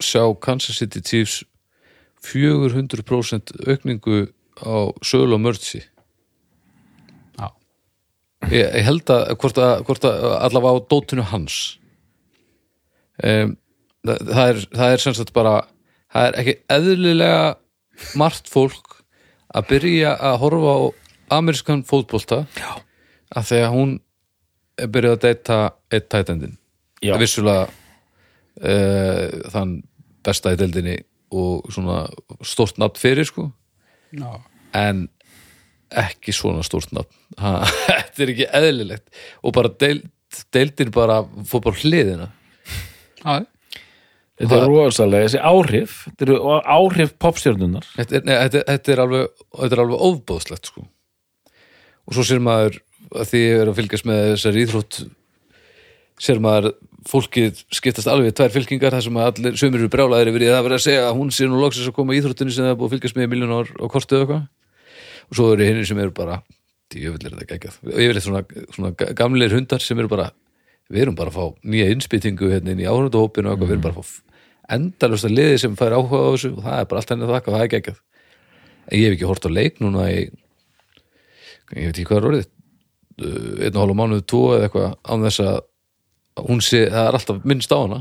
sjá Kansas City Chiefs 400% aukningu á sölu og mörgsi ég, ég held að hvort, að hvort að allavega á dótinu hans um, það, það er það er sem sagt bara það er ekki eðlilega margt fólk að byrja að horfa á amerískan fótbolta Já. að því að hún er byrjað að deyta eitt tætendin vissulega uh, þann besta í deildinni og svona stórt nafn fyrir sko já. en ekki svona stórt nafn. Ha, <laughs> þetta er ekki eðlilegt. Og bara deild, deildin bara fór bara hliðina. Já. þetta er rosalega, þessi áhrif þetta eru áhrif popstjörnunar þetta er, nei, þetta, þetta er alveg þetta er alveg ofbóðslegt sko. Og svo sér maður að því er að fylgjast með þessar íþrótt sér maður fólkið skiptast alveg tvær fylkingar þar sem allir sömur eru brjálæðir yfir í það að vera að segja að hún sé nú loksins að koma í íþróttinni sem það er búið að fylgjast með í miljón ár og kortið og eitthvað og svo eru hinn sem eru bara djöfull er þetta geggjað. Og yfirleitt svona, svona ga- gamlir hundar sem eru bara við erum bara að fá nýja innspýtingu hérna inn í áhundahópinu og eitthvað, við erum bara að fá endalust að liði sem fær áhuga á þessu og það er bara allt henni þakka og það er geggjað. En ég hef ekki hort á leik núna í ég veit ekki hvað er orðið uh, einn og hálfa mánuð, tvo eða eitthvað án þess að hún sé, það er alltaf minnst á hana.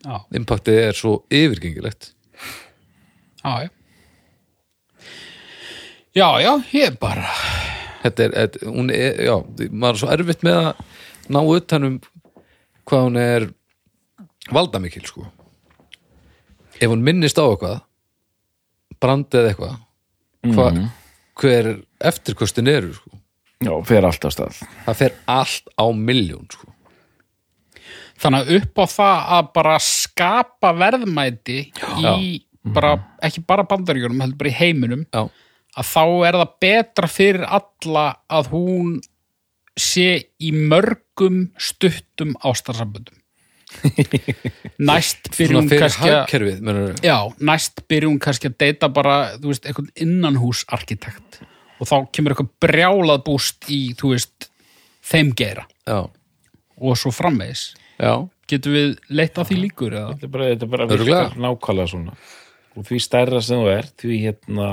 Já. impaktið er svo yfirgengilegt. Já, já. Já, já, ég bara þetta er, þetta, hún er, já, maður er svo erfitt með að ná utanum hvað hún er valdamikil sko. Ef hún minnist á eitthvað brandið eða eitthvað hva, hver eftirkostin eru sko. Já, fer alltaf stað. Það fer allt á milljón sko. Þannig að upp á það að bara skapa verðmæti í bara, ekki bara bandaríunum, heldur bara í heiminum já, að þá er það betra fyrir alla að hún sé í mörgum stuttum ástarsamböndum. <laughs> Næst byrjum kannski að já, næst byrjum kannski að deyta bara, þú veist, eitthvað innanhúsarkitekt. Og þá kemur eitthvað brjálað búst í, þú veist þeim geira. Já, og svo framvegis. Já, getum við leitt að því líkur eða? þetta er bara, þetta er bara nákvæmlega svona. Og því stærra sem þú er því hérna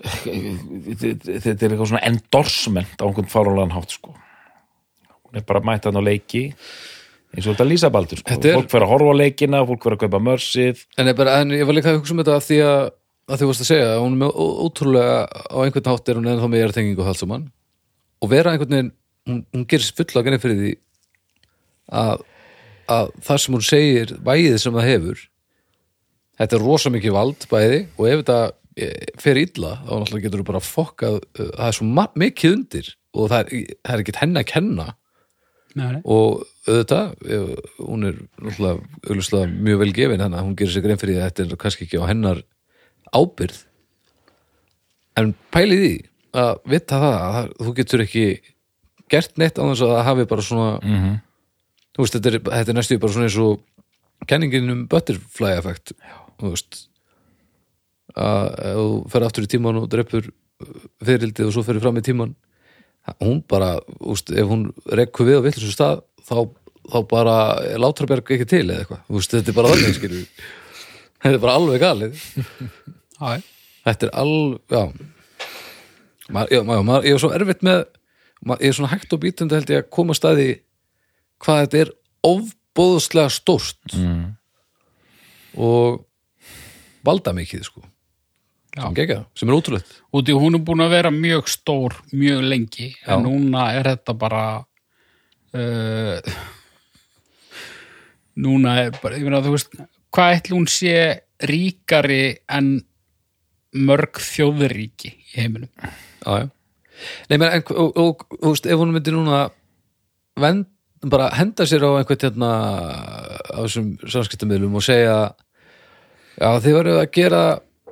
þetta er eitthvað svona endorsement á einhvern fárulegan hátt sko. Hún er bara mætt hann á leiki eins og þetta lýsa baldur sko. Er- fólk fer að horfa á leikina, fólk fer að kaupa mörsið. En ég, en ég var líka að hugsa um þetta af því að, að því varst að segja, að hún er ótrúlega á einhvern hátt er hún ennþá með tengingu og allt saman og vera einhvern veginn hún, hún gerir fulla ganni fyrir því að, að það sem hún segir vægið sem það hefur þetta er rosa mikið vald bæði og ef þetta fer illa þá náttúrulega getur þú bara fokkað uh, það er svo mikið undir og það er, það er ekkert henni að kenna. Nei, og auðvitað ef- hún er náttúrulega mjög vel gefin þannig að hún gerir sig grein fyrir því að þetta er kannski ekki á hennar ábyrð en pælið því að vita það að það- þú getur ekki gert neitt á þess að það hafi bara svona Mhm. þú veist, þetta er, þetta er næstu bara svona eins og kenningin um butterfly effect þú veist að ef þú fer aftur í tíman og dreipur fyririldið og svo fer fram í tíman hún bara, veist, ef hún rekku við á villisum stað þá, þá bara er Látraberg ekki til eða eitthvað, veist, þetta er bara þannig skilur þetta er bara alveg galið. <laughs> Þetta er alveg, já. Maður, já, maður, maður, ég er svo erfitt með ég er svona hægt og bítandi held ég að koma að staði hvað þetta er ofbóðslega stórt. Mm. og valda mikið sko. Sem, gegja, sem er ótrúlegt út í hún er búin að vera mjög stór mjög lengi, Já. en núna er þetta bara uh, núna er bara, ég meina þú veist hvað ætli hún sé ríkari en mörg þjóðuríki í heiminum já, já. Nei, menn, en, og, og, og, þú veist, ef hún myndi núna vend, bara henda sér á einhvern hérna á þessum samskiptamöðlum og segja já, þið verður að gera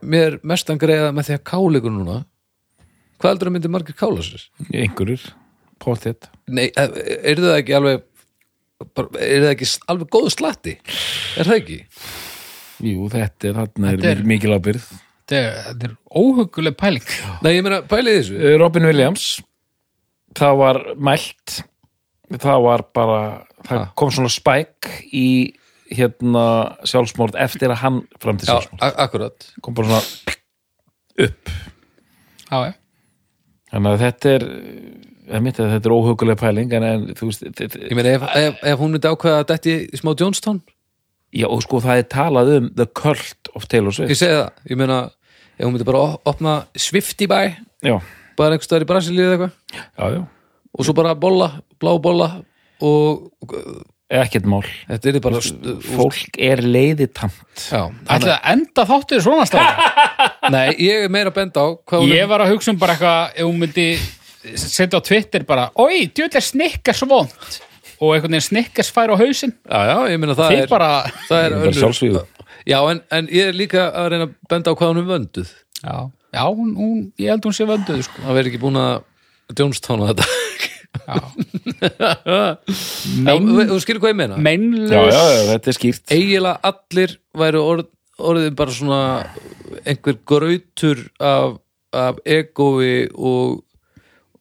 mér mestan greiða með því að kála ykkur núna hvað heldur að myndi margir kála sér? einhverjur, potið Nei, er það ekki alveg er það ekki alveg góð slatti? Er það ekki? jú, þetta er, þarna Þetta er er- mikil ábyrð þetta er, þetta er óhuguleg pæling Nei, ég meina, pælið þessu Eh, Robin Williams það var mælt það var bara það Ha. kom svona spæk í hérna sjálfsmórð eftir að hann fram til Já, sjálfsmórð kom bara svona upp. Já, já. þannig að þetta er ég myndi að þetta er óhugulega pæling en, en þú veist þetta- Ég meina, ef, ef, ef hún myndi ákveða að detti í smá Jonestown já og sko það er talað um the cult of Taylor Ég Swift segi það, ég meina ef hún myndi bara op- opna Swifty bæ já, bara einhvers staðar í Brasilíu eða eitthvað. Já, já, og svo bara bolla, blá bolla og ekkert mál. Þetta er bara fólk er leiðitamt. Ætli að enda þáttir svona stafn <laughs> nei, ég er meira benda á ég var að hugsa um bara eitthvað ef hún myndi setja á Twitter bara, oi, djöld er snikkars vond og einhvern veginn snikkars fær á hausinn. Já, já, ég meina það er bara, það er Bara önnur- sjálfsvígum. Já, en, en ég er líka að reyna að benda á hvað hún er vönduð. Já, já hún, hún, ég held hún sé vönduð sko. það verður ekki búin að að þetta Já, <laughs> Þú skilur hvað ég meina? Meinlaus já, já, þetta er skýrt. Eiginlega allir væru orð, orðið bara svona einhver grautur af, af egói og,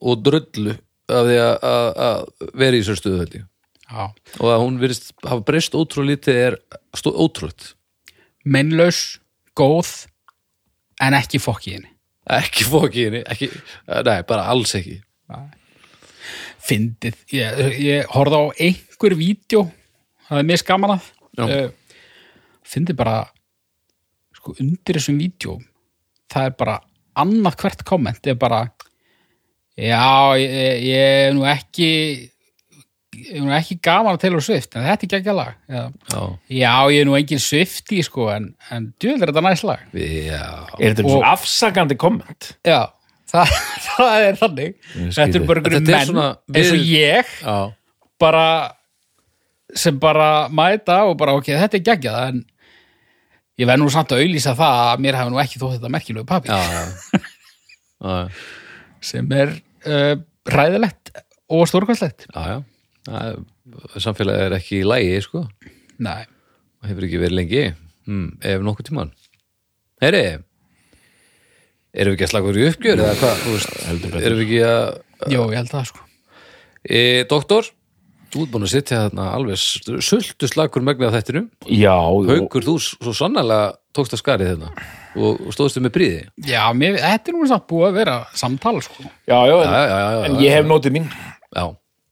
og drullu af því að, að, að vera í sér stöðu held ég. Já. og að hún virðist hafa breyst ótrúlítið er stó, ótrúlt meinlaus, góð en ekki fokk í henni. Ekki fóki henni ekki, nei, bara alls ekki fyndið, ég, ég horfði á einhver vídeo, það er mér skaman að. Uh, fyndið bara sko undir þessum vídeo það er bara annað hvert komment. Er bara já, ég, ég er nú ekki ég er nú ekki gaman að Taylor Swift en þetta er ekki ekki lag. Já. já, já, ég er nú engin Swifty sko en, en djöðl er þetta næst lag. Já, er þetta Og- afsakandi komment? Já, það, <laughs> það er þannig. Þetta er bara er menn svona eins og við- ég já. bara sem bara mæta og bara ok, þetta er geggjað en ég verð nú samt að auðlýsa það að mér hafi nú ekki þótt þetta <laughs> já. já, sem er uh, ræðilegt og stórkvæslegt samfélagið er ekki í lægi sko. Nei, hefur ekki verið lengi. Hmm, ef nokkuð tímann. Heyri erum við ekki að slaka úr í uppgjör eða hvað, þú veist, erum við ekki að jó, ég held það sko. E, Doktor, þú ert búin að sitja þarna alveg sultu slakur megnið af þættinu já, og- Haukur, þú svo sannlega tókst að skarið þarna og, og stóðstu með príði Já, mér, þetta er nú samt búið að vera samtal sko. Já, já, en, Já, já, en ég hef nótið mín. Já,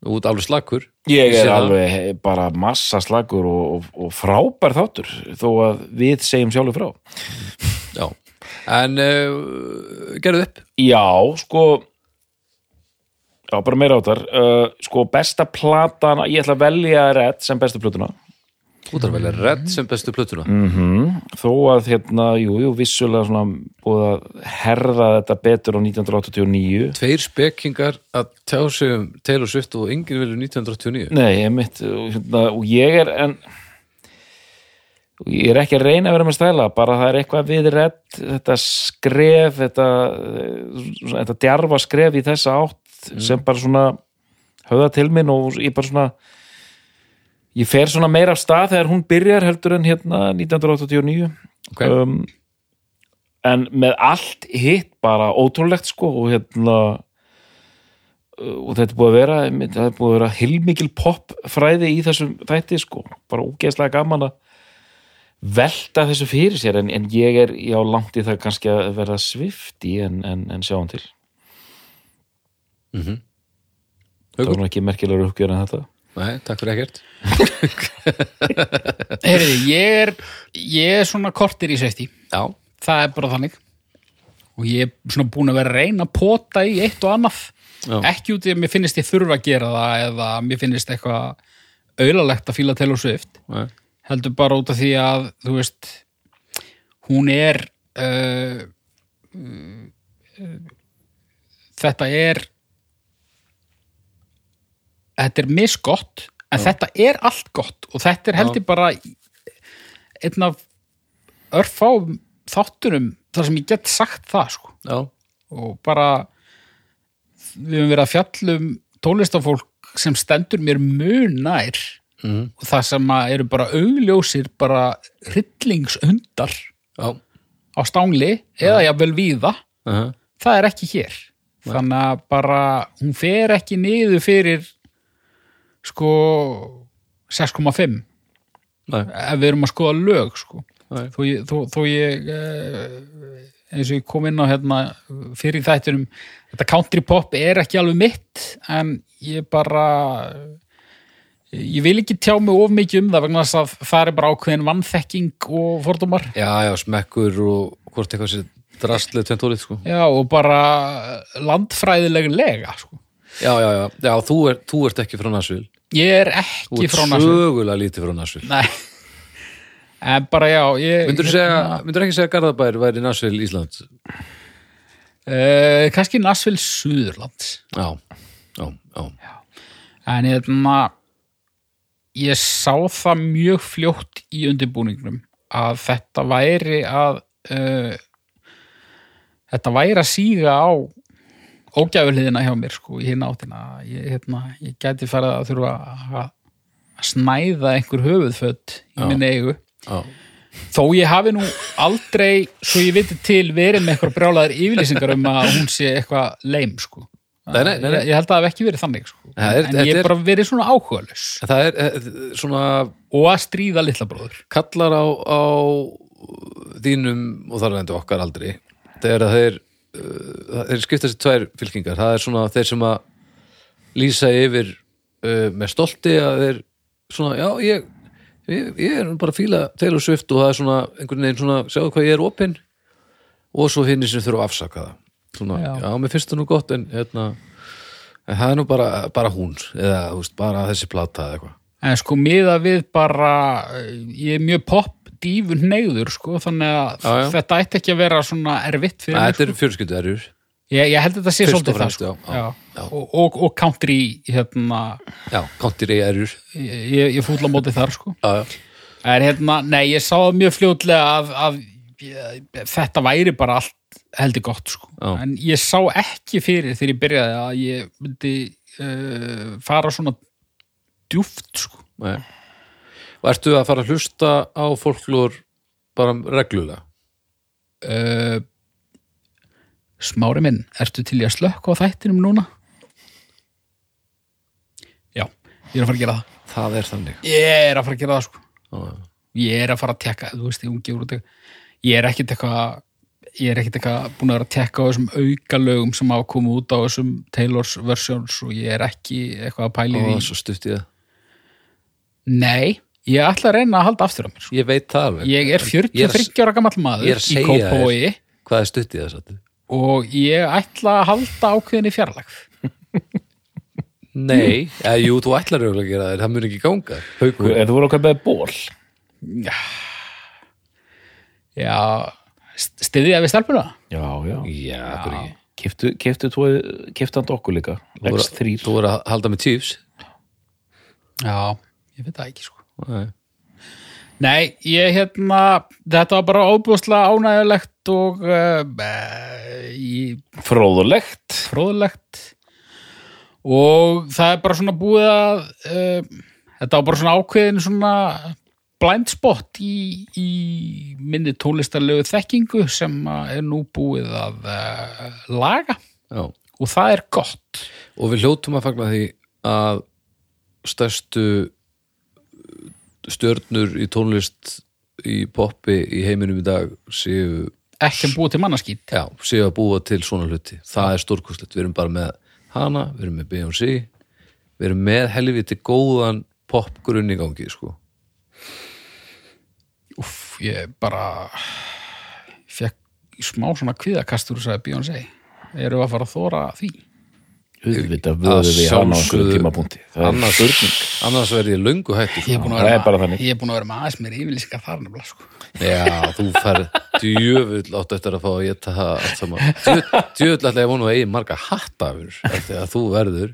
þú ert alveg slakur. Ég er alveg bara massa slagur og, og, og frábær þáttur þó að við segjum sjálfur frá. Já, en uh, gerðu upp. Já, sko já, bara meira áttar uh, sko, besta platan ég ætla að velja Red sem bestu plötuna. Þú þarf að redd sem bestu plötuna. Mm þó að hérna, jú, jú, vissulega svona búið að herða þetta betur á 1989 Tveir spekingar að tjá sig um Taylor Swift og yngri vilju 1989 Nei, ég mitt og, hérna, og ég er en ég er ekki að reyna að vera með stæla bara það er eitthvað við redd þetta skref þetta, þetta djarfa skref í þessa átt sem bara svona höfða til minn og ég bara svona ég fer svona meira af stað þegar hún byrjar heldur en hérna 1989 Ok. um, en með allt hitt bara ótrúlegt sko og hérna og þetta er búið að vera það er búið að vera heilmikil popfræði í þessum þætti sko bara ógeðslega gaman að velta þessu fyrir sér en, en ég er já langt í það kannski að vera svifti en, en, en sjáum til. Það Haukur? var nú ekki merkilegur uppgjör en þetta. Nei, takk fyrir ekkert. <laughs> <laughs> Heyriði, ég er ég er svona kortir í svefti Já, það er bara þannig. Og ég er svona búin að vera að reyna að pota í eitt og annað. Já. ekki út í að mér finnist ég þurfa að gera það eða mér finnist eitthvað auðalegt að fíla Taylor Swift nei, heldur bara út af því að þú veist hún er uh, uh, þetta er þetta er misgott en þetta er allt gott. Og þetta er heldur bara einn af örfá þáttunum þar sem ég get sagt það sko. Já, og bara við höfum verið að fjallum tólestafólk sem stendur mér mun nær Mhm. og það sem eru bara augljósir bara hryllingshundar já. á stángli eða jafnvel víða uh það er ekki hér. Þannig að bara hún fer ekki niður fyrir sko 6,5 Nei, ef við erum að skoða lög sko. Nei, þó þó, þó ég eh, eins og ég kom inn á hérna fyrir þættunum þetta country pop er ekki alveg mitt en ég bara ég vil ekki tjá mig of mikið um það vegna þess að það er bara ákveðin vannþekking og fordómar. Já, já, smekkur og hvort eitthvað sér drastlið tventólið, sko. Já, og bara landfræðilega lega sko. Já, já, já, já, þú, er, þú ert ekki frá Nashville. Ég er Þú ekki ert frá næsum sögulega lítið frá nei. En bara já ég, Myndur segja, myndur ekki segja að Garðabær væri Nashville Ísland? uh, kannski Nashville Suðurlands. Já, já, já. En hérna, ég sá það mjög fljótt í undirbúningnum að þetta væri að uh, þetta væri að síga á ógæfuliðina hjá mér sko í hinn áttina. Ég, hérna, ég gæti farið að þurfa að snæða einhver höfuðföt í Já. minni eigu. Já, Þó ég hafi nú aldrei, svo ég viti til, verið með eitthvað brjálaðar yfirlýsingar um að hún sé eitthvað leim sko. Nei, nei, nei. Ég, held að það hef ekki verið þannig sko. Er- en ég hef bara verið svona áhugaðlös það er eh, svona og að stríða litla bróður. Kallar á, á þínum og þar endur okkar aldrei þegar þeir uh, þeir skipta sér tvær fylkingar. Það er svona þeir sem að lýsa yfir uh, með stolti að þeir svona, já, ég ég, ég er bara að fíla Taylor Swift og það er svona einhvern veginn svona, sjáðu hvað ég er opinn. Og svo hinn sem þurfa að afsaka það svona, Já. já, mér finnst það nú gott en hérna en það er nú bara, bara hún eða veist, bara þessi plata eða eitthvað en sko miða við bara ég er mjög pop dífun neyður sko þannig að Já, já. þetta ætti ekki að vera svona erfitt fyrir mig þetta sko. er fjölskyldu erjur ég, ég held að þetta sé svolítið það sko. já. Og, og, og country hérna já, country erjur ég, ég, fúla móti þar sko já, já, en hérna, nei ég sá mjög fljótlega að, að þetta væri bara allt heldur gott sko. En ég sá ekki fyrir þegar ég byrjaði að ég myndi uh, fara svona djúft sko. Og ertu að fara að hlusta á fólklur bara reglulega? Uh, Smári minn, ertu til í að slökka á þættinum núna? Já, ég er að fara að gera það. Það er þannig. Ég er að fara að gera það sko. Ég er að fara að tekka, þú veist, ég, hún gefur út eitthvað Ég er ekkit eitthvað ég er búin að vera að tekka á þessum aukalögum sem hafa komið út á þessum Taylor's versions og ég er ekki eitthvað að pæli og því. svo stutt ég það. Nei, ég ætla að reyna að halda aftur á mér sko. ég veit það alveg. Ég er Ég er að- 43 ára gamall ég maður er að í Kópavogi. hvað er stutt í það sattu? og ég ætla að halda ákveðinni fjarlægð. Nei, eða, jú, þú ætlar auðvitað að gera það það mun ekki ganga. Haukur, En þú voru okkar með ból Já, stiðið við stelpuna? Já, já. Já, Kiftu, kiftu, tvo, kiftu hann okkur líka. Þú voru- X3 þú voru að halda með Chiefs? Já, ég veit það ekki sko. Nei, Nei, ég hérna þetta var bara óbúslega ánægulegt og uh, í Fróðulegt fróðulegt og það er bara svona búið að uh, þetta var bara svona ákveðin svona blind spot í, í minni tónlistarlegu þekkingu sem er nú búið að uh, laga Já. og það er gott Og við hljótum að fagna því að stærstu stjörnur í tónlist í poppi í heiminum í dag séu, ekki að búið til mannaskýt já, séu að búa til svona hluti. Það er stórkostlegt. Við erum bara með hana, við erum með Beyoncé, við erum með helviti góðan popgrunn í gangi, sko. Úff, ég bara fekk smá svona kviðakastur og sagði Beyoncé eru að fara að þóra því auðvitað vöðu við hann á einhverju tímapunkti Annars, verði ég löngu hættu. ég er búin að það vera, bara með, þannig. ég er búin að vera með aðeins mér yfirlýsingar þar nefnilega sko. Já, þú færð djöfull átt eftir að fá að geta allt saman. Djö- Djöfull ætla ég vonu að eigi marga hattafur að þú verður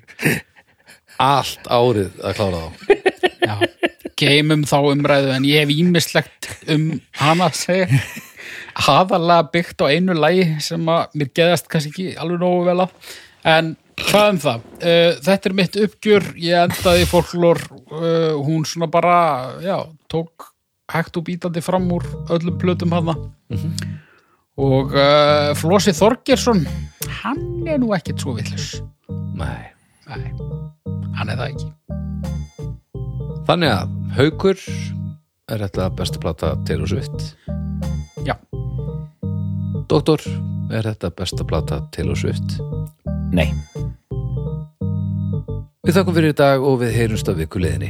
allt árið að klára þá. Já, geymum þá umræðu en ég hef ímislegt um hana að segja aðalega byggt á einu lægi sem að mér geðast kannski ekki alveg nógu vel að en hvað um það? Uh, þetta er mitt uppgjör, ég endaði í folklór, uh, hún svona bara já, tók hægt og bítandi fram úr öllum plötum hana. Og uh, Flósi Þorgersson hann er nú ekkert svo villus Nei. Nei, hann er það ekki Þannig að Haukur er þetta besta plata Taylor Swift. Já, Doktor, er þetta besta plata Taylor Swift? nei, Við þakkum fyrir í dag og við heyrumst af vikuleginni.